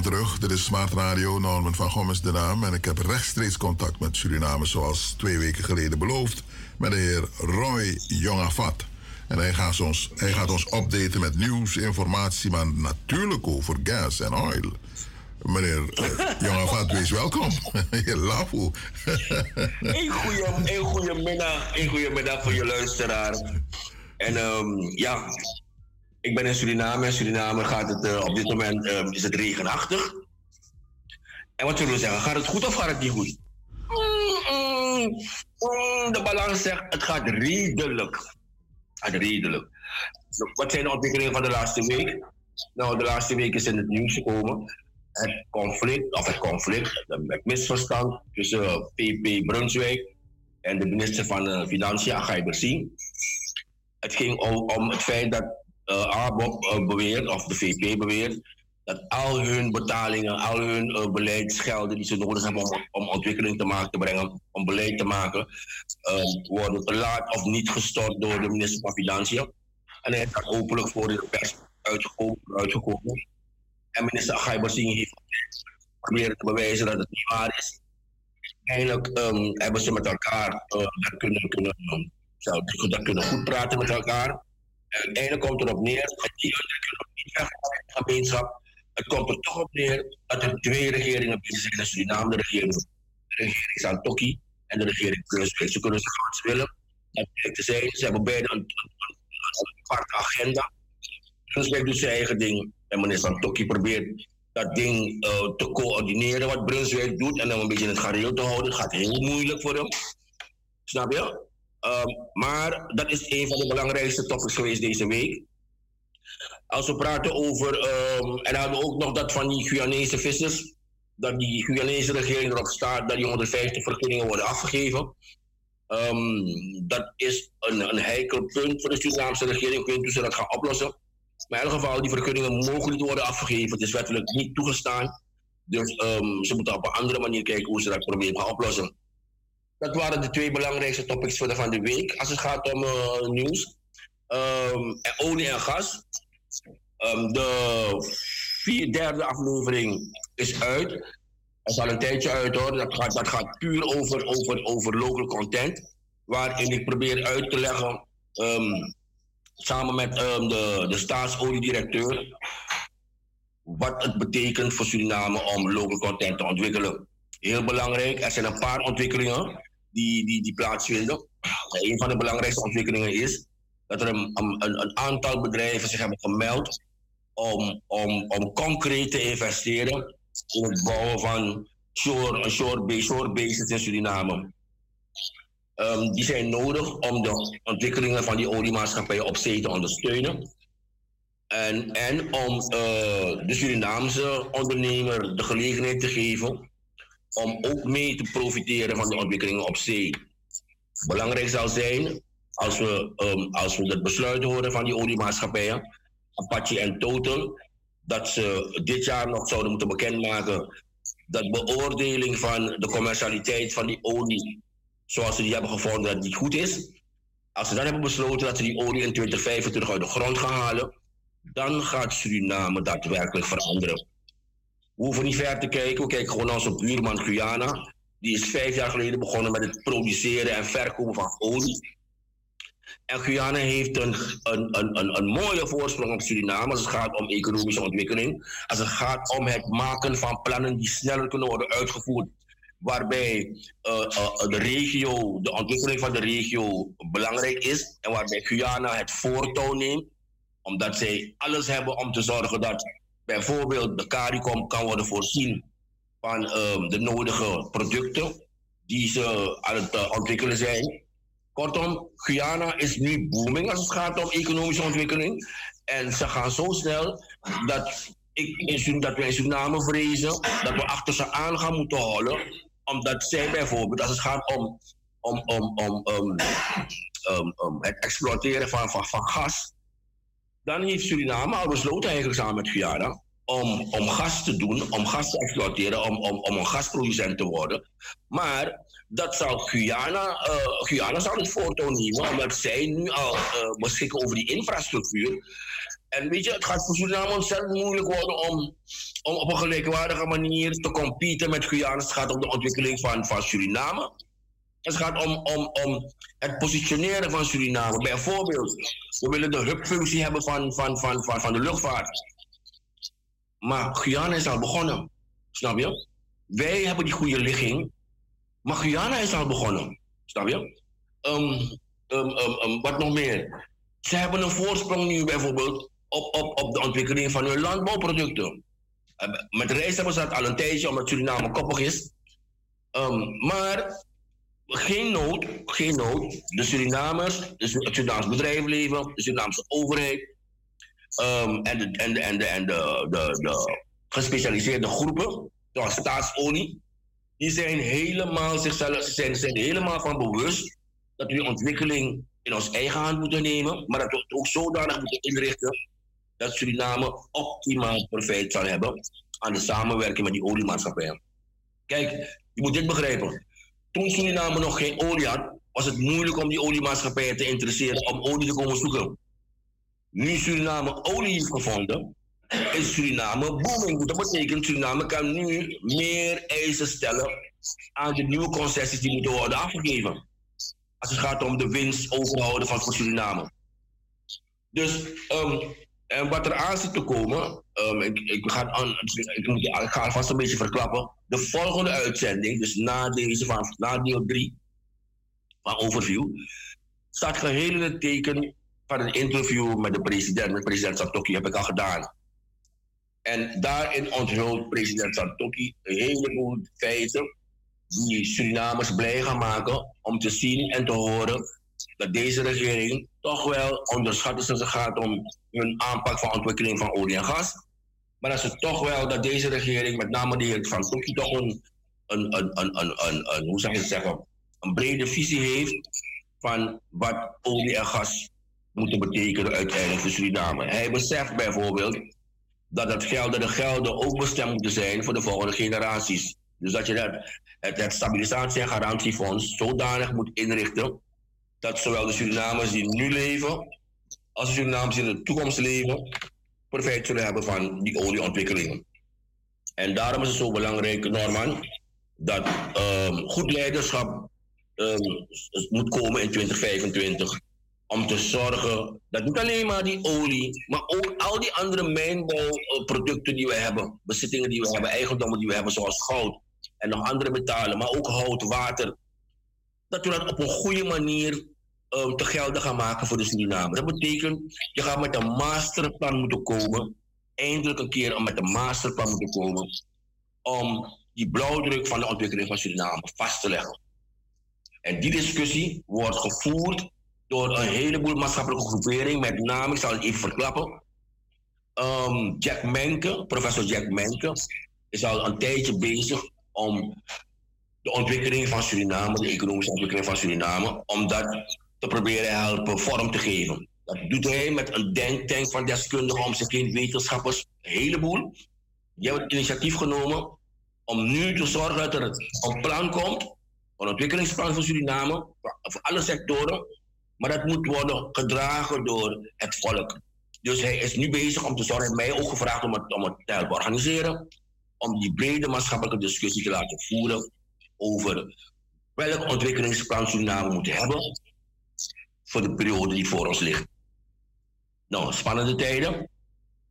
Welkom terug. Dit is Smart Radio, Norman van Gom is de naam. En ik heb rechtstreeks contact met Suriname, zoals twee weken geleden beloofd, met de heer Roy Jongafat. En hij gaat, ons, hij gaat ons updaten met nieuws, informatie, maar natuurlijk over gas en oil. Meneer uh, Jongafat, wees welkom. Je lafu. Een goede, middag, een goede middag voor je luisteraar. En ehm, ja, ben in Suriname. In Suriname gaat het eh, op dit moment ehm, is het regenachtig. En wat zullen we zeggen? Gaat het goed of gaat het niet goed? De balans zegt het gaat redelijk. Het gaat redelijk. Wat zijn de ontwikkelingen van de laatste week? Nou, de laatste week is in het nieuws gekomen. Het conflict, of het conflict, het misverstand tussen PP Brunswijk en de minister van uh, Financiën, Agai Bersien. Het ging om het feit dat uh, ABOP uh, beweert, of de VP beweert, dat al hun betalingen, al hun uh, beleidsgelden die ze nodig hebben om, om ontwikkeling te maken, te brengen, om beleid te maken, worden te laat of niet gestort door de minister van Financiën. En hij is daar openlijk voor de pers uitgekomen. uitgekomen. En minister Agai Bassing heeft proberen te bewijzen dat het niet waar is. Eindelijk um, hebben ze met elkaar dat kunnen, kunnen, dat kunnen goed praten met elkaar. En uiteindelijk komt erop neer dat die niet de gemeenschap. Het komt er toch op neer dat er twee regeringen bezig zijn in Suriname. De regering, de regering Santoki en de regering Brunswijk. Ze kunnen zeggen wat ze willen. Dat te zijn. Ze hebben beide een, aparte agenda. Brunswijk doet zijn eigen ding. En meneer Santoki probeert dat ding uh, te coördineren wat Brunswijk doet. En dan een beetje in het gareel te houden. Het gaat heel moeilijk voor hem. Snap je? Um, maar dat is een van de belangrijkste topics geweest deze week. Als we praten over, um, en dan hadden we ook nog dat van die Guyanese vissers, dat die Guyanese regering erop staat dat die 150 vergunningen worden afgegeven. Um, dat is een, een heikel punt voor de Surinaamse regering. Ik weet ze dat gaan oplossen. Maar in ieder geval, die vergunningen mogen niet worden afgegeven. Het is wettelijk niet toegestaan. Dus ze moeten op een andere manier kijken hoe ze dat probleem gaan oplossen. Dat waren de twee belangrijkste topics voor de van de week. Als het gaat om uh, nieuws. Um, en olie en gas. Um, de vier derde aflevering is uit. Het is al een tijdje uit hoor. Dat gaat, dat gaat puur over, over, over local content. Waarin ik probeer uit te leggen. Um, samen met de, de staatsoliedirecteur. Wat het betekent voor Suriname om local content te ontwikkelen. Heel belangrijk. Er zijn een paar ontwikkelingen die, die, die plaatsvinden. Een van de belangrijkste ontwikkelingen is dat er een, aantal bedrijven zich hebben gemeld om, om, om concreet te investeren in het bouwen van shore, shore, shore bases in Suriname. Um, die zijn nodig om de ontwikkelingen van die oliemaatschappijen op zee te ondersteunen. En, en om uh, de Surinaamse ondernemer de gelegenheid te geven om ook mee te profiteren van de ontwikkelingen op zee. Belangrijk zal zijn, als we, um, als we het besluit horen van die oliemaatschappijen, Apache en Total, dat ze dit jaar nog zouden moeten bekendmaken dat beoordeling van de commercialiteit van die olie, zoals ze die hebben gevonden, dat die goed is. Als ze dan hebben besloten dat ze die olie in 2025 uit de grond gaan halen, dan gaat Suriname daadwerkelijk veranderen. We hoeven niet ver te kijken. We kijken gewoon naar onze buurman Guyana. Die is vijf jaar geleden begonnen met het produceren en verkopen van olie. En Guyana heeft een, een, een, een, mooie voorsprong op Suriname als het gaat om economische ontwikkeling. Als het gaat om het maken van plannen die sneller kunnen worden uitgevoerd. Waarbij uh, uh, de regio, de ontwikkeling van de regio belangrijk is. En waarbij Guyana het voortouw neemt. Omdat zij alles hebben om te zorgen dat bijvoorbeeld de CARICOM kan worden voorzien van um, de nodige producten die ze aan het uh, ontwikkelen zijn. Kortom, Guyana is nu booming als het gaat om economische ontwikkeling. En ze gaan zo snel dat, ik dat we in Suriname vrezen dat we achter ze aan gaan moeten houden. Omdat zij bijvoorbeeld, als het gaat om, om, om, om um, um, um, het exploiteren van, van, van gas, dan heeft Suriname al besloten eigenlijk samen met Guyana om, om gas te doen, om gas te exploiteren, om, om, om een gasproducent te worden. Maar dat zal Guyana, uh, Guyana zal het voortouw nemen, omdat zij nu al uh, beschikken over die infrastructuur. En weet je, het gaat voor Suriname ontzettend moeilijk worden om, om op een gelijkwaardige manier te competen met Guyana. Het gaat om de ontwikkeling van, van Suriname. Het gaat om, om, om het positioneren van Suriname. Bijvoorbeeld, we willen de hubfunctie hebben van, van, van, van, van de luchtvaart. Maar Guyana is al begonnen. Snap je? Wij hebben die goede ligging. Maar Guyana is al begonnen. Snap je? Ehm, ehm, ehm, wat nog meer? Ze hebben een voorsprong nu bijvoorbeeld op, op, op de ontwikkeling van hun landbouwproducten. Eh, Met rijst hebben ze dat al een tijdje, omdat Suriname koppig is. Ehm, maar geen nood, geen nood. De Surinamers, het Surinaams bedrijfsleven, de Surinaamse overheid ehm, en, de, en, de, en, de, de, de, de gespecialiseerde groepen, zoals staatsolie, die zijn helemaal zichzelf, ze zijn, helemaal van bewust dat we ontwikkeling in ons eigen hand moeten nemen, maar dat we het ook zodanig moeten inrichten dat Suriname optimaal profijt zal hebben aan de samenwerking met die oliemaatschappijen. Kijk, je moet dit begrijpen. Toen Suriname nog geen olie had, was het moeilijk om die oliemaatschappijen te interesseren om olie te komen zoeken. Nu Suriname olie heeft gevonden, is Suriname booming. Dat betekent Suriname kan nu meer eisen stellen aan de nieuwe concessies die moeten worden afgegeven. Als het gaat om de winst overhouden van Suriname. Dus ehm, en wat er aan zit te komen, ehm, ik, ik, ga, aan- ik, alvast een beetje verklappen. De volgende uitzending, dus na deze van na deel 3 van Overview, staat geheel in het teken van een interview met de president, met president Satoki, heb ik al gedaan. En daarin onthult president Satoki een heleboel feiten die Surinamers blij gaan maken om te zien en te horen dat deze regering toch wel onderschat is als het gaat om hun aanpak van ontwikkeling van olie en gas. Maar dat ze toch wel dat deze regering, met name de heer Van Toki, toch een, een, een, een, een, hoe zou je zeggen, een brede visie heeft van wat olie en gas moeten betekenen uiteindelijk voor Suriname. Hij beseft bijvoorbeeld dat het geld, dat de gelden ook bestemd moeten zijn voor de volgende generaties. Dus dat je dat, het, het stabilisatie- en garantiefonds zodanig moet inrichten dat zowel de Surinamers die nu leven, als de Surinamers die in de toekomst leven, profijt zullen hebben van die olieontwikkelingen. En daarom is het zo belangrijk, Norman, dat ehm, goed leiderschap ehm, moet komen in 2025. Om te zorgen dat niet alleen maar die olie, maar ook al die andere mijnbouwproducten die we hebben, bezittingen die we hebben, eigendommen die we hebben, zoals goud en nog andere metalen, maar ook hout, water, dat we dat op een goede manier ehm, te gelden gaan maken voor de Suriname. Dat betekent, je gaat met een masterplan moeten komen, eindelijk een keer met een masterplan moeten komen, om die blauwdruk van de ontwikkeling van Suriname vast te leggen. En die discussie wordt gevoerd door een heleboel maatschappelijke groeperingen, met name, ik zal het even verklappen, Ehm, Jack Menke, professor Jack Menke, is al een tijdje bezig om de ontwikkeling van Suriname, de economische ontwikkeling van Suriname, om dat te proberen helpen vorm te geven. Dat doet hij met een denktank van deskundigen om zich heen, wetenschappers, een heleboel. Die hebben het initiatief genomen om nu te zorgen dat er een plan komt, een ontwikkelingsplan voor Suriname, voor- alle sectoren, maar dat moet worden gedragen door het volk. Dus hij is nu bezig om te zorgen, hij heeft mij ook gevraagd om het, om het te helpen organiseren, om die brede maatschappelijke discussie te laten voeren over welk ontwikkelingsplan Suriname moet hebben voor de periode die voor ons ligt. Nou, spannende tijden.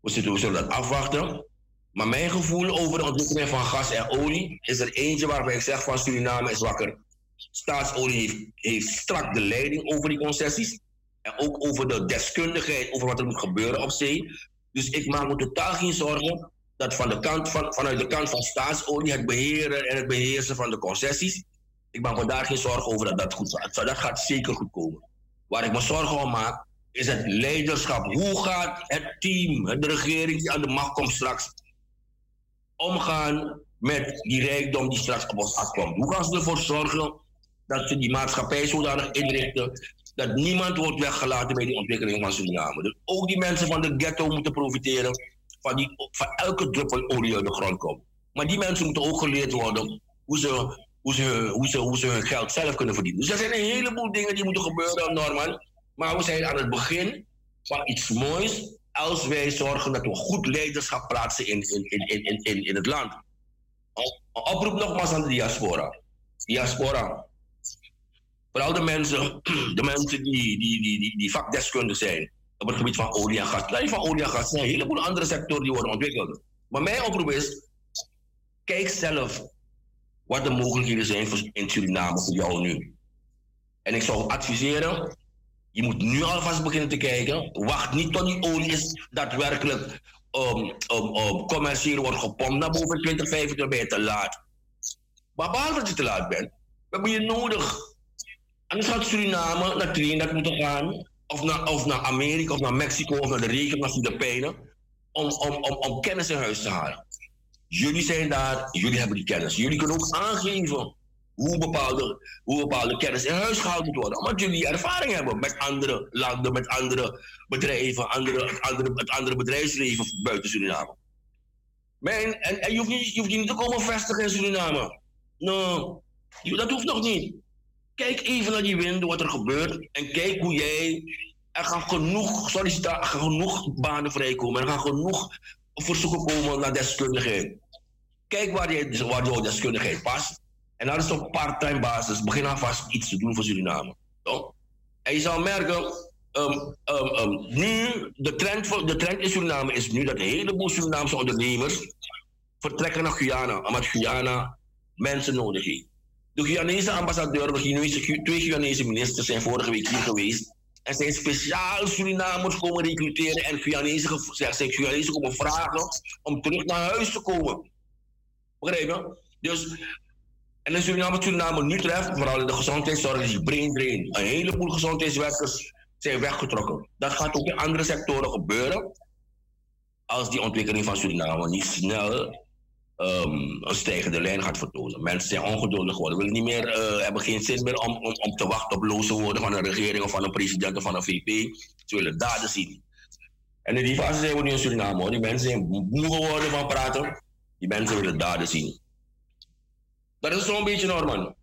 We, zullen dat afwachten. Maar mijn gevoel over de ontwikkeling van gas en olie is er eentje waarbij ik zeg van Suriname is wakker. Staatsolie heeft, heeft strak de leiding over die concessies. En ook over de deskundigheid over wat er moet gebeuren op zee. Dus ik maak me totaal geen zorgen dat van de kant van, vanuit de kant van staatsolie, het beheren en het beheersen van de concessies, ik maak me daar geen zorgen over dat dat goed gaat. Dat gaat zeker goed komen. Waar ik me zorgen om maak, is het leiderschap. Hoe gaat het team, de regering die aan de macht komt straks, omgaan met die rijkdom die straks op ons afkomt? Hoe gaan ze ervoor zorgen dat ze die maatschappij zodanig inrichten dat niemand wordt weggelaten bij die ontwikkeling van Suriname? Dus ook die mensen van de ghetto moeten profiteren van, die, van elke druppel olie uit de grond komt. Maar die mensen moeten ook geleerd worden hoe ze, hoe ze, hoe ze, hoe ze hun geld zelf kunnen verdienen. Dus er zijn een heleboel dingen die moeten gebeuren, Norman. Maar we zijn aan het begin van iets moois. als wij zorgen dat we goed leiderschap plaatsen in, in, in, in, in, in, het land. Oproep nogmaals aan de diaspora. Diaspora. Vooral de mensen, de mensen die, die, die, die, die vakdeskundig zijn op het gebied van olie en gas. Van olie en gas, er zijn een heleboel andere sectoren die worden ontwikkeld. Maar mijn oproep is, kijk zelf wat de mogelijkheden zijn in Suriname voor jou nu. En ik zou adviseren, je moet nu alvast beginnen te kijken. Wacht niet tot die olie is daadwerkelijk um, um, commercieel wordt gepompt naar boven 20, 25, dan ben je te laat. Maar behalve dat je te laat bent, we hebben je nodig. Anders gaat Suriname naar Trinidad moeten gaan, of naar, of naar Amerika, of naar Mexico, of naar de regio, naar Filipijnen, om, om, om, om kennis in huis te halen. Jullie zijn daar, jullie hebben die kennis. Jullie kunnen ook aangeven hoe bepaalde, hoe bepaalde kennis in huis gehaald moet worden. Omdat jullie ervaring hebben met andere landen, met andere bedrijven, andere, het, andere, het andere bedrijfsleven buiten Suriname. Mijn, en en je, hoeft niet, je niet te komen vestigen in Suriname. No, dat hoeft nog niet. Kijk even naar die wind, wat er gebeurt. En kijk hoe jij. Er gaan genoeg gaan genoeg banen vrijkomen. Er gaan genoeg verzoeken komen naar deskundigheid. Kijk waar, je, waar jouw deskundigheid past. En dat is op part-time basis. Begin alvast iets te doen voor Suriname. Toch? En je zal merken, ehm, ehm, ehm, nu, de trend, voor, de trend in Suriname is nu dat een heleboel Surinaamse ondernemers vertrekken naar Guyana, omdat Guyana mensen nodig heeft. De Guyanese ambassadeur, de twee Guyanese ministers zijn vorige week hier geweest. En zijn speciaal Surinamers komen recruteren en Guyanese, zijn Guyanese komen vragen om terug naar huis te komen. Begrijp je? Dus, en in Suriname, Suriname nu treft, vooral in de gezondheidszorg, is brain drain. Een heleboel gezondheidswerkers zijn weggetrokken. Dat gaat ook in andere sectoren gebeuren. Als die ontwikkeling van Suriname niet snel ehm, een stijgende lijn gaat vertonen. Mensen zijn ongeduldig geworden. Willen niet meer, eh, hebben geen zin meer om, om, te wachten op loze woorden van een regering of van een president of van een VP. Ze willen daden zien. En in die fase zijn we nu in Suriname. Die mensen zijn moe geworden van praten. Die mensen willen daden zien. Dat is zo'n beetje Norman.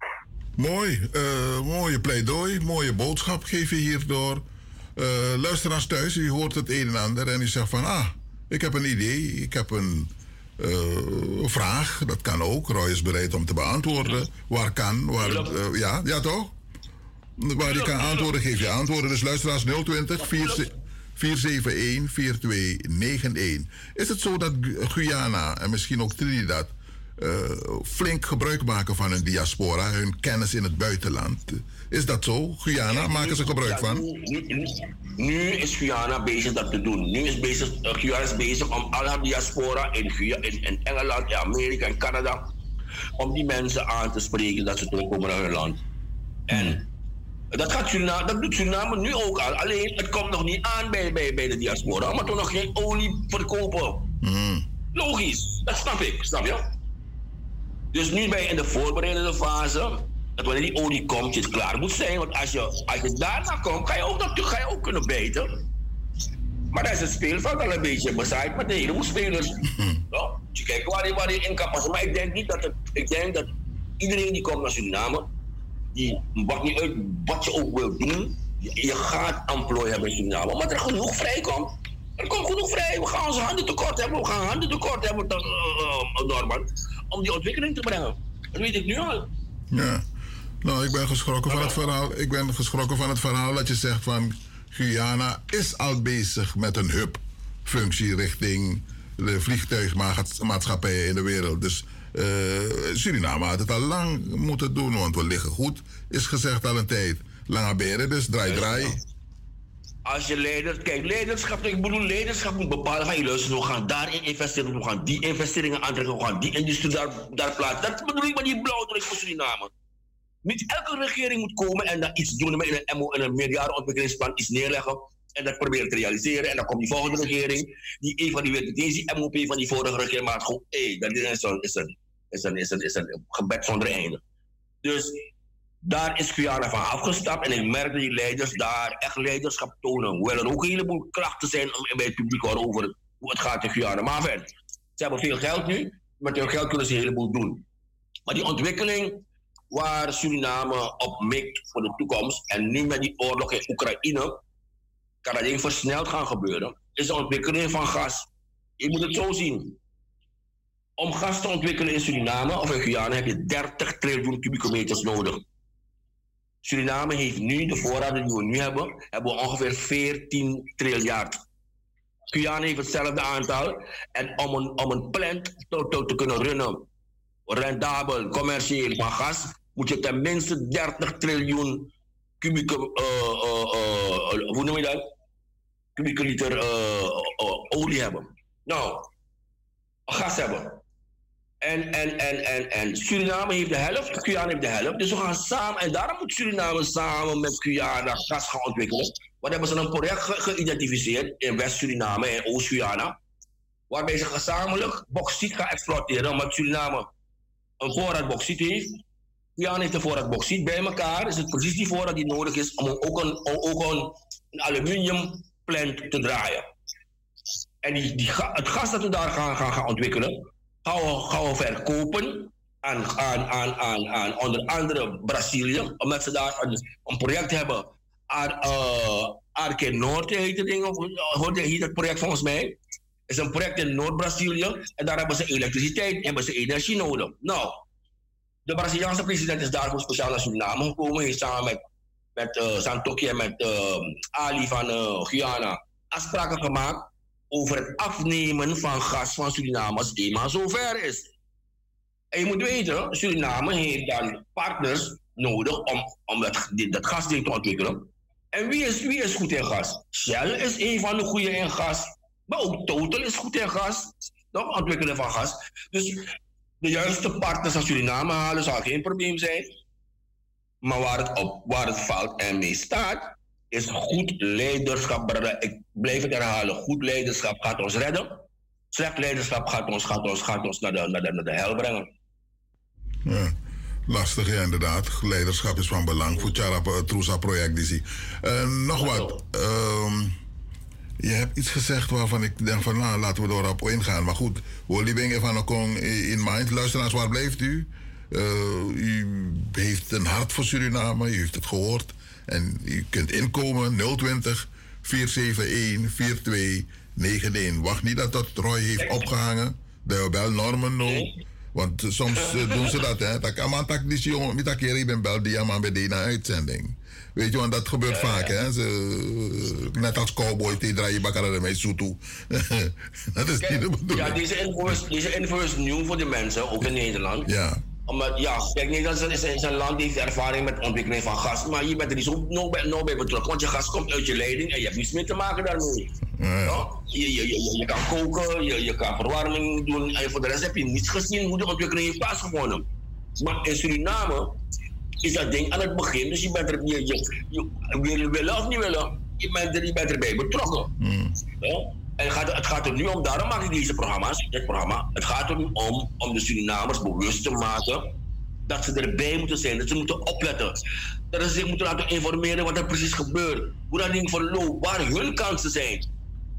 Mooi, eh, mooie pleidooi, mooie boodschap geef je hierdoor. Eh luisteraars thuis, u hoort het een en ander en u zegt van, ah, ik heb een idee, ik heb een vraag, dat kan ook. Roy is bereid om te beantwoorden. Waar kan, waar eh, ja, ja toch? Waar je kan antwoorden, geef je antwoorden. Dus luisteraars 020 471 4291. Is het zo dat Gu- Guyana en misschien ook Trinidad eh, flink gebruik maken van hun diaspora, hun kennis in het buitenland? Is dat zo? Guyana, maken ze gebruik Ja, van? Nu, nu- nu is Guyana bezig dat te doen. Nu is bezig, eh, Guyana is bezig om al haar diaspora in, in, in Engeland, in Amerika en Canada, om die mensen aan te spreken dat ze terugkomen naar hun land. En dat, gaat Suriname, dat doet Suriname nu ook al. Alleen het komt nog niet aan bij, bij, bij de diaspora, omdat we nog geen olie verkopen. Logisch, dat snap ik, snap je? Dus nu ben je in de voorbereidende fase. Dat wanneer die olie komt, je het klaar moet zijn. Want als je, als je daarna komt, ga je ook, natuurlijk ga je ook kunnen bijten. Maar dat is het speelveld al een beetje bezaaid met een heleboel spelers. Ja, dus je kijkt waar je, waar je in kan passen. Maar ik denk niet dat het, ik denk dat iedereen die komt naar Suriname, die maakt niet uit wat je ook wil doen, je, je gaat employ hebben in Suriname. Omdat er genoeg vrijkomt. Er komt genoeg vrij. We gaan onze handen tekort hebben. We gaan handen tekort hebben, uh, uh, Norman, om die ontwikkeling te brengen. Dat weet ik nu al. Ja. Nou, ik ben geschrokken van het verhaal. Ik ben geschrokken van het verhaal dat je zegt van Guyana is al bezig met een hub-functie richting de vliegtuigmaatschappijen in de wereld. Dus eh, Suriname had het al lang moeten doen, want we liggen goed, is gezegd al een tijd. Lange beren, dus draai, draai. Als je leiders, kijk, leiderschap, ik bedoel, leiderschap moet bepalen van je luisteren, we gaan daarin investeren, we gaan die investeringen aantrekken, we gaan die industrie daar, daar plaatsen. Dat bedoel ik met die blauwdruk voor Suriname. Niet elke regering moet komen en dan iets doen met een MO en een meerjarenontwikkelingsplan iets neerleggen en dat proberen te realiseren. En dan komt die volgende regering, die evalueert die MOP van die vorige regering, maar gewoon, hé, dat is een, is, een, is, een, is, een, is een gebed zonder einde. Dus daar is Guyana van afgestapt en ik merk dat die leiders daar echt leiderschap tonen. Hoewel er ook een heleboel krachten zijn om- bij het publiek over hoe het gaat in Guyana. Maar verder, ze hebben veel geld nu, met hun geld kunnen ze een heleboel doen. Maar die ontwikkeling waar Suriname op mikt voor de toekomst en nu met die oorlog in Oekraïne, kan alleen versneld gaan gebeuren, is de ontwikkeling van gas. Je moet het zo zien. Om gas te ontwikkelen in Suriname of in Guyana heb je 30 triljoen kubieke meters nodig. Suriname heeft nu, de voorraden die we nu hebben, hebben we ongeveer 14 triljard. Guyana heeft hetzelfde aantal. En om een, om een plant te, te, kunnen runnen, rendabel, commercieel van gas, moet je tenminste 30 triljoen kubieke, eh, eh, eh, hoe noem je dat? Kubieke liter olie hebben. Nou, gas hebben. En, en, en, en, en Suriname heeft de helft, Guyana heeft de helft. Dus we gaan samen, en daarom moet Suriname samen met Guyana gas gaan ontwikkelen. Want hebben ze een project ge- geïdentificeerd in West-Suriname en Oost-Guyana. Waarbij ze gezamenlijk bauxiet gaan exploiteren, omdat Suriname een voorraad bauxiet heeft. Guyana heeft een voorraad bauxiet. Bij elkaar is het precies die voorraad die nodig is om ook een, ook een, aluminiumplant te draaien. En die, die, het gas dat we daar gaan, gaan, gaan ontwikkelen, gaan we, verkopen aan, aan, aan, aan, aan onder andere Brazilië, omdat ze daar een, een project hebben. Ar, uh, Arke Noord heet het ding, of hoe heet het project volgens mij? Is een project in Noord-Brazilië en daar hebben ze elektriciteit, hebben ze energie nodig. Nou, de Braziliaanse president is daarvoor speciaal naar Suriname gekomen. Heeft samen met, met uh, en met uh, Ali van Guyana afspraken gemaakt over het afnemen van gas van Suriname als eenmaal zover is. En je moet weten, Suriname heeft dan partners nodig om, om dat, dat gasding te ontwikkelen. En wie is, wie is goed in gas? Shell is een van de goede in gas. Maar ook Total is goed in gas. Toch? Ontwikkelen van gas. Dus de juiste partners van Suriname halen zal geen probleem zijn. Maar waar het, op, waar het fout en mee staat, is goed leiderschap. Ik blijf het herhalen. Goed leiderschap gaat ons redden. Slecht leiderschap gaat ons, gaat ons, gaat ons naar, de, naar, de, naar de hel brengen. Ja, lastig, ja, inderdaad. Leiderschap is van belang voor het Trusa-project. die zie. Eh, nog wat. Ehm, je hebt iets gezegd waarvan ik denk van, nou, laten we erop ingaan. Maar goed, Wolibing van Okong in mind. Luisteraars, waar blijft u? Eh, u heeft een hart voor Suriname, u heeft het gehoord. En u kunt inkomen 020 471 4291. Wacht niet dat dat Roy heeft opgehangen. De bel Norman no. Want eh, soms eh, doen ze dat, hè. Dat kan man tak die jongen, met dat keer ik ben bel die man bij die uitzending. Weet je, want dat gebeurt vaak, hè. Ze, eh, net als cowboy, die draaien bakker ermee zo toe. dat is niet de bedoeling. Ja, deze info, is, deze info is nieuw voor de mensen, ook in Nederland. Ja. Omdat, ja, kijk, Nederland is, is, is een land die heeft ervaring met ontwikkeling van gas. Maar je bent er niet zo no bij, no bij betrokken. Want je gas komt uit je leiding en je hebt niets meer te maken daarmee. Ja? Je, je, je, je kan koken, je, je kan verwarming doen. En voor de rest heb je niets gezien hoe de ontwikkeling heeft plaatsgevonden. Maar in Suriname is dat ding aan het begin. Dus je bent er, je, je, je, wil- willen of niet willen, je bent, er, je bent erbij betrokken. Ja? En het gaat, het gaat er nu om, daarom maak ik deze programma's, dit programma. Het gaat er nu om, om de Surinamers bewust te maken dat ze erbij moeten zijn, dat ze moeten opletten. Dat ze zich moeten laten informeren wat er precies gebeurt. Hoe dat ding verloopt, waar hun kansen zijn.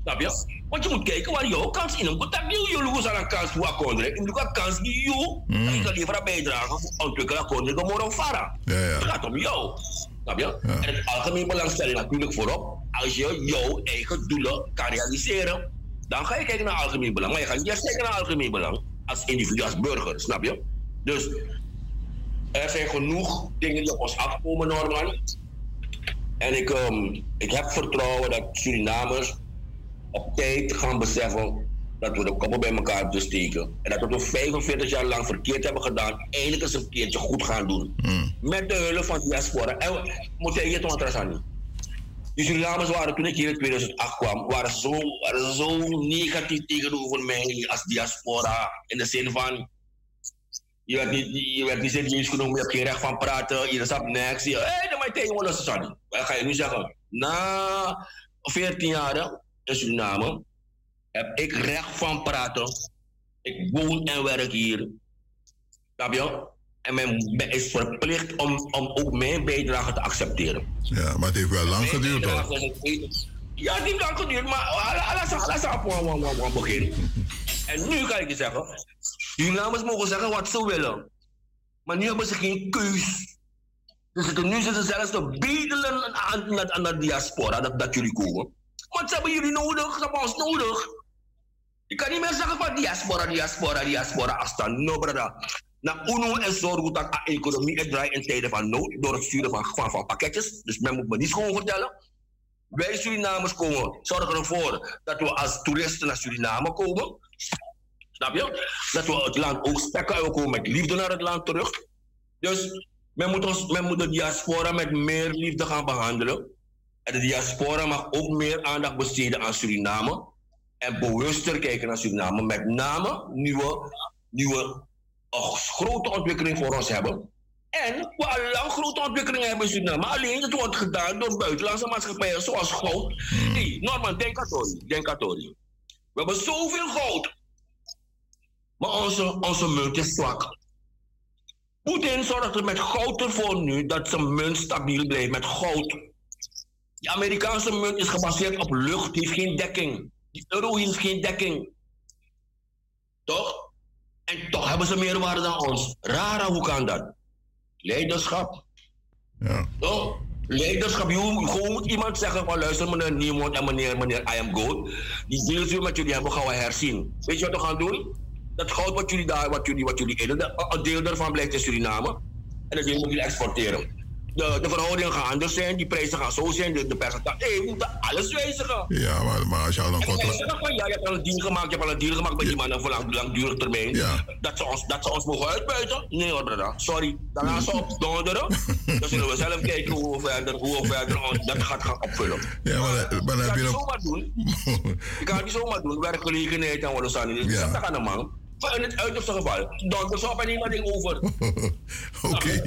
Snap je? Want je moet kijken waar jouw kans in is. Want dat loos aan een kans voor akkoord. Ik bedoel, een kans die jou, dat je kan liever bijdragen voor ontwikkelen akkoord met Moro Farah. Het gaat om jou. Snap je? En het algemeen belang stel je natuurlijk voorop. Als je jouw eigen doelen kan realiseren, dan ga je kijken naar algemeen belang. Maar je gaat niet eerst kijken naar algemeen belang. Als individu, als burger, snap je? Dus er zijn genoeg dingen die op ons afkomen, Norman. En ik, ehm, ik heb vertrouwen dat Surinamers op tijd gaan beseffen dat we de koppen bij elkaar moeten steken. En dat we het 45 jaar lang verkeerd hebben gedaan, eindelijk eens een keertje goed gaan doen. Met de hulp van diaspora. En we moeten je toch aan niet. Die Surinamers waren toen ik hier in 2008 kwam, waren zo, waren zo negatief tegenover mij als diaspora. In de zin van, je werd niet, je werd niet serieus genomen, je hebt geen recht van praten, je staat niks. Hé, hey, dan moet je tegen me. Wat ga je nu zeggen? Na 14 jaar in Suriname heb ik recht van praten. Ik woon en werk hier. Snap je? En men is verplicht om, om ook mijn bijdrage te accepteren. Ja, maar het heeft wel lang geduurd, hoor. Ja, het heeft lang geduurd, maar laat ze begin. En nu kan ik je zeggen, die namens mogen zeggen wat ze willen. Maar nu hebben ze geen keus. Ze zitten, nu zitten ze zelfs te bedelen aan, aan, aan de diaspora dat, dat jullie komen. Want ze hebben jullie nodig, ze hebben ons nodig. Je kan niet meer zeggen van diaspora, diaspora, diaspora, afstand. No, brother. Na UNO en zorgen dat de economie draait in tijden van nood door het sturen van, van, van pakketjes. Dus men moet me niet gewoon vertellen. Wij Surinamers komen, zorgen ervoor dat we als toeristen naar Suriname komen. Snap je? Dat we het land ook spekken en we komen met liefde naar het land terug. Dus men moet, ons, men moet de diaspora met meer liefde gaan behandelen. En de diaspora mag ook meer aandacht besteden aan Suriname. En bewuster kijken naar Suriname. Met name nu we, nu we een grote ontwikkeling voor ons hebben. En we al lang grote ontwikkelingen hebben in Suriname. Alleen het wordt gedaan door buitenlandse maatschappijen zoals goud. Hey, Norman, denk aan Tori. Denk aan Tori. We hebben zoveel goud. Maar onze, onze munt is zwak. Poetin zorgt er met goud ervoor nu dat zijn munt stabiel blijft met goud. De Amerikaanse munt is gebaseerd op lucht, heeft geen dekking. Die euro heeft geen dekking. Toch? En toch hebben ze meer waarde dan ons. Rara, hoe kan dat? Leiderschap. Ja. Toch? Leiderschap. Je moet gewoon iemand zeggen van luister meneer Niemand en meneer, meneer I am good. Die we met jullie hebben gaan we herzien. Weet je wat we gaan doen? Dat goud wat jullie daar, wat jullie, wat jullie eten, een deel daarvan blijft in Suriname. En dat deel moeten jullie exporteren. De, de verhoudingen gaan anders zijn, die prijzen gaan zo zijn, de, de percentage. Hey, we moeten alles wijzigen. Ja, maar, maar als je al een contract... ja, je hebt al een deal gemaakt, je hebt al een deal gemaakt met die mannen voor lang, langdurige termijn. Dat, ze ons, dat ze ons mogen uitbuiten? Nee hoor. Sorry. Dan gaan ze op donderen. Dan zullen we zelf kijken hoe we verder, hoe we verder ons dat gaat gaan opvullen. Ja, maar, maar Je heb kan je het niet nog... zomaar doen. Je kan het niet zomaar doen. Werkgelegenheid en wat dan niet. Dus dat gaat een man. Maar in het uiterste geval, donders op en niemand ding over. Oké.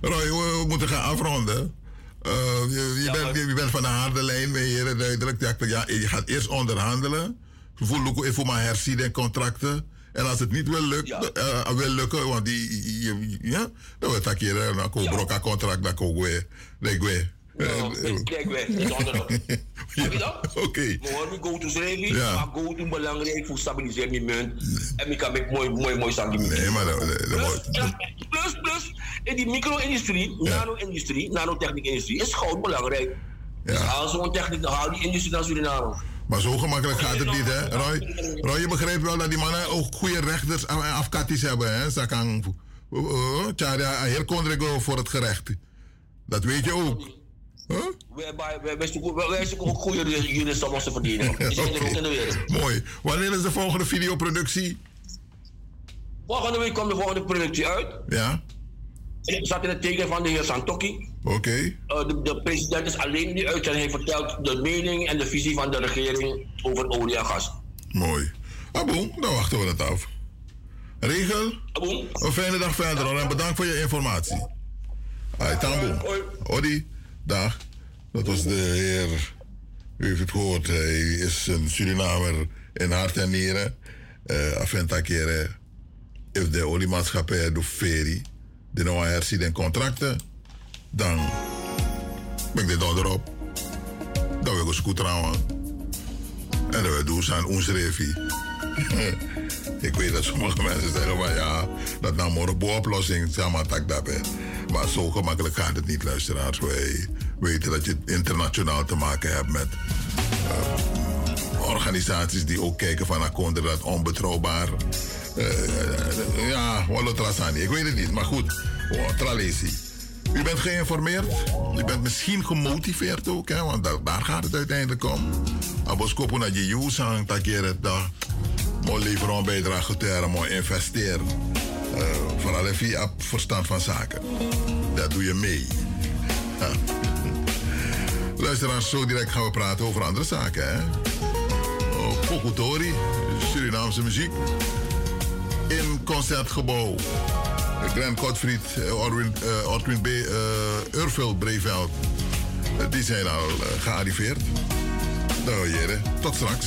Roy, we, we moeten gaan afronden. Eh, je, je, bent, je bent van de harde lijn, je duidelijk. Ja, ja, je gaat eerst onderhandelen. Voor, voor mijn herzien contracten. En als het niet wil, lukken, eh, wil lukken, want die, je- ja, dan wordt dat keer een ja. contract, dan komen we. We. Kijk weg. Heb je dat? Oké. Maar we go to schrijven, Ja. maar go to belangrijk voor stabiliseren mijn munt. En ik kan met mooi, mooi, mooi zaken. Nee, maar dat, Plus, plus, plus, in die micro-industrie, nano-industrie, nanotechniek-industrie, is goud belangrijk. Dus haal zo'n techniek, haal die industrie naar Suriname. Maar zo gemakkelijk gaat het niet, hè, Roy? Roy, je begrijpt wel dat die mannen ook goede rechters en afkatties hebben, hè? Ze kan... Tja, heel kondrego voor het gerecht. Dat weet je ook. Wij, wij, wij, wij zoeken, wij, wij zoeken ook goede juristen om ons te verdedigen. Die zijn er ook in de wereld. Mooi. Wanneer is de volgende videoproductie? Volgende week komt de volgende productie uit. Ja, Ik zat in het teken van de heer Santoki. oké. Uh, de, de president is alleen die uit en hij vertelt de mening en de visie van de regering over olie en gas. Mooi. Aboe, dan wachten we het af. Regel? Een fijne dag verder en bedankt voor je informatie. Hoi, Tambo. Odi, dag. Dat was de heer, u heeft het gehoord, hij is een Surinamer in hart en nieren. Uh, Afenta keren, if de oliemaatschappij doet ferry, de nou herzien en contracten, dan ben ik dit onderop. Dan wil ik een scooter aan. En dan doen ze aan ons revi. ik weet dat sommige mensen zeggen van ja, dat nou maar een oplossing, samen tak daarbij. Maar zo gemakkelijk gaat het niet, luisteraars. Wij weten dat je internationaal te maken hebt met eh, organisaties die ook kijken van Akonder dat onbetrouwbaar. Eh, ja, Wallo Trasani, ik weet het niet, maar goed, wow, Tralesi. U bent geïnformeerd, u bent misschien gemotiveerd ook, hè, want daar, gaat het uiteindelijk om. Abos kopen naar je keer het dag. Mooi leveren een bijdrage te mooi investeren. Uh, vooral even je verstand van zaken. Dat doe je mee. Luisteraars, zo direct gaan we praten over andere zaken. Hè? Oh, Pokutori, Surinaamse muziek. In Concertgebouw. Grand uh, Orwin, uh, Orwin B. Urville Breveld. die zijn al gearriveerd. Nou, heren, tot straks.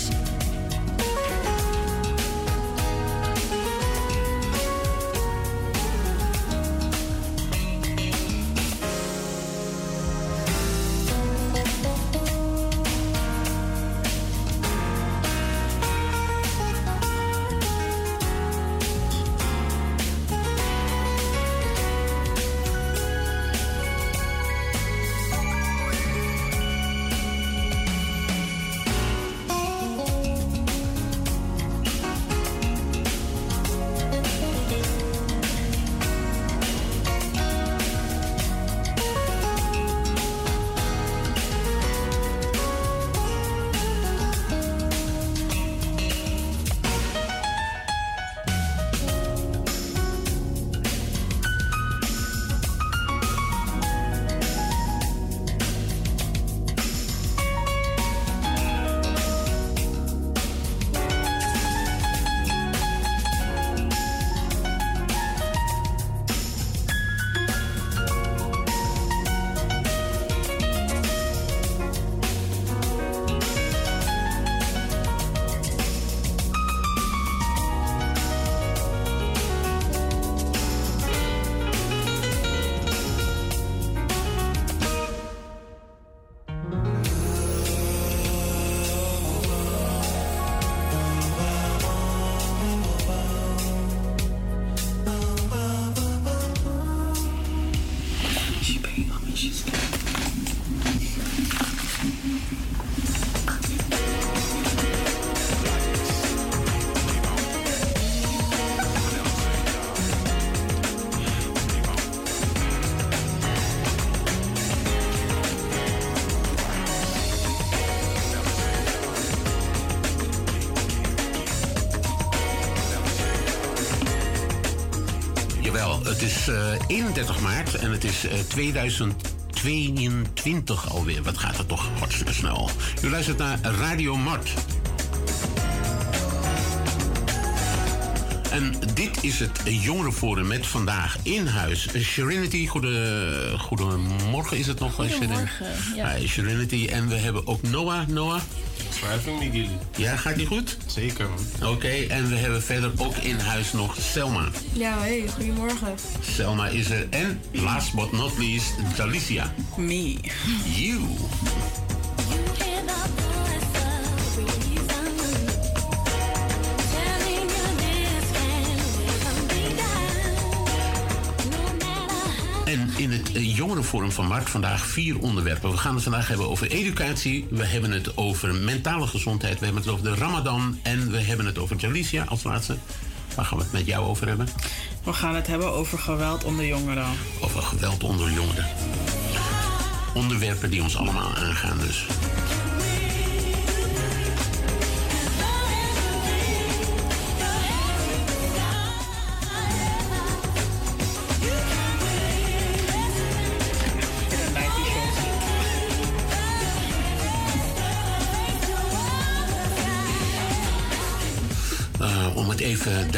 Jawel, het is eh, 31 maart en het is eh, 2022 alweer. Wat gaat het toch hartstikke snel. U luistert naar Radio Mart. En dit is het Jongerenforum met vandaag in huis. Serenity, goede, goedemorgen is het nog? Goedemorgen, ja. Hi, Serenity. En we hebben ook Noah. Noah? Schrijving met jullie. Ja, gaat die goed? Zeker, man. Oké, en we hebben verder ook in huis nog Selma. Ja, hey, goedemorgen. Selma is er. En last but not least, Dalicia. Me. You. En in het eh, jongerenforum van Mart vandaag vier onderwerpen. We gaan het vandaag hebben over educatie. We hebben het over mentale gezondheid. We hebben het over de Ramadan. En we hebben het over Jalicia als laatste. Waar gaan we het met jou over hebben? We gaan het hebben over geweld onder jongeren. Over geweld onder jongeren. Onderwerpen die ons allemaal aangaan dus.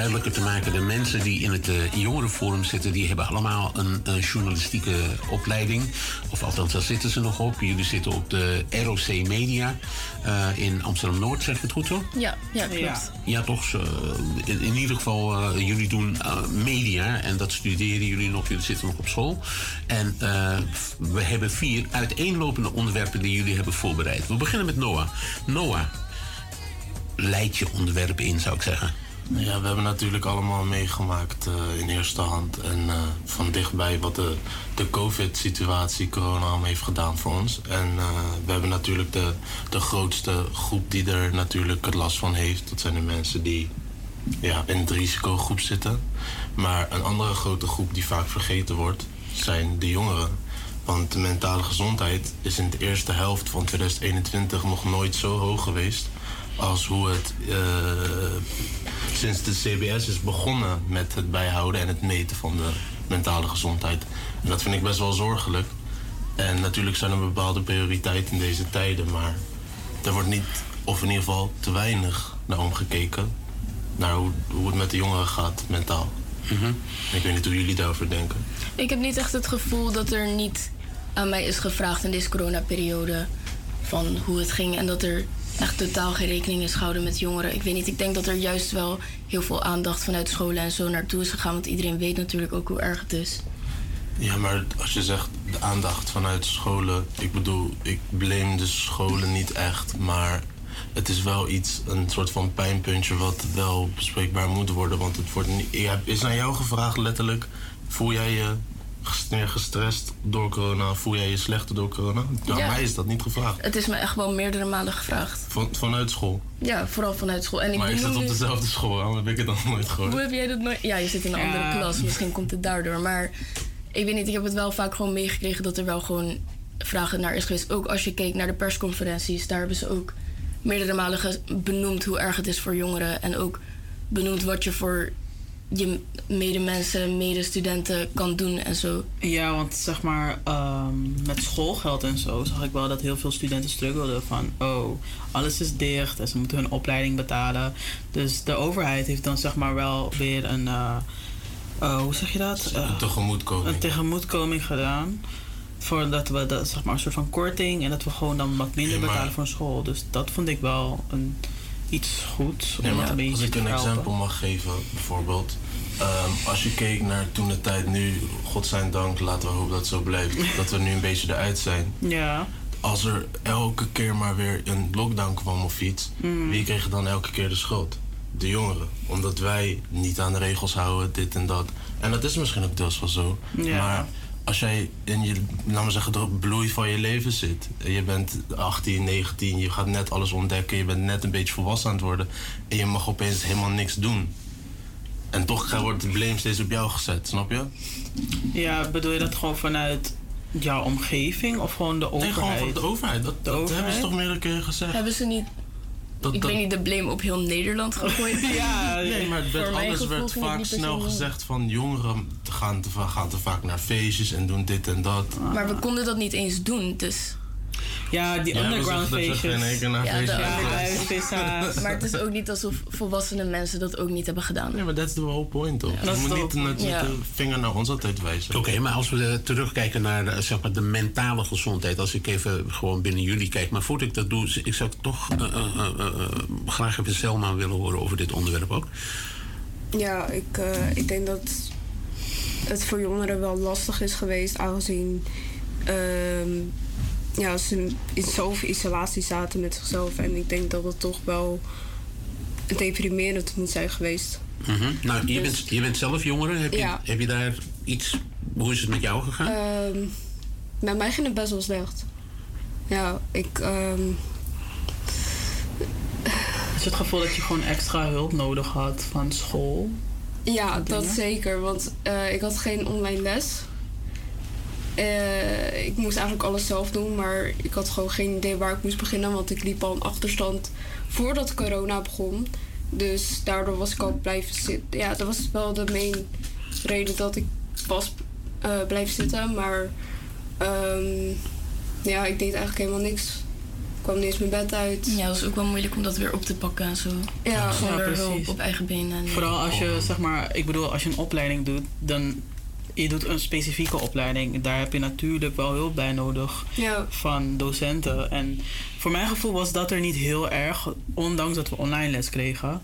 Duidelijker te maken, de mensen die in het eh, jongerenforum zitten, die hebben allemaal een, eh, journalistieke opleiding. Of althans, daar zitten ze nog op. Jullie zitten op de ROC Media eh, in Amsterdam Noord, zeg ik het goed zo? Ja, ja klopt. Ja, toch? zo, in, in ieder geval, eh, jullie doen media en dat studeren jullie nog. Jullie zitten nog op school. En eh, we hebben vier uiteenlopende onderwerpen die jullie hebben voorbereid. We beginnen met Noah. Noah, leid je onderwerpen in, zou ik zeggen. Ja, we hebben natuurlijk allemaal meegemaakt eh, in eerste hand en eh, van dichtbij wat de, de COVID-situatie, corona, heeft gedaan voor ons. En eh, we hebben natuurlijk de, de grootste groep die er natuurlijk het last van heeft. Dat zijn de mensen die ja, in de risicogroep zitten. Maar een andere grote groep die vaak vergeten wordt, zijn de jongeren. Want de mentale gezondheid is in de eerste helft van 2021 nog nooit zo hoog geweest als hoe het sinds de CBS is begonnen met het bijhouden en het meten van de mentale gezondheid. En dat vind ik best wel zorgelijk. En natuurlijk zijn er bepaalde prioriteiten in deze tijden, maar er wordt niet, of in ieder geval te weinig naar omgekeken. Naar hoe, hoe het met de jongeren gaat, mentaal. Ik weet niet hoe jullie daarover denken. Ik heb niet echt het gevoel dat er niet aan mij is gevraagd in deze coronaperiode van hoe het ging en dat er echt totaal geen rekening is gehouden met jongeren. Ik weet niet, ik denk dat er juist wel heel veel aandacht vanuit scholen en zo naartoe is gegaan, want iedereen weet natuurlijk ook hoe erg het is. Ja, maar als je zegt de aandacht vanuit scholen. Ik bedoel, ik blame de scholen niet echt. Maar het is wel iets, een soort van pijnpuntje wat wel bespreekbaar moet worden. Want het wordt niet, is aan jou gevraagd letterlijk. Voel jij je meer gestrest door corona? Voel jij je slechter door corona? Aan Ja. mij is dat niet gevraagd. Het is me echt wel meerdere malen gevraagd. Van, vanuit school. Ja, vooral vanuit school. En ik maar ik zit benoemde- op dezelfde school, waarom heb ik het dan nooit gehoord? Hoe heb jij dat nooit... Ja, je zit in een andere klas. Misschien komt het daardoor. Maar ik weet niet, ik heb het wel vaak gewoon meegekregen... dat er wel gewoon vragen naar is geweest. Ook als je keek naar de persconferenties... daar hebben ze ook meerdere malen benoemd hoe erg het is voor jongeren. En ook benoemd wat je voor je medemensen, medestudenten kan doen en zo. Ja, want zeg maar ehm, met schoolgeld en zo zag ik wel dat heel veel studenten struggelden van oh, alles is dicht en ze moeten hun opleiding betalen. Dus de overheid heeft dan zeg maar wel weer een, eh, eh, hoe zeg je dat? Eh, Een tegemoetkoming. Een tegemoetkoming gedaan. Voordat we dat, zeg maar een soort van korting en dat we gewoon dan wat minder Ja, maar- betalen voor een school. Dus dat vond ik wel een, iets goeds. om Nee, maar als ik een exempel mag geven, bijvoorbeeld. ehm, als je keek naar toen de tijd nu, godzijdank, laten we hopen dat het zo blijft, dat we nu een beetje eruit zijn. Ja. Als er elke keer maar weer een lockdown kwam of iets, Mm. wie kreeg dan elke keer de schuld? De jongeren. Omdat wij niet aan de regels houden, dit en dat. En dat is misschien ook deels wel zo. Ja. Maar als jij in je, laten we zeggen, de bloei van je leven zit. En je bent 18, 19, je gaat net alles ontdekken. Je bent net een beetje volwassen aan het worden. En je mag opeens helemaal niks doen. En toch wordt de blame steeds op jou gezet, snap je? Ja, bedoel je dat gewoon vanuit jouw omgeving of gewoon de overheid? Nee, gewoon van de overheid. Dat, dat hebben ze toch meerdere keren gezegd. Hebben ze niet, Dat- ik dat- weet niet, de blame op heel Nederland gegooid? ja, Nee, maar het werd, alles werd vaak snel gezegd van jongeren te gaan, te, gaan te vaak naar feestjes en doen dit en dat. Maar we konden dat niet eens doen, dus... Ja, die Ja, we underground we feestjes. Ja, underground. Maar het is ook niet alsof volwassene mensen dat ook niet hebben gedaan. Nee, maar dat is de whole point, toch? moet de niet Ja. de vinger naar ons altijd wijzen. Oké, maar als we eh, terugkijken naar eh, zeg maar, de mentale gezondheid, als ik even gewoon binnen jullie kijk, maar voordat ik dat doe, ik zou toch eh, eh, eh, eh, graag even Selma willen horen over dit onderwerp ook. Ja, ik, eh, ik denk dat het voor jongeren wel lastig is geweest, aangezien ehm, ja, ze in zoveel isolatie zaten met zichzelf. En ik denk dat het toch wel deprimerend moet zijn geweest. Mhm. Nou, je, bent, je bent zelf jongere. Heb je, heb je daar iets. Hoe is het met jou gegaan? Ehm, met mij ging het best wel slecht. Ja, ik. ehm, Is het gevoel dat je gewoon extra hulp nodig had van school? Ja, dat dingen? zeker. Want eh, ik had geen online les. Eh, ik moest eigenlijk alles zelf doen, maar ik had gewoon geen idee waar ik moest beginnen. Want ik liep al een achterstand voordat corona begon. Dus daardoor was ik al blijven zitten. Ja, dat was wel de main reden dat ik was eh blijven zitten. Maar ehm, ja, ik deed eigenlijk helemaal niks. Ik kwam niet eens mijn bed uit. Ja, dat is ook wel moeilijk om dat weer op te pakken en zo. Ja, Zonder Ja, hulp precies. op eigen benen. en- Vooral als je, zeg maar, ik bedoel, als je een opleiding doet, dan je doet een specifieke opleiding. Daar heb je natuurlijk wel hulp bij nodig Ja. van docenten. En voor mijn gevoel was dat er niet heel erg, ondanks dat we online les kregen.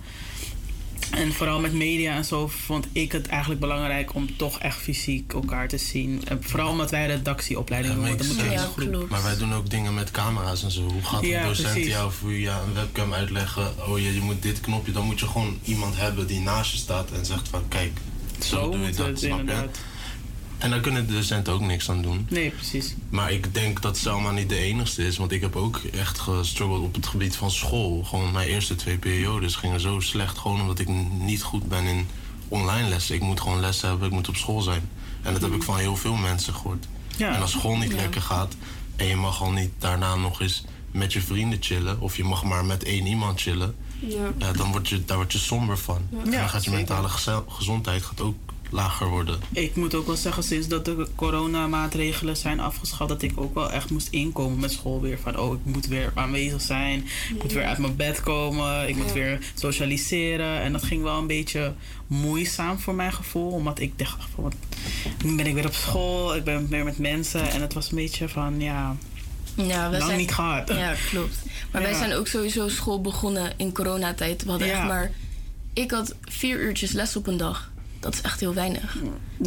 En vooral met media en zo vond ik het eigenlijk belangrijk om toch echt fysiek elkaar te zien. En vooral omdat wij redactieopleiding doen. dan moet een groep. Maar wij doen ook dingen met camera's en zo. Hoe gaat een Ja, docent precies. jou via een webcam uitleggen? Oh je, je moet dit knopje. Dan moet je gewoon iemand hebben die naast je staat en zegt van kijk, zo, Zo doe je dat, snap je? En daar kunnen de docenten ook niks aan doen. Nee, precies. Maar ik denk dat Selma niet de enigste is. Want ik heb ook echt gestruggeld op het gebied van school. Gewoon mijn eerste twee periodes gingen zo slecht. Gewoon omdat ik niet goed ben in online lessen. Ik moet gewoon les hebben, ik moet op school zijn. En dat heb ik van heel veel mensen gehoord. Ja. En als school niet Ja. lekker gaat... en je mag al niet daarna nog eens met je vrienden chillen... of je mag maar met één iemand chillen... Ja. Ja, dan word je, daar word je somber van. Ja. En dan gaat je mentale gezondheid gaat ook lager worden. Ik moet ook wel zeggen, sinds dat de coronamaatregelen zijn afgeschaft, dat ik ook wel echt moest inkomen met school weer. Van, oh, ik moet weer aanwezig zijn. Ik moet weer uit mijn bed komen. Ik moet weer socialiseren. En dat ging wel een beetje moeizaam voor mijn gevoel. Omdat ik dacht, van, wat, nu ben ik weer op school. Ik ben weer met mensen. En het was een beetje van, ja, Ja, we lang zijn, niet gehad. Ja, klopt. Maar wij zijn ook sowieso school begonnen in coronatijd. We hadden Ja. echt maar... Ik had vier uurtjes les op een dag. Dat is echt heel weinig.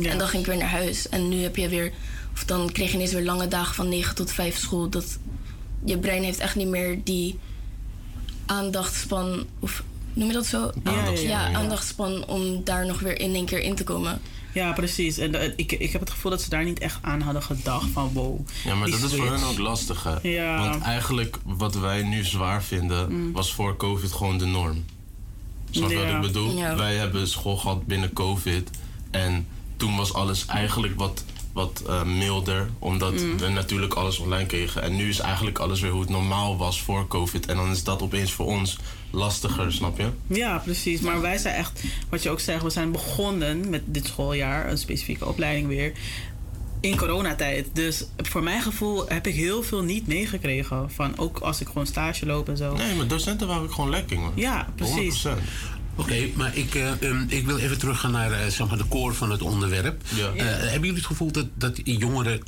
En dan ging ik weer naar huis. En nu heb je weer... Of dan kreeg je ineens weer lange dagen van 9 tot 5 school. Dat, je brein heeft echt niet meer die aandachtspan... Of noem je dat zo? Aandachtspan, ja, ja. aandachtspan om daar nog weer in één keer in te komen. Ja, precies. En eh, ik, ik heb het gevoel dat ze daar niet echt aan hadden gedacht van wow. Ja, maar dat is voor hen ook lastig, hè? Ja. Want eigenlijk wat wij nu zwaar vinden, Mm. was voor COVID gewoon de norm. Snap je wat ik bedoel? Ja. Wij hebben school gehad binnen COVID. En toen was alles eigenlijk wat, wat eh, milder, omdat Mm. we natuurlijk alles online kregen. En nu is eigenlijk alles weer hoe het normaal was voor COVID. En dan is dat opeens voor ons lastiger, snap je? Ja, precies. Maar wij zijn echt, wat je ook zegt, we zijn begonnen met dit schooljaar, een specifieke opleiding weer, in coronatijd. Dus voor mijn gevoel heb ik heel veel niet meegekregen. Van ook als ik gewoon stage loop en zo. Nee, maar docenten waren ook gewoon lekker, man. Ja, precies. 100%. Oké, maar ik, eh, ehm, ik wil even teruggaan naar eh, zeg maar de core van het onderwerp. Ja. Eh, hebben jullie het gevoel dat, dat jongeren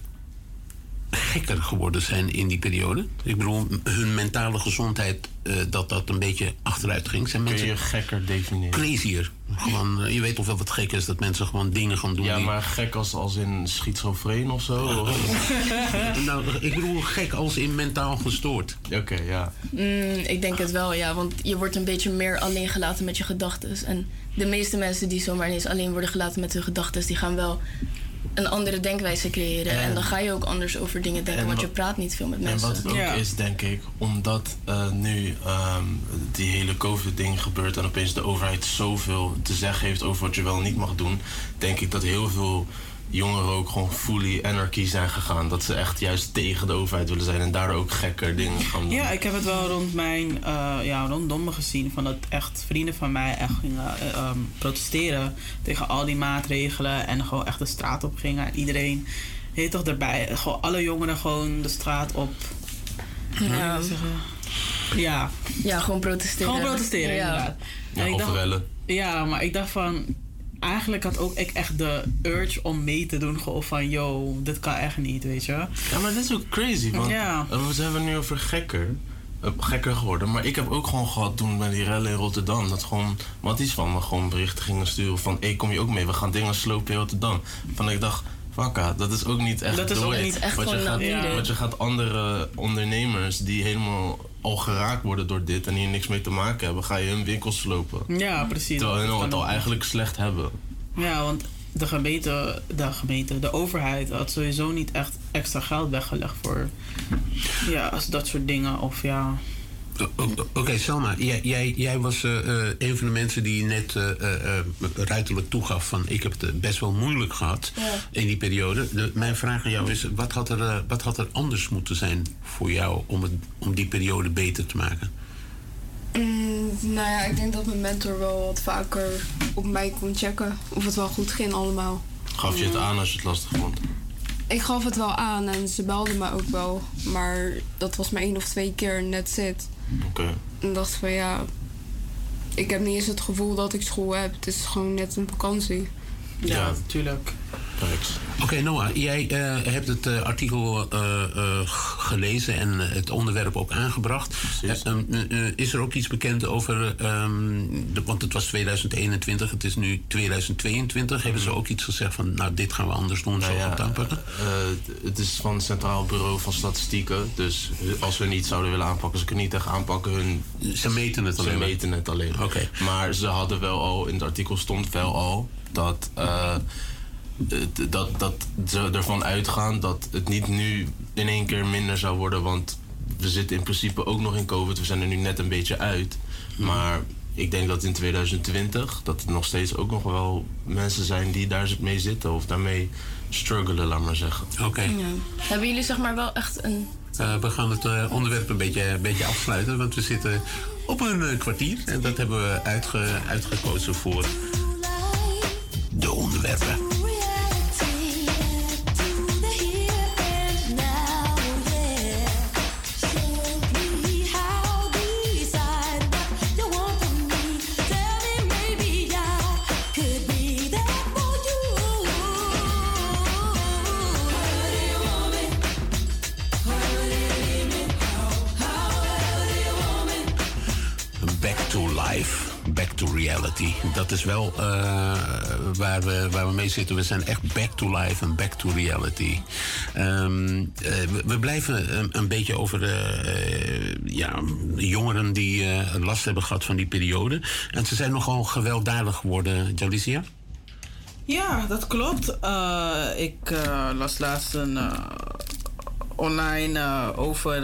gekker geworden zijn in die periode? Ik bedoel, hun mentale gezondheid, eh, dat dat een beetje achteruit ging. Zijn Kun mensen je gekker definiëren? crazier? Gewoon, eh, je weet toch wel wat gek is dat mensen gewoon dingen gaan doen Ja, die... maar gek als, als in schizofreen of zo? nou, ik bedoel gek als in mentaal gestoord. Oké, ja. Mm, ik denk het wel, ja. Want je wordt een beetje meer alleen gelaten met je gedachten. En de meeste mensen die zomaar ineens alleen worden gelaten met hun gedachten, die gaan wel een andere denkwijze creëren. En, En- dan ga je ook anders over dingen denken, en want wa- je praat niet veel met En mensen. wat het ook is, denk ik, omdat eh, nu ehm, die hele COVID-ding gebeurt en opeens de overheid zoveel te zeggen heeft over wat je wel en niet mag doen, denk ik dat heel veel jongeren ook gewoon fully anarchy zijn gegaan. Dat ze echt juist tegen de overheid willen zijn en daardoor ook gekker dingen gaan doen. Ja, ik heb het wel rond mijn, eh, ja, rondom me gezien. Van dat echt vrienden van mij echt gingen eh, ehm, protesteren tegen al die maatregelen. En gewoon echt de straat op gingen. En iedereen heet toch erbij. Gewoon alle jongeren gewoon de straat op. Hoe moet je Ja. Ja. Ja, gewoon protesteren. Gewoon protesteren, Ja. inderdaad. Ja, En ik dacht-. Ja, maar ik dacht van... Eigenlijk had ook ik echt de urge om mee te doen. Gewoon van, yo, dit kan echt niet, weet je. Ja, maar dit is ook crazy, want Ja. we het nu over gekker. eh, gekker geworden. Maar ik heb ook gewoon gehad toen bij die rellen in Rotterdam. Dat gewoon Matties van me gewoon berichten gingen sturen van... Hé, kom je ook mee? We gaan dingen slopen in Rotterdam. Van ik dacht, fakka, dat is ook niet echt Dat is ook niet echt Want je, gaat, want je gaat andere ondernemers die helemaal al geraakt worden door dit... en hier niks mee te maken hebben, ga je hun winkels slopen. Ja, precies. Terwijl hun het al eigenlijk slecht hebben. Ja, want de gemeente, de gemeente, de overheid had sowieso niet echt extra geld weggelegd voor ja, dat soort dingen. Of ja. O- Oké, Selma, jij, jij, jij was eh, eh, een van de mensen die net eh, eh, eh, ruiterlijk toegaf van ik heb het eh, best wel moeilijk gehad in die periode. De, mijn vraag aan jou is, wat had, er, eh, wat had er anders moeten zijn voor jou om, het, om die periode beter te maken? Mm, nou ja, ik denk dat mijn mentor wel wat vaker op mij kon checken of het wel goed ging allemaal. Gaf je het aan als je het lastig vond? Ik gaf het wel aan en ze belde me ook wel. Maar dat was maar één of twee keer net zit. Oké. En dacht van ja, ik heb niet eens het gevoel dat ik school heb. Het is gewoon net een vakantie. Ja, natuurlijk. Oké, Noah, jij eh, hebt het eh, artikel eh, eh, gelezen en het onderwerp ook aangebracht. Eh, ehm, eh, eh, is er ook iets bekend over, ehm, de, want het was 2021, het is nu 2022. Hebben ze ook iets gezegd van, nou, dit gaan we anders doen, zo Nou ja, we het aanpakken? Eh, het is van het Centraal Bureau van Statistieken. Dus als we niet zouden willen aanpakken, ze kunnen niet echt aanpakken. Hun, ze meten het alleen Ze meten het alleen. Maar ze hadden wel al, in het artikel stond wel al dat, eh, het- dat, dat ze ervan uitgaan dat het niet nu in één keer minder zou worden. Want we zitten in principe ook nog in COVID. We zijn er nu net een beetje uit. Maar ik denk dat in 2020 dat er nog steeds ook nog wel mensen zijn die daar mee zitten of daarmee struggelen, laat maar zeggen. Oké. Ja. Hebben jullie zeg maar wel echt een... Eh, we gaan het eh, onderwerp een beetje, een beetje afsluiten, want we zitten op een kwartier. En dat hebben we uitge, uitgekozen voor de onderwerpen. Reality. Dat is wel eh, waar, we, waar we mee zitten. We zijn echt back to life en back to reality. Ehm, eh, we, blijven een, een beetje over de eh, ja, jongeren die last hebben gehad van die periode. En ze zijn nogal gewelddadig geworden, Jalicia. Ja, dat klopt. Ik las laatst een online over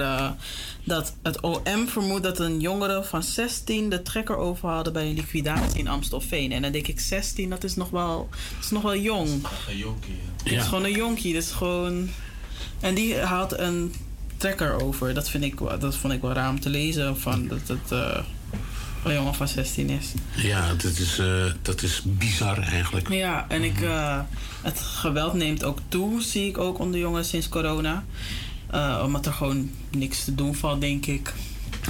dat het OM vermoedt dat een jongere van 16 de trekker overhaalde bij een liquidatie in Amstelveen. En dan denk ik 16, dat is nog wel, dat is nog wel jong. Een jonkie. Het is gewoon een jonkie. Dat is gewoon... En die haalt een trekker over. Dat, vind ik, dat vond ik wel raar om te lezen. Van dat het eh, een jongen van 16 is. Ja, dat is, eh, dat is bizar eigenlijk. Ja, en ik, eh, het geweld neemt ook toe, zie ik ook onder jongeren sinds corona. Eh, omdat er gewoon niks te doen valt, denk ik.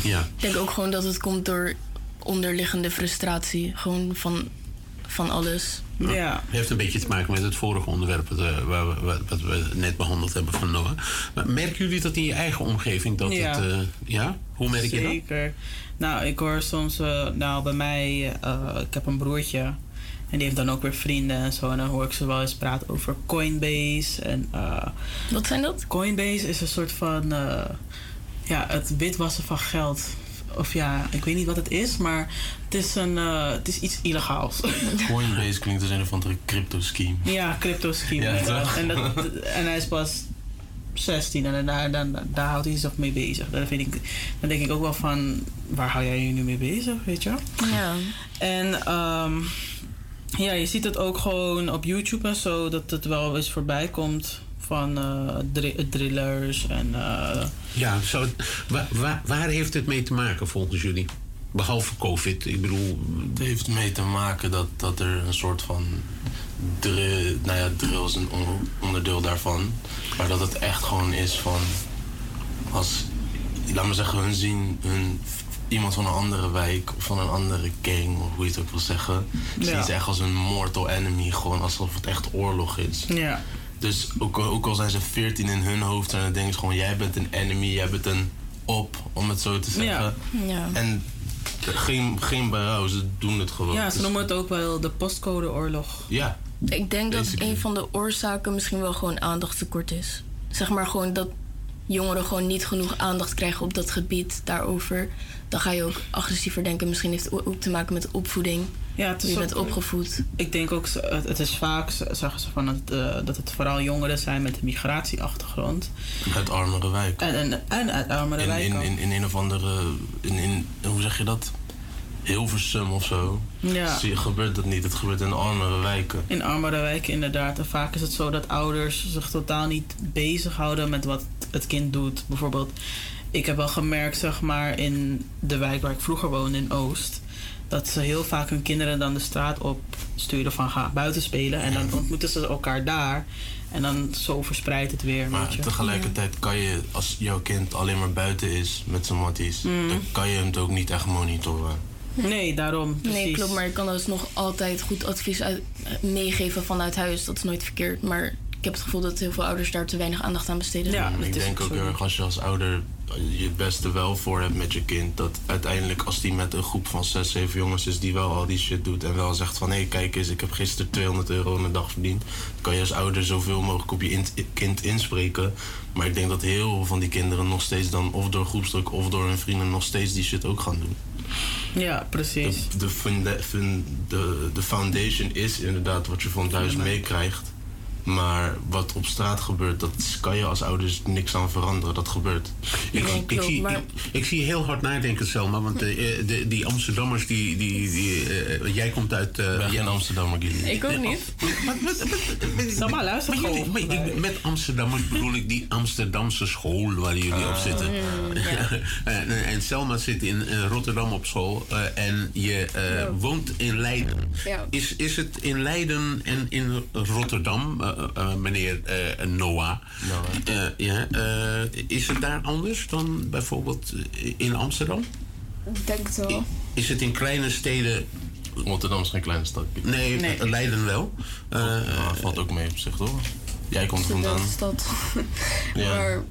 Ja. Ik denk ook gewoon dat het komt door onderliggende frustratie. Gewoon van, van alles. Ja. heeft een beetje te maken met het vorige onderwerp wat, eh, waar we, wat, wat we net behandeld hebben van Noah. Maar merken jullie dat in je eigen omgeving? Dat Ja. Het, eh, ja? Hoe merk je dat? Zeker. Nou, ik hoor soms, nou bij mij, eh, ik heb een broertje. En die heeft dan ook weer vrienden en zo. En dan hoor ik ze wel eens praten over Coinbase. En, eh, Wat zijn dat? Coinbase is een soort van, eh, ja, het witwassen van geld. of ja, ik weet niet wat het is, maar het is, een, eh, het is iets illegaals. Coinbase klinkt als een of andere crypto scheme. Ja, crypto scheme. Ja, inderdaad. toch? en, dat, en hij is pas 16 en daar, daar, daar houdt hij zich mee bezig. Dan, vind ik, dan denk ik ook wel van, waar hou jij je nu mee bezig, weet je? Ja. En ehm, ja, je ziet het ook gewoon op YouTube en zo, dat het wel eens voorbij komt van eh, dri- drillers en... eh, Ja, wa- wa- waar heeft het mee te maken volgens jullie? Behalve COVID, ik bedoel... Het heeft mee te maken dat, dat er een soort van... Drill, nou ja, drill is een on- onderdeel daarvan. Maar dat het echt gewoon is van... Als, laat maar zeggen, hun zien hun, iemand van een andere wijk of van een andere gang, of hoe je het ook wil zeggen. Zien Ja. ze echt als een mortal enemy, gewoon alsof het echt oorlog is. Ja. Dus ook, al- ook al zijn ze 14 in hun hoofd, zijn het dingen gewoon: jij bent een enemy, jij bent een op, om het zo te zeggen. Ja. En geen, geen berouw, ze doen het gewoon. ja, ze Dus- noemen het ook wel de postcodeoorlog. Ja. Ik denk dat een van de oorzaken misschien wel gewoon aandachtstekort is. Zeg maar gewoon dat jongeren gewoon niet genoeg aandacht krijgen op dat gebied daarover. Dan ga je ook agressiever denken. Misschien heeft het ook te maken met opvoeding. Ja, het is Hoe je ook- bent opgevoed. Ik denk ook, het, is vaak, zeggen ze van het, eh, dat het vooral jongeren zijn met een migratieachtergrond. Uit armere wijken. En, en, en uit armere in, wijken. in, in, in een of andere. In, in, hoe zeg je dat? Hilversum of zo. Ja. Zie- gebeurt dat niet. Het gebeurt in armere wijken. In armere wijken inderdaad. En vaak is het zo dat ouders zich totaal niet bezighouden met wat het kind doet. Bijvoorbeeld, ik heb wel gemerkt, zeg maar, in de wijk waar ik vroeger woonde, in Oost. Dat ze heel vaak hun kinderen dan de straat op sturen van ga buiten spelen. En dan ontmoeten ze elkaar daar. En dan zo verspreidt het weer. Maar tegelijkertijd kan je, als jouw kind alleen maar buiten is met zijn matties, Mm. dan kan je hem ook niet echt monitoren. Nee, daarom. Nee, precies. klopt. Maar je kan dus nog altijd goed advies uit, eh, meegeven vanuit huis. Dat is nooit verkeerd. Maar ik heb het gevoel dat heel veel ouders daar te weinig aandacht aan besteden. Mm, ik denk ook heel erg als je als ouder je het beste wel voor hebt met je kind. Dat uiteindelijk als die met een groep van 6, 7 jongens is die wel al die shit doet. En wel zegt van hé kijk eens ik heb gisteren 200 euro in de dag verdiend. Dan kan je als ouder zoveel mogelijk op je in- kind inspreken. Maar ik denk dat heel veel van die kinderen nog steeds dan of door groepsdruk of door hun vrienden nog steeds die shit ook gaan doen. Ja, precies. De, de, funda- fun- de, de foundation is inderdaad wat je van thuis meekrijgt. Maar wat op straat gebeurt, dat kan je als ouders niks aan veranderen. Dat gebeurt. Ik, ik, zie, ik, ik zie je heel hard nadenken, Selma. Want eh, eh, de, die Amsterdammers, die, die, die, eh, jij komt uit... eh ben geen Amsterdammer, Gilly. Ik ook niet. Selma, luister maar jullie- maar ik- Met Amsterdammers bedoel ik die Amsterdamse school waar jullie op zitten. en, en Selma zit in Rotterdam op school. eh, en je eh, woont in Leiden. Ja. Is, is het in Leiden en in Rotterdam, meneer eh, Noah, eh, ja, eh, is het daar anders dan bijvoorbeeld in Amsterdam? Ik denk het wel. Is het in kleine steden. Rotterdam is geen kleine stad. Nee, Nee. Leiden wel. Eh, valt ook mee op zich, toch? Jij komt er vandaan. stad. Ja. Maar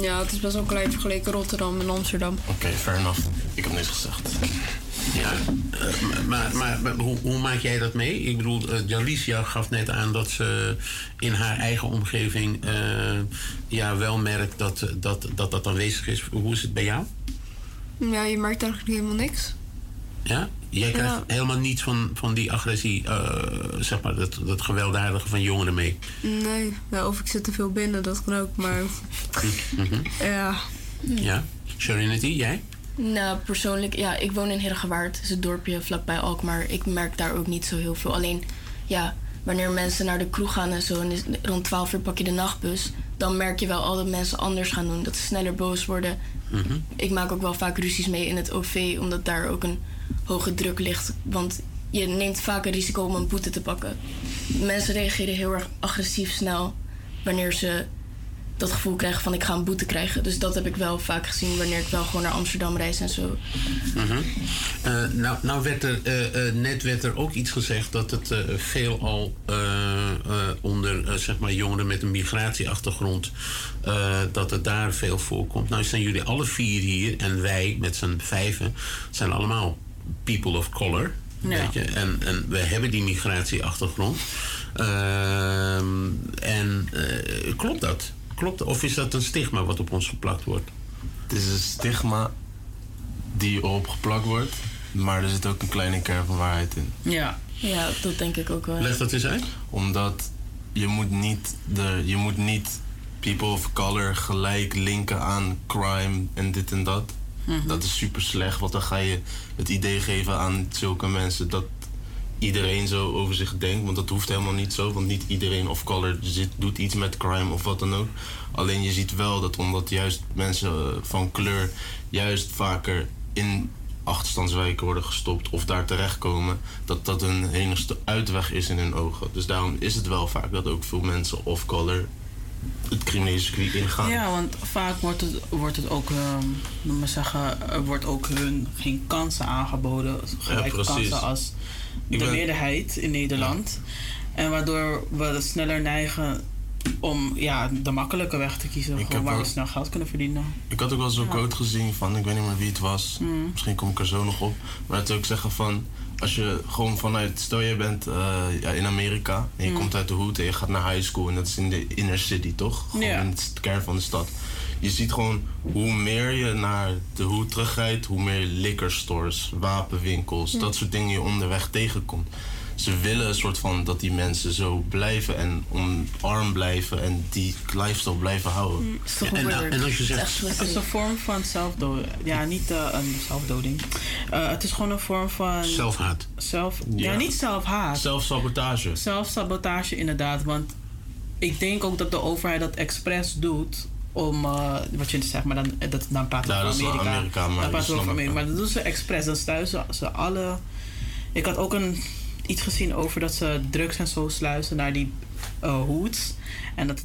ja, het is best wel klein vergeleken Rotterdam en Amsterdam. Oké, fair enough. Ik heb niks gezegd. Ja, eh, maar, maar, maar hoe, hoe maak jij dat mee? Ik bedoel, eh, Jalicia gaf net aan dat ze in haar eigen omgeving eh, ja, wel merkt dat, dat, dat dat aanwezig is. Hoe is het bij jou? Ja, je merkt eigenlijk helemaal niks. Ja? Jij krijgt Ja. helemaal niets van, van die agressie, zeg maar, dat, dat gewelddadige van jongeren mee. Nee, of ik zit te veel binnen, dat kan ook. Maar Mhm. ja, Ja. Serenity, jij? Nou, persoonlijk, ja, ik woon in Heergewaard. Het is een dorpje vlakbij Alkmaar. Ik merk daar ook niet zo heel veel. Alleen, ja, wanneer mensen naar de kroeg gaan en zo... en is- rond 12 uur pak je de nachtbus... dan merk je wel al dat mensen anders gaan doen. Dat ze sneller boos worden. Ik maak ook wel vaak ruzies mee in het OV... omdat daar ook een hoge druk ligt. Want je neemt vaak een risico om een boete te pakken. Mensen reageren heel erg agressief snel... wanneer ze dat gevoel krijgen van ik ga een boete krijgen. Dus dat heb ik wel vaak gezien wanneer ik wel gewoon naar Amsterdam reis en zo. Eh, nou, nou werd er, eh, eh, net werd er ook iets gezegd dat het veelal onder zeg maar jongeren met een migratieachtergrond, dat het daar veel voorkomt. Nou zijn jullie alle vier hier en wij met z'n vijven zijn allemaal people of color. Ja. Weet je? En, en we hebben die migratieachtergrond. Ehm, en klopt dat? Klopt, of is dat een stigma wat op ons geplakt wordt? Het is een stigma. die erop geplakt wordt. Maar er zit ook een kleine kern van waarheid in. Ja. Ja, dat denk ik ook wel. Leg dat eens uit. Omdat je moet niet, de, je moet niet people of color gelijk linken aan crime en dit en dat. Mhm. Dat is super slecht, want dan ga je het idee geven aan zulke mensen dat iedereen zo over zich denkt. Want dat hoeft helemaal niet zo, want niet iedereen of color zit, doet iets met crime of wat dan ook. Alleen je ziet wel dat omdat juist mensen eh, van kleur juist vaker in achterstandswijken worden gestopt of daar terechtkomen, dat dat een enigste uitweg is in hun ogen. Dus daarom is het wel vaak dat ook veel mensen of color het criminele circuit ingaan. Ja, want vaak wordt het, wordt het ook, ehm noem maar zeggen, er wordt ook hun geen kansen aangeboden. Gelijke precies. kansen als de Ik ben- meerderheid in Nederland. En waardoor we sneller neigen om ja, de makkelijke weg te kiezen. Gewoon waar we snel geld kunnen verdienen. Ik had ook wel zo'n Ja. quote gezien van, ik weet niet meer wie het was. Mm. Misschien kom ik er zo nog op. Maar het ook zeggen van, als je gewoon vanuit, stel je bent eh, ja, in Amerika en je Mm. komt uit de hoed en je gaat naar high school en dat is in de inner city, toch? Gewoon Ja. in het kern van de stad. Je ziet gewoon hoe meer je naar de hoed terugrijdt, hoe meer liquor stores, wapenwinkels, dat soort dingen je onderweg tegenkomt. Ze willen een soort van dat die mensen zo blijven en omarm blijven en die lifestyle blijven houden. En- en als je zegt- Het is een vorm van zelfdoding. Ja, niet eh, een zelfdoding. Eh, het is gewoon een vorm van... Zelfhaat. Zelf, ja. Ja. niet zelfhaat. Zelfsabotage. Zelfsabotage inderdaad. Want ik denk ook dat de overheid dat expres doet om, eh, wat je zegt, maar dan, dat, dan praten we Ja, over Amerika. Amerika, maar dan praten we over Amerika. Maar dat doen ze expres. Dan sluizen ze alle... Ik had ook een, iets gezien over dat ze drugs en zo sluizen naar die eh hoods. En dat